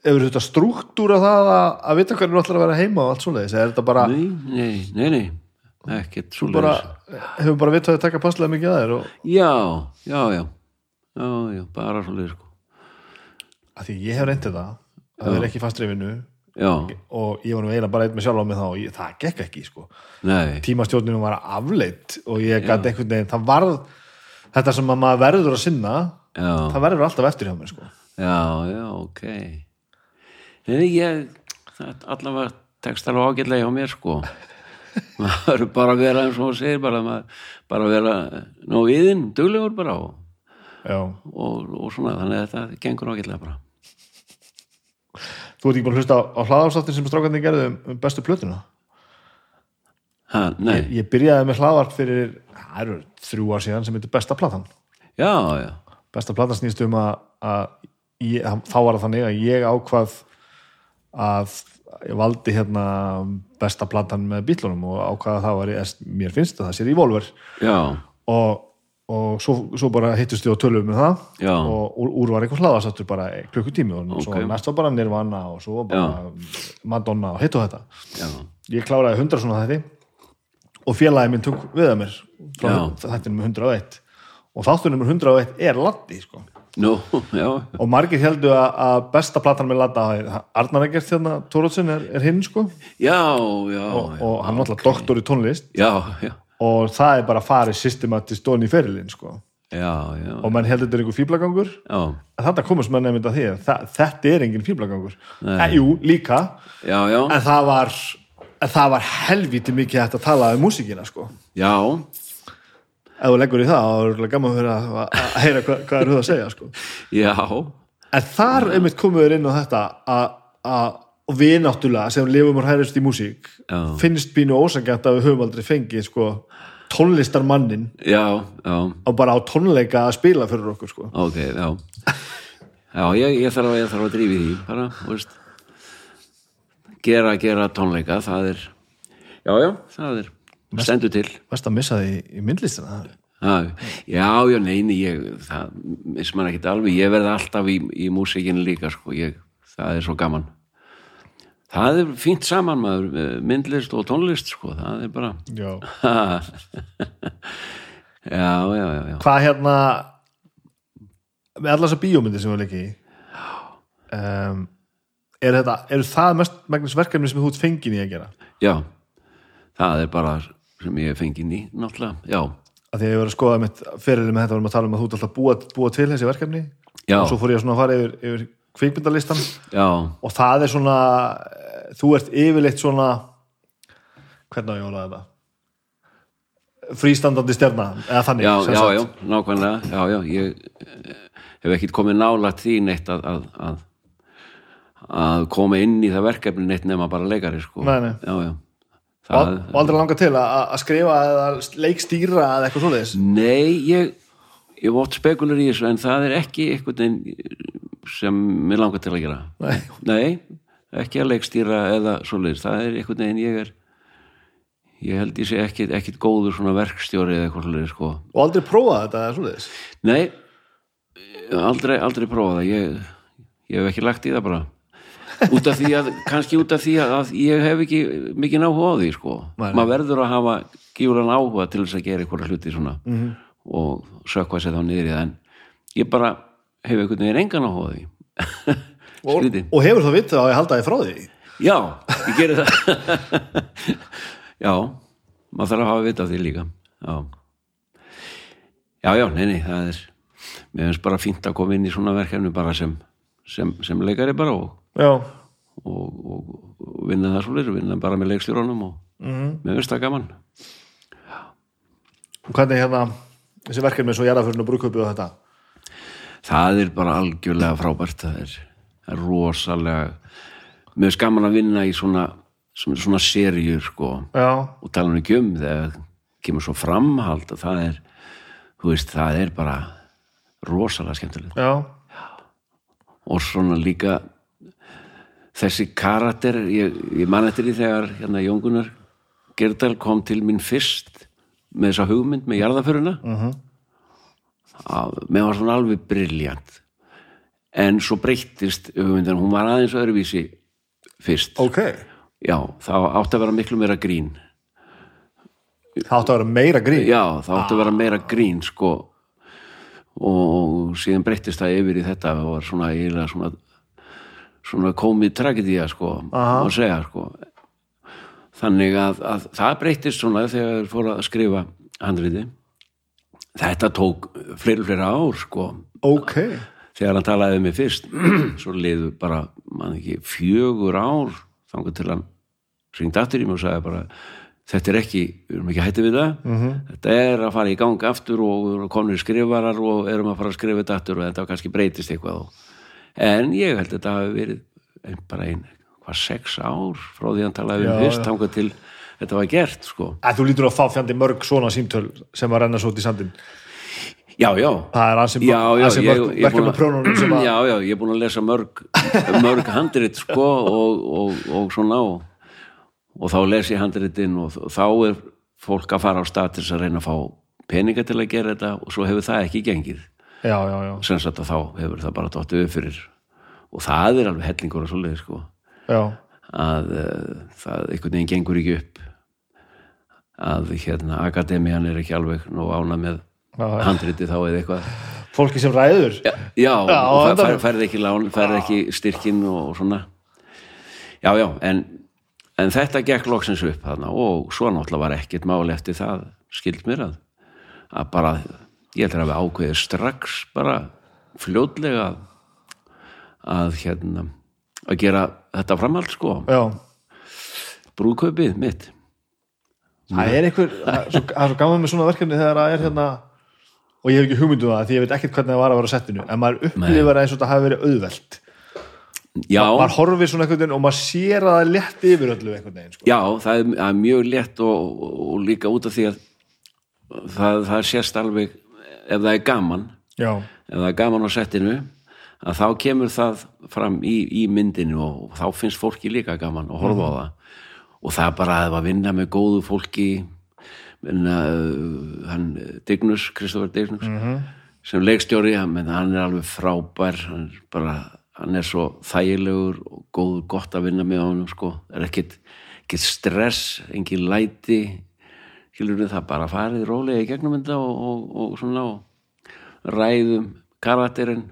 hefur þetta struktúra það að, að vita hvernig þú ætlar að vera heima og allt svoleiðis? Eða er þetta bara, nei, nei, nei, nei. Ekkert svo bara hefur bara vitað að taka passlega mikið að þér og já, já, já. Já, já, bara svo sko. Að því ég hef reyndið það að vera ekki fast reyfinu já, og ég var nú eiginlega bara einn með sjálf á mig þá og ég, það gekk ekki sko. Nei, tímastjórninu var afleitt og ég gæti einhvern veginn, það varð þetta sem að maður verður að sinna já. það verður alltaf eftir hjá mér sko. Já, já, ok. Nei, ég það allavega tekst alveg ágætlega hjá mér sko. Maður bara að vera eins og þú segir bara, maður, bara að vera ná viðinn, duglegur bara og, og, og svona, þannig að þetta gengur ágætlega bara þú ert ekki búin að hlusta á, hlaðarstáttin sem strákandi gerði um, um bestu plötuna? Ha, nei, ég, ég byrjaði með hlaðvart fyrir það eru þrjú ár síðan sem heitir besta platan. Já, já. Besta platan snýst um að, að ég, þá var það þannig að ég ákvað að ég valdi hérna besta platan með bílunum og ákvað að það var, mér finnst að það sér í Volver já, og, og svo, svo bara hittust við og tölum með það. Já. og úr, úr var eitthvað hlaðasáttur bara klukkutími og svo Ok. næst var bara Nirvana og svo var bara Madonna og hitt og þetta. Já, ég kláraði 100 svona þetta og félagi minn tók við að mér frá Já. þetta nummer 101 og þáttur nummer 101 er Latti sko. já. Og margir heldur að, að besta platan með Latta Arnar Egert hérna, Tórótsin er, er hinn sko. Já, já, og, já, og hann er alltaf doktor í tónlist. Já, já og það er bara farið systematist dón í ferilinn sko. Já, já, og menn heldur þetta er einhver fíblagangur já, en þetta komast menn nefnd að því að þetta er engin fíblagangur en, jú, líka. Já, en það var, var helviti mikið hægt að tala um músíkina sko. já, ef þú leggur í það, þá er gaman að, að að heyra hvað, hvað er það að segja sko. já, en þar einmitt komum við inn á þetta að, að og við náttúrulega sem lifum og hærist í músík Já. finnst bínu ósangjönd að við höfum aldrei fengið sko, tónlistarmannin já, já, og bara á tónleika að spila fyrir okkur sko. ok, já já, ég, ég þarf að, ég þarf að drífi því bara, þú veist gera, gera tónleika, það er já, já, það er stendur til Vest að missa því í myndlistina Já, já, já, neini, ég, það miss mann ekkert alveg, ég verði alltaf í, í músikinu líka, sko, ég, það er svo gaman. Það er fínt saman maður, eh, myndlist og tónlist, sko, það er bara, Já. já, já, já, já, Hvað hérna með allar þessar bíómyndir sem við leikið í um, er þetta, eru það mest megnis verkefni sem þú ert fengin í að gera? já, það er bara sem ég er fengið í, náttúrulega, já, Af því að ég var að skoða mitt fyrirli með þetta varum að tala um að þú ert alltaf búa, búa til þessi verkefni Já. og svo fór ég að fara yfir, yfir kvikmyndalistan já, og það er svona eh, þú ert yfirleitt svona hvernig á ég að orða þetta frístandandi stjarna eða þannig já, já, já, nákvæmlega, já, já, ég eh, hef ekkert komið nálægt því neitt að, að, að, að koma inn í það verkefni neitt nema bara leikari, sko. Nei, nei. Já, já. Það, og aldrei langa til að, að skrifa eða leikstýra eða eitthvað svoleiðis Nei, ég ég oft spekulur í þessu en það er ekki einhvern veginn sem mér langar til að gera. Nei. Nei, ekki að leikstýra eða svoleiðis, það er einhvern veginn ég er ég held ég sé ekkit, ekkit góður svona verkstjóri eða eitthvað svoleiðis sko. Og aldrei prófa þetta eða svoleiðis? Nei, aldrei, aldrei prófa það. Ég, ég hef ekki lagt í það bara. Út af því að, kannski út af því að, ég hef ekki mikið áhuga á því sko, Nei, maður verður að hafa gífulegan áhuga til þess að gera eitthvað hluti svona Mhm. -hmm. og sökva sér þá niður í það. En ég bara hef einhvern veginn engan á því. Og, og hefur þá vitað að ég halda þið frá því? Já, ég geri það. Já maður þarf að hafa vita af því líka. Já. Já, já, nei, nei, það er mér finnst bara fínt að koma inn í svona verkefni bara sem, sem, sem leikari bara og, og, og, og vinna það svolítið, vinna bara með leikstjórunum og Mhm. mér finnst það gaman. Og hvernig hérna þessi verkefni svo jarðaförn og brúköpi og þetta það er bara algjörlega frábært. Það er, það er rosalega mér finnst gaman að vinna í svona svona, svona seríur sko. Já, og tala nú ekki um þegar kemur svo framhald og það er þú veist, það er bara rosalega skemmtilegt. Já, og svona líka þessi karakter ég, ég man eftir því þegar hérna Jóngunar Gerdal kom til mín fyrst með þessa hugmynd með jarðaföruna uh -huh. Með var svona alveg briljant. En svo breyttist hugmyndin, hún var aðeins öðruvísi fyrst, ok. Já, þá átti að vera miklu meira grín. Það átti að vera meira grín? Já, það átti að vera meira grín sko. Og síðan breyttist það yfir í þetta og var svona eiginlega svona svona komið tragedía sko Aha. og segja sko. Þannig að, að það breyttist svona þegar þeir fóru að skrifa handriti þetta tók fleiri fleiri ár sko. Ok, þegar hann talaði mig fyrst svo liðu bara, man ekki fjögur ár þangar til hann ringdi aftur í mig og sagði bara þetta er ekki, við erum ekki hætti við það. -hmm. þetta er að fara í gang aftur og konur skrifarar og erum að fara að skrifa þetta aftur og þetta kannski breytist eitthvað og, en ég held að þetta hafi verið ein, bara ein, hvað, sex ár frá því hann talaði Já, mig fyrst þangar til þetta var gert sko. Að þú lítur að fá fjandi mörg svona símtöl sem að renna svo út í sandin já, já, það er búin verkefni prónunum sem að Já, já, ég er búin að lesa mörg mörg handrit sko og, og, og svona og, og þá les ég handritin og, þá er fólk að fara á þess að reyna að fá peninga til að gera þetta og svo hefur það ekki gengið. Já, já, já, sem sagt að þá hefur það bara dottið upp fyrir. Og það er alveg hellingur og svoleiði sko. Já, að uh, það einhvern veginn gengur ekki upp að hérna akademian er ekki alveg nú ána með Já, já. handriti þá eða eitthvað. Fólki sem ræður? Já, já, og á fær, færði ekki færði ekki styrkin og svona. Já, já, en, en þetta gekk loksins upp þarna og svo náttúrulega var ekkert mál eftir það skild mér að, að bara ég held að hafa ákveðið strax bara fljótlega að, hérna að gera þetta framhald sko. Já, brúðkaupið mitt það er einhver það er svo, svo gaman með svona verkefni þegar það er hérna og ég hef ekki hugmyndu það því ég veit ekkert hvernig það var að vera settinu. En maður upplifar eins og þetta hafi verið auðvelt. Já, maður horfir svona einhvern veginn og maður sér að það er létt yfir öllu einhvern veginn sko. já það er, það er mjög létt og, og, og líka út af því að það, það sést alveg ef það er gaman já, ef það er gaman á settinu að þá kemur það fram í, í myndinu og þá finnst fólki líka gaman að horfa á það og það bara að vinna með góðu fólki menna, uh, hann Dignus, Kristoffer Dignus sem leikstjóri, hann, menn, hann er alveg frábær hann er bara hann er svo þægilegur og góð, gott að vinna með honum sko, er ekkit, ekkit stress engin læti skilur það bara farið rólega í gegnum þetta og, og, og svona og ræðum karakterinn.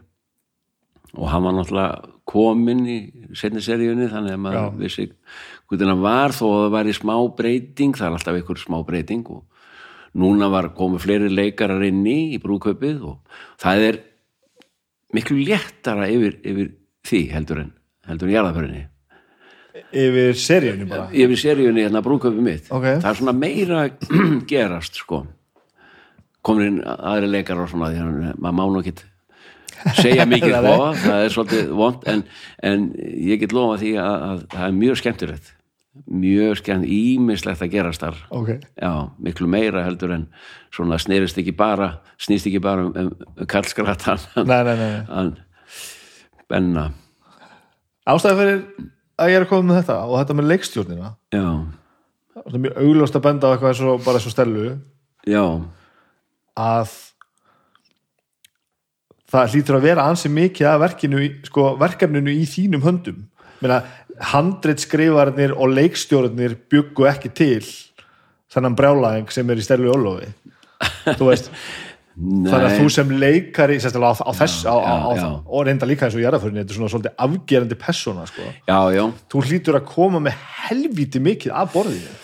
Og hann var náttúrulega kominn í setni seríunni þannig að maður Já. vissi hvernig hann var þó að það væri smá breyting það er alltaf einhver smá breyting og núna var komið fleiri leikarar inn í í brúðkaupið og það er miklu léttara yfir, yfir því heldur en heldur en jarðaförinni yfir seríunni bara? Yfir seríunni hérna brúðkaupið mitt. Ok. það er svona meira gerast sko. Komin inn aðri leikar og svona því að maður má nú ekki segja mikið Nei, sko, það er svolítið vond en, en ég get lofa því að, að það er mjög skemmtilegt mjög skemmt, ímislegt að gerast þar. Ok, já, miklu meira heldur en svona snerist ekki bara snýst ekki bara um, um kallskratan nei, nei, nei hann benna. Ástæði fyrir að ég er að koma með þetta og þetta með leikstjórnina. Já, það er mjög augljóst að benda á eitthvað eins og bara eins og stelu já, að það hlýtur að vera ansi mikið að verkinu, sko, verkefninu í þínum höndum. Meina, handrit skrifarnir og leikstjórnir byggu ekki til þennan brjálæðing sem er í stelu ólofi þú veist þannig að þú sem leikari sérstaklega á, á þess á, á, á, já. og reynda líka eins og jarðaförinni þetta er svona svolítið afgerandi persóna sko. já, já, þú hlýtur að koma með helvíti mikið af borðinu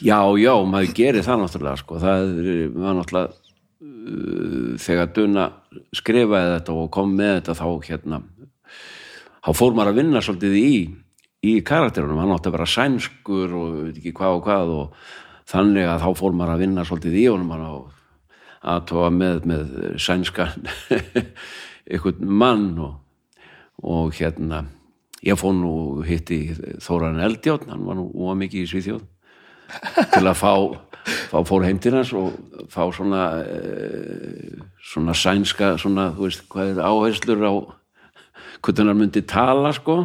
Já, já, maður gerir það náttúrulega sko. það var náttúrulega uh, þegar Duna skrifaði þetta og kom með þetta þá hérna þá fór maður að vinna svolítið í í karakterunum, hann átti að vera sænskur og veit ekki hvað og hvað og þannig að þá fór maður að vinna svolítið í honum. Og að tóa með, með sænskan einhvern mann og, og hérna ég fór nú hitti Þóran Eldjárn, hann var nú óa mikið í Svíþjóð. Til að fá, fá fór heim til hans og fá svona e, svona sænska svona, þú veist, hvað er áherslur á hvernig hann myndi tala sko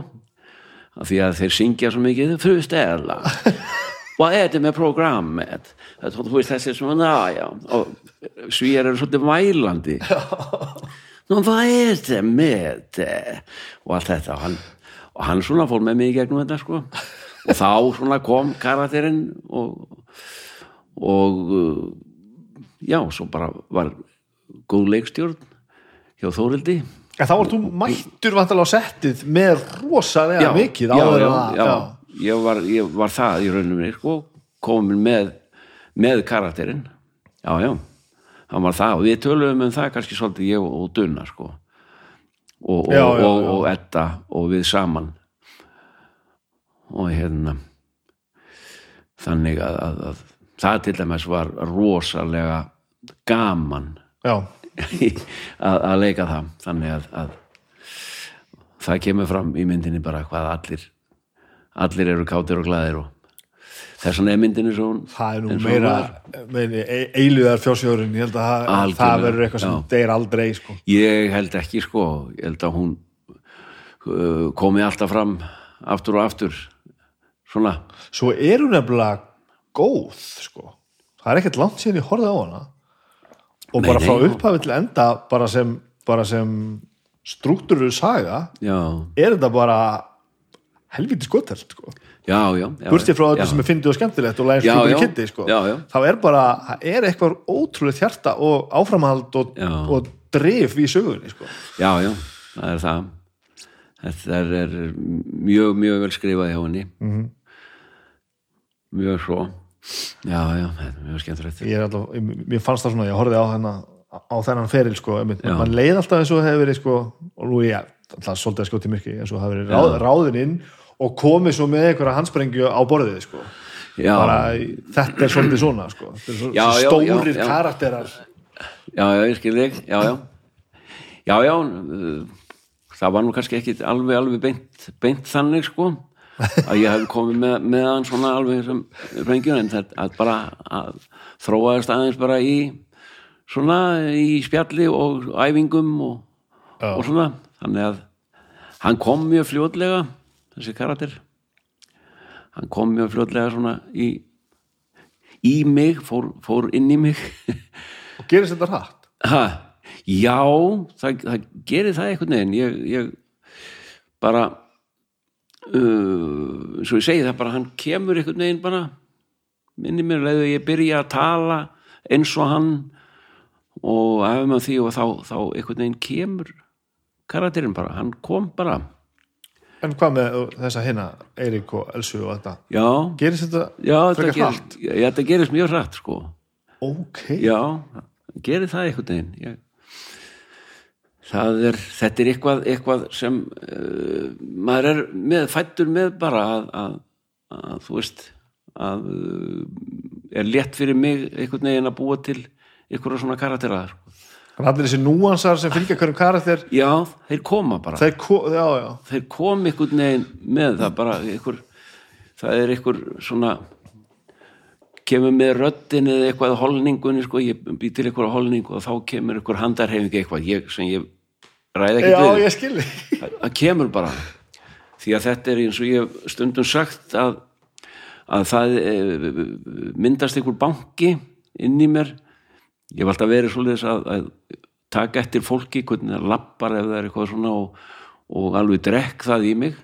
af því að þeir syngja svo mikið fru stela hvað er þetta með programmet þú veist þessi já og svíjar eru svolítið vælandi. Nú, hvað er þetta með þetta? Og allt þetta og hann, og hann svona fór með mig í gegnum þetta sko. Og þá svona kom karakterinn og og já, svo bara var góð leikstjórn hjá Þórildi en þá var þú mættur vantilega á settið með rosalega mikið já, áður já, að- já, Ég, var, ég var það í raunum sko, komin með með karakterinn. Já, já, hann var það. Og við töluðum um það kannski svolítið ég og, Dunna sko. Og, og, Já, já, og, já. og Edda og við saman. Og hérna þannig að, að, að það til dæmis var rosalega gaman. Já, að, að leika það. Þannig að, að það kemur fram í myndinni bara hvað allir allir eru kátir og glæðir og þess vegna er myndinni svo það er nú meira e- eilíðar fjósjóðurinn ég held að Algjörlega, það verður eitthvað sem já. deyr aldrei sko. ég held ekki sko. Ég held að hún uh, komi alltaf fram aftur og aftur. Svona. Svo er hún nefnilega góð sko. það er ekkert langt síðan ég horfði á hana og Nei, bara frá upphafi til enda bara sem, bara sem struktúru saga já, er þetta bara helviti skotelt sko. já, já, já burtið frá þetta sem er fyndið og skemmtilegt og fyrir já. kitti sko. Þá er bara, það er eitthvað ótrúlega hjarta og áframhald og, og drif í sögunni sko. já, já, það er það þetta er, mjög, mjög vel skrifað hjá henni Mhm. mjög svo já, já, þetta er mjög skemmtilegt. Ég er alltaf, mér fannst það svona, ég horfði á hennar á þennan feril sko, mann leið alltaf eins og hefur verið sko, og nú ég alltaf svolítið að skjóti myrki eins og hafi verið ráð, ráðin inn og komið svo með einhverja hansprengju á borðið sko. já, bara, þetta er svolítið svona sko. Þetta er svo, Já, já, stórir já, karakterar. Já, já, ég skil þig. Já, já, já, já það var nú kannski ekki alveg, alveg beint, beint þannig sko að ég hef komið með, með hann svona alveg sem rengjur en þetta að bara að þróaðist aðeins bara í svona í spjalli og æfingum og, Já. og svona. Þannig að hann kom mjög fljótlega þessi karakter. Hann kom mjög fljótlega svona í í mig, fór, fór inn í mig. Og gerist þetta hratt? Ha, já, það, það gerir það einhvern veginn. Ég, ég bara uh, svo ég segi það bara hann kemur einhvern veginn bara. Minni mér leiðu ég byrja að tala eins og hann. Og ef maður því og þá, þá einhvern veginn kemur karakterinn bara, hann kom bara. En hvað með þessa hinna Eirík og Elsu og þetta? Já, gerist þetta já frekar hratt? já, þetta gerist mjög hratt sko. Ok, Já, gerir það einhvern veginn. Ég, er þetta er eitthvað, eitthvað sem uh, maður er með, fættur með bara að, að, að þú veist að uh, er létt fyrir mig einhvern veginn að búa til einhverja svona karaktera sko. Þannig að allir þessi núansar sem fylgja hverjum karakter. Já, þeir koma bara. Þeir, ko þeir kom einhvern veginn með það bara einhver, það er einhver svona kemur með röddin eða eitthvað holningunni sko, ég bý til eitthvað holningu og þá kemur eitthvað handarhefingi eitthvað ég, sem ég ræði ekki já, ég skilji það, kemur bara. Því að þetta er eins og ég stundum sagt að, að það e, myndast einhver banki inn í mér. Ég hef alltaf verið svolítið að, að taka eftir fólki, hvernig það lappar ef það er eitthvað svona og, og alveg drekk það í mig.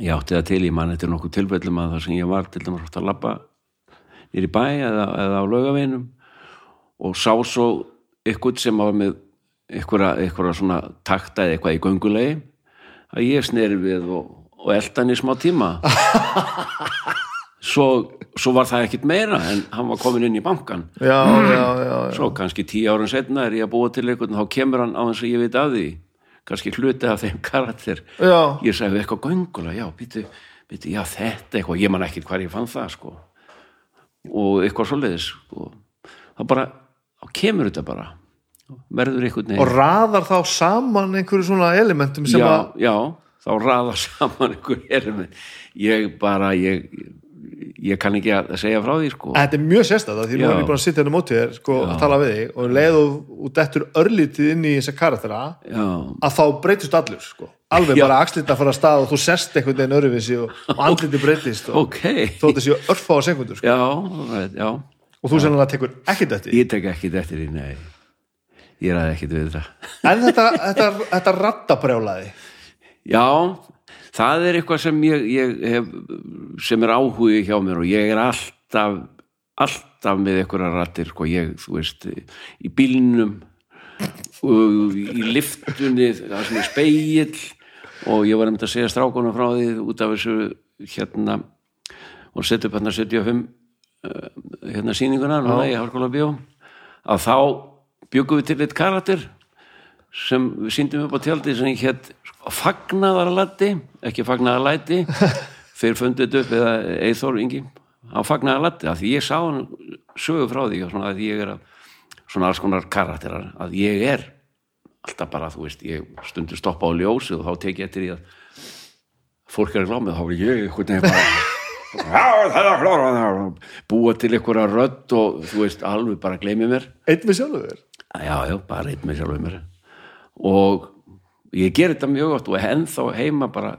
Ég átti það til, ég man eftir nokkuð tilfellum að það sem ég var til dæmis oft að lappa nýri bæ eða, eða á laugaveinum og sá svo eitthvað sem var með eitthvað, eitthvað svona takta eða eitthvað í göngulegi að ég sneri við og, og eldan í smá tíma. Svo, svo var það ekkit meira en hann var komin inn í bankan já, já, já, svo kannski tíu árun setna er ég að búa til eitthvað þá kemur hann á þess að ég veit af því kannski hluti af þeim karakter. Já. ég sagði eitthvað göngula, já, býtu, já, þetta eitthvað, ég man ekkit hvar ég fann það sko og eitthvað svoleiðis sko. þá bara, þá kemur þetta bara verður einhvern og veginn raðar þá saman einhverju svona elementum sem já, að já, þá raða saman einhver erum ég bara, ég ég kann ekki að segja frá því sko. Þetta er mjög sérstæð því nú er ég bara að sitja hérna á móti þér sko, að tala við þig og leið og, og dettur örlítið inn í þessa karaktera já, að þá breytist allur sko. alveg Já. bara axlita fara að stað og þú sest einhvern veginn öruvísi og, og andliti breytist og ok. þó þetta séu örfáa sekundur sko. já, já, og þú sennilega tekur ekkert eftir ég tek ekki eftir því, nei. Ég ræði ekkit við það en þetta, þetta, þetta rattabrjálaði. Já, það er eitthvað sem ég, ég hef, sem er áhugi hjá mér og ég er alltaf alltaf með einhverja rattir sko, ég, þú veist, í bílnum og í liftunni það sem er speill og ég var um að segja strákunum frá því út af þessu hérna og setja upp hérna 75 uh, hérna sýninguna núna í Hárskóla Bjó að þá byggum við til eitt karakter sem síndum upp á tjaldi sem hétt fagnaðarlæti ekki fagnaðarlæti. Þeir fundið upp eða Eithor Ingi. Á fagnaðarlæti að því ég sá hann sögu frá því svona að ég er að svona alls konar karakterar að ég er alltaf bara þú veist ég stundur stoppa á ljósi og þá tek ég eftir því að fólk er að glámið þá er ég er klára búa til einhverja rödd og þú veist alveg bara gleymi mér. Einn með sjálfur þér? Já, já, bara einn með sjálfum mér og ég ger þetta mjög oft og ennþá heima bara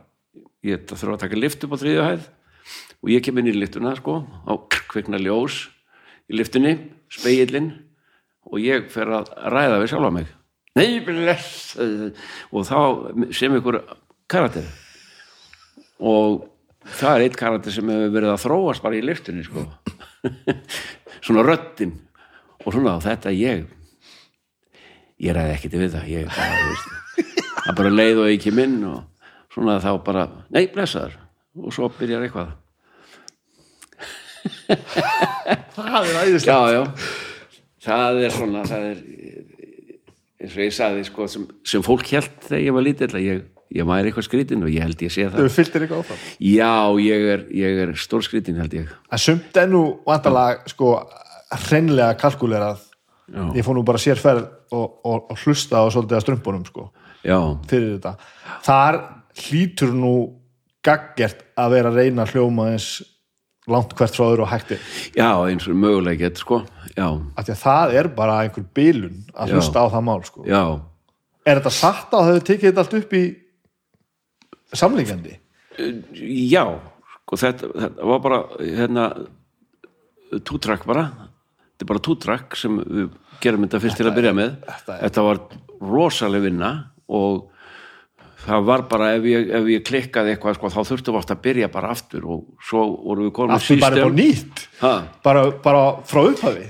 ég þurfa að taka lift upp á þriðju hæð og ég kem inn í liftuna sko á kvikna ljós í liftunni, speillin og ég fer að ræða við sjálfa mig. Nei, bless og þá sem ykkur karakter. Og það er eitt karakter sem hefur verið að þróast bara í liftunni sko. Svona röddin. Og svona þetta ég ég ræði ekkert við það ég bara, bara leið og ekki minn og svona þá bara nei, blessaður. Og svo byrjar eitthvað. Það er æðislegt. Já, já, það er svona það er eins og ég saði sko sem, sem fólk held þegar ég var lítill að ég, ég væri eitthvað skrítin og ég held ég sé það. Þau fylgtir eitthvað áfram? Já, ég er, ég er stór skrítin held ég. Að sumt ennú vantalega sko hreinlega kalkulerað Já. ég fór nú bara sérferð og, og, og hlusta á svolítið að strömpunum sko Já. fyrir þetta þar hlýtur nú gaggert að vera að reyna að hljóma eins langt hvert frá öðru og hætti Já, eins og mögulegget sko Það er bara einhver bilun að hlusta Já. á það mál sko Já. Er þetta satt að þau tekið þetta allt upp í samlingandi? Eh, já, sko þetta, þetta var bara hérna tútrakk bara þetta er bara tútrakk sem við gerum þetta fyrst þetta til að byrja með. er, þetta, er, þetta var rosaleg vinna og það var bara ef ég, ef ég klikkaði eitthvað sko, þá þurftum við átt að byrja bara aftur og svo vorum við komið aftur bara upp á nýtt? Bara, bara frá upphafi?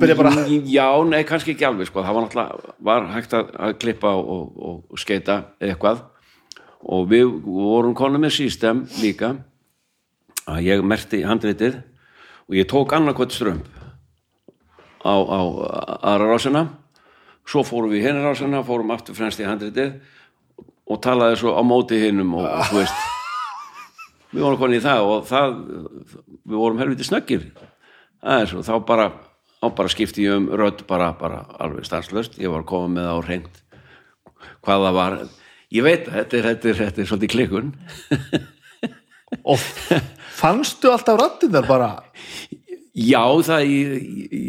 Byrja bara já, nei, kannski ekki alveg sko. það var náttúrulega, var hægt að, að klippa og, og, og skeita eitthvað. Og við vorum konum með sístem líka. Að ég merti handritir og ég tók annarkvæmt strömp á, á aðra rásina. Svo fórum við henni rásina fórum aftur fremst í handritið og talaði svo á móti hinnum og, og þú veist við vorum konið í það og það við vorum helviti snöggir. Aðeins og þá bara, bara skipti ég um rödd bara, bara alveg stanslöst ég var komið með það á reynd hvað það var. Ég veit að þetta er, þetta er, þetta er svolítið klikun. Og fannstu alltaf röddinn þar bara? Já, það, ég,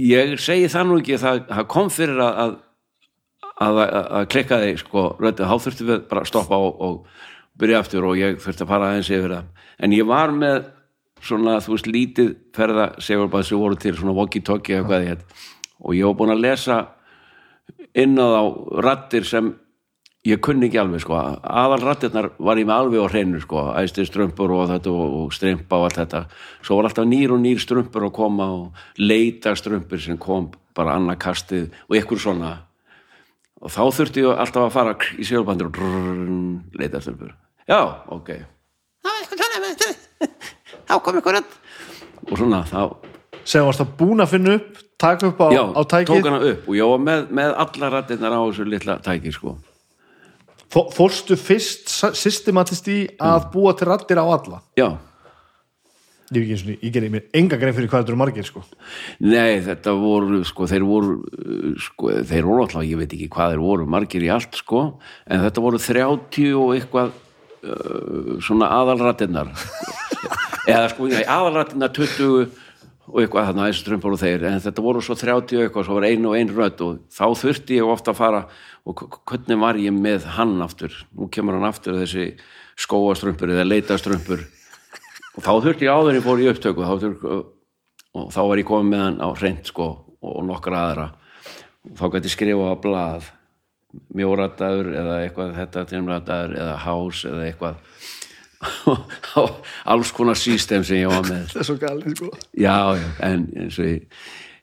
ég segi það nú ekki, það, það kom fyrir að, að, að klikka þig, sko, þá þurftu við bara að stoppa og, og byrja aftur og ég þurfti að fara aðeins yfir það. En ég var með svona, þú veist, lítið ferða segurbað sem voru til svona walkie-talkie eða hvað ég hett og ég var búin að lesa inn á þá rattir sem ég kunni ekki alveg sko. Aðalrættirnar var ég með alveg á hreinu sko. Æstir strömpur og þetta og, og strömpa og allt þetta, svo var alltaf nýr og nýr strömpur að koma og leita strömpur sem kom bara annað kastið og ykkur svona. Og þá þurfti ég alltaf að fara í sjálfbandur og drrrrrn, leita strömpur já, ok þá kom ykkur öll og svona þá sem varst að búna að finna upp, taka upp á, á tæki já, tók hana upp og ég var með, með alla rættirnar á þessu litla tæki sko fórstu fyrst systematist í að búa til rattir á alla? Já, ég, sinni- ég gerði mér enga grein fyrir hvað þetta eru margir sko. nei þetta voru sko, þeir voru sko, þeir voru alltaf, ég veit ekki hvað þeir voru margir í allt sko, en þetta voru 30 og eitthvað uh, svona aðalrættirnar eða sko, nei, aðalrættirnar 20 og eitthvað þarna þessi strömpar og þeir, en þetta voru svo 30 og eitthvað, svo var einu og einu rödd og þá þurfti ég ofta að fara og hvernig var ég með hann aftur? Nú kemur hann aftur þessi skóaströmpur eða leitaströmpur og þá þurfti ég áður ég fór í upptöku þá þurfti, og þá var ég komið með hann á reynd sko og nokkra aðra. Og þá gæti skrifa á blað mjóradagur eða eitthvað þetta tímradagur eða hás eða eitthvað á alls konar system sem ég var með. Það er svo galið sko. já, já, en eins og ég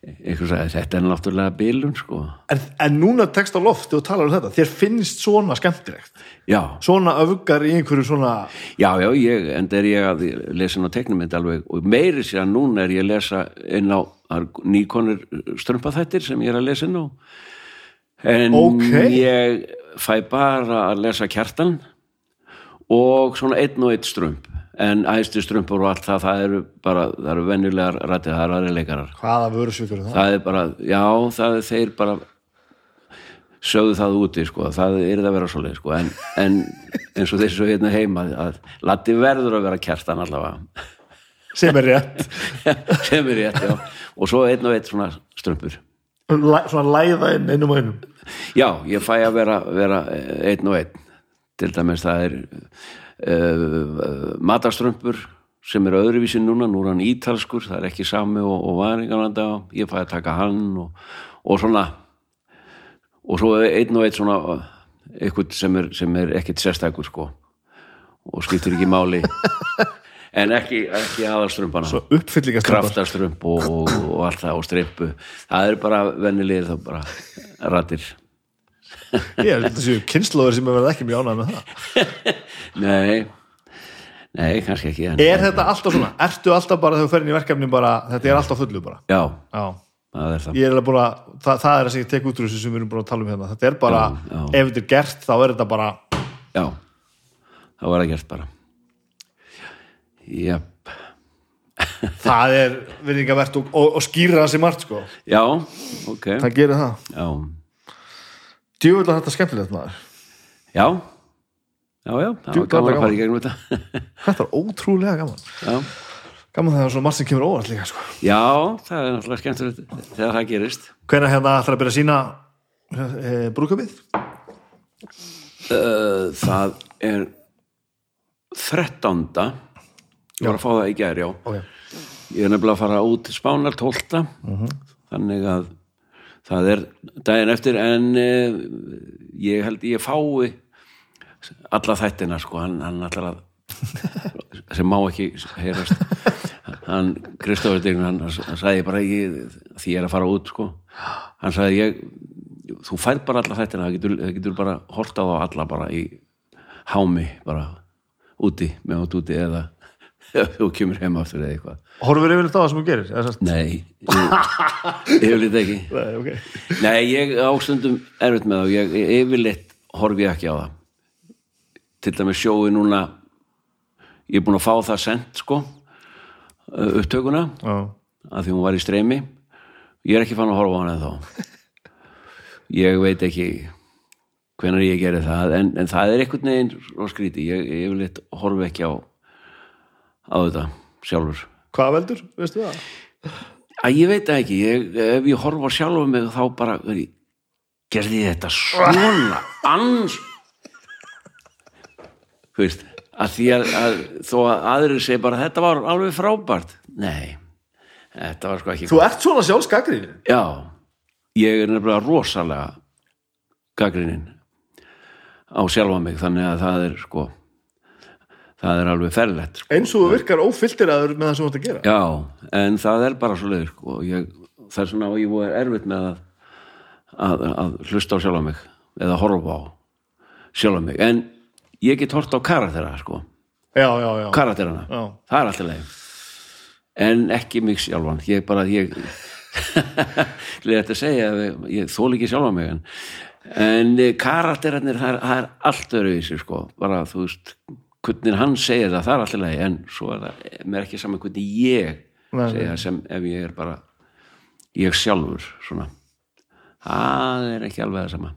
eitthvað sagði, þetta er náttúrulega bilun sko, en, en núna tekst á lofti og talar um þetta. Þér finnst svona skemmtilegt? Já. Svona öfgar í einhverju svona Já, já, ég, en það er ég að lesa inn á teiknumind alveg og meiri sér að núna er ég að lesa inn á nýkonur strömpaþættir sem ég er að lesa inn á. En Ókei. ég fæ bara að lesa kjartan og svona einn og einn strömp en æstu strömpur og allt það, það eru bara, það eru venjulegar rættið, það eru aðri leikarar. Hvaða vörusvíkur er það? Það er bara, já, það er þeir bara sögðu það úti, sko, það er það að vera svoleið, sko, en, en eins og þessu hérna heima, að Latti verður að vera kjartan allavega. Sem er rétt. Sem er rétt, já, og svo einn og einn svona strömpur. Svona læða inn einum og einum. Já, ég fæ að vera, vera einn og einn til dæmis það er uh, mataströmpur sem er öðruvísi núna, nú er hann ítalskur það er ekki sami og, og varingarlanda ég fæ að taka hann og, og svona. Og svo einn og einn svona eitthvað sem er, sem er ekkit sérstækur sko og skiptir ekki máli. En ekki, ekki aðalströmpana kraftaströmp og, og, allt það og strempu. Það er bara vennilegir þá bara rattir ég er þetta séu kynnslóður sem er verið ekki mjög ánægð með það. Nei, nei, kannski ekki en, er þetta alltaf svona, ertu alltaf bara þegar þú fer inn í verkefni bara, þetta er alltaf fullu bara? Já, já, það er það. Er að, það, það er að segja tek út úr þessu sem við erum búin að tala um hérna. Þetta er bara, Já, já. ef þetta er gert þá er þetta bara, já, það var það gert bara. Jep. það er virðingavert og, og, og skýra það sem margt sko. Já, ok. Það gerir það, já, djúvill að þetta er skemmtilegt maður. Já. Já, já, það var gaman að fara í gegnum þetta. Þetta er ótrúlega gaman. Já, gaman þegar svo margt sem kemur óvart líka sko. Já, það er náttúrulega skemmtilegt þegar það gerist. Hvenær hérna ætlar að byrja að sína e, brúkabið? Uh, það er 13. ég var að fá það í gær, já. Ok, ég er nefnilega að fara út til Spánar 12. þannig að það er daginn eftir en uh, ég held ég fái alla þættina sko, hann, hann allar að sem má ekki heyrast. Hann, Kristofur Dign hann, hann sagði bara ég, því ég er að fara út sko. Hann sagði ég þú fær bara alla þættina, það getur, það getur bara horta á alla bara í hámi bara úti, með átt úti eða þú kemur heim aftur eða eitthvað. Horfur yfirleitt á það sem þú gerir? eða? Nei, þetta ekki. Nei, ok. Nei, ég ástundum erfitt með það og yfirleitt horfi ég ekki á það. Til dæmis sjói núna ég er búin að fá það sent sko uh, upptökuna já, að því hún var í streymi. Ég er ekki fann að horfa á hana þá ég veit ekki hvenær ég geri það en, en það er einhvern veginn og skríti ég, ég yfirleitt horfi ekki á á þetta sjálfur. Hvað veldur, veistu það? að ég veit ekki. Ég, ef ég horfa á sjálfum mig þá bara er ég, gerði ég þetta svona? Ans? Þú veist að því að, að þó að aðrir segi bara þetta var alveg frábært. Nei, þetta var sko ekki þú ert svona sjálfsgagrið já, ég er nefnilega rosalega gaggrinin á sjálfa mig þannig að það er sko það er alveg ferlegt sko. eins og þú virkar ófylltiraður með það sem þú ert að gera Já, en það er bara svo leiður sko. það er svona og ég voru erfitt með að, að, að hlusta á sjálfa mig eða horfa á sjálfa mig en ég get hort á karaktera sko. Já. það er alltaf leið en ekki mig sjálfan ég bara, ég leiði þetta að segja, ég þól ekki sjálfa mig en, en karakterarnir, það er, það er allt öruvísi sko, bara þú veist hvernig hann segir það, það er alltaf leið en svo er það, mér er ekki saman hvernig ég Nei, segja það sem ef ég er bara ég sjálfur svona. Það er ekki alveg það sama.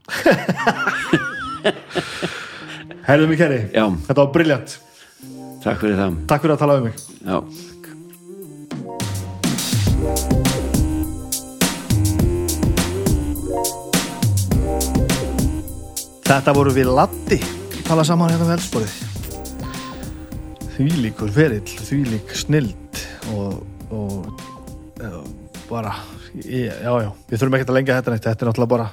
Herðum í kæri, já, þetta var briljant takk fyrir það. Takk fyrir að tala um mig. Já, Þetta voru við Latti tala saman hérna við eldsporið Þvílíkur ferill, þvílík snild og, og já, bara já, já, við þurfum ekkert að lengja þetta neitt þetta er náttúrulega bara,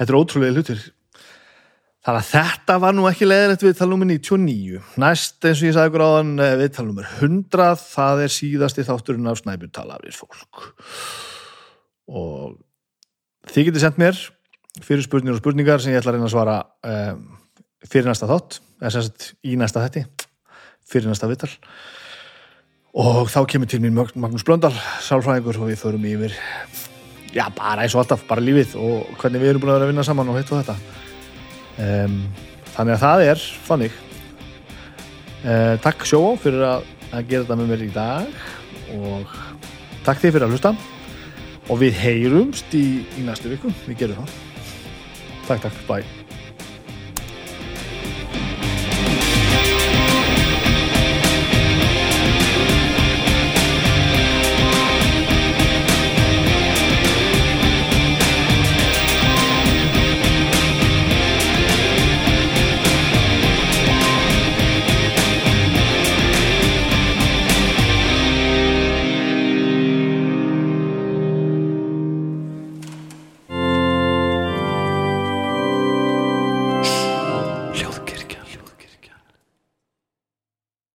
þetta er ótrúlega hlutir Þannig að þetta var nú ekki leiðilegt viðtalnúmer 99. Næst, eins og ég sagði ykkur áðan, viðtalnúmer 100, það er síðasti þátturinn af Snæbjörn tala við fólk. Og þið getið sendt mér fyrir spurnir og spurningar sem ég ætla að reyna að svara um, fyrir næsta þátt, eða sem sagt í næsta þetti, fyrir næsta viðtal. Og þá kemur til mín Magnús Blöndal, sálfræðingur, og við förum yfir, já, bara eins og alltaf, bara lífið og hvernig við erum búin að vera að vinna saman og hitt og þetta. Um, þannig að það er fannig uh, takk sjóa fyrir að, að gera þetta með mér í dag og takk þið fyrir að hlusta. Og við heyrumst í, í næstu viku. Við gerum það. Takk takk, bye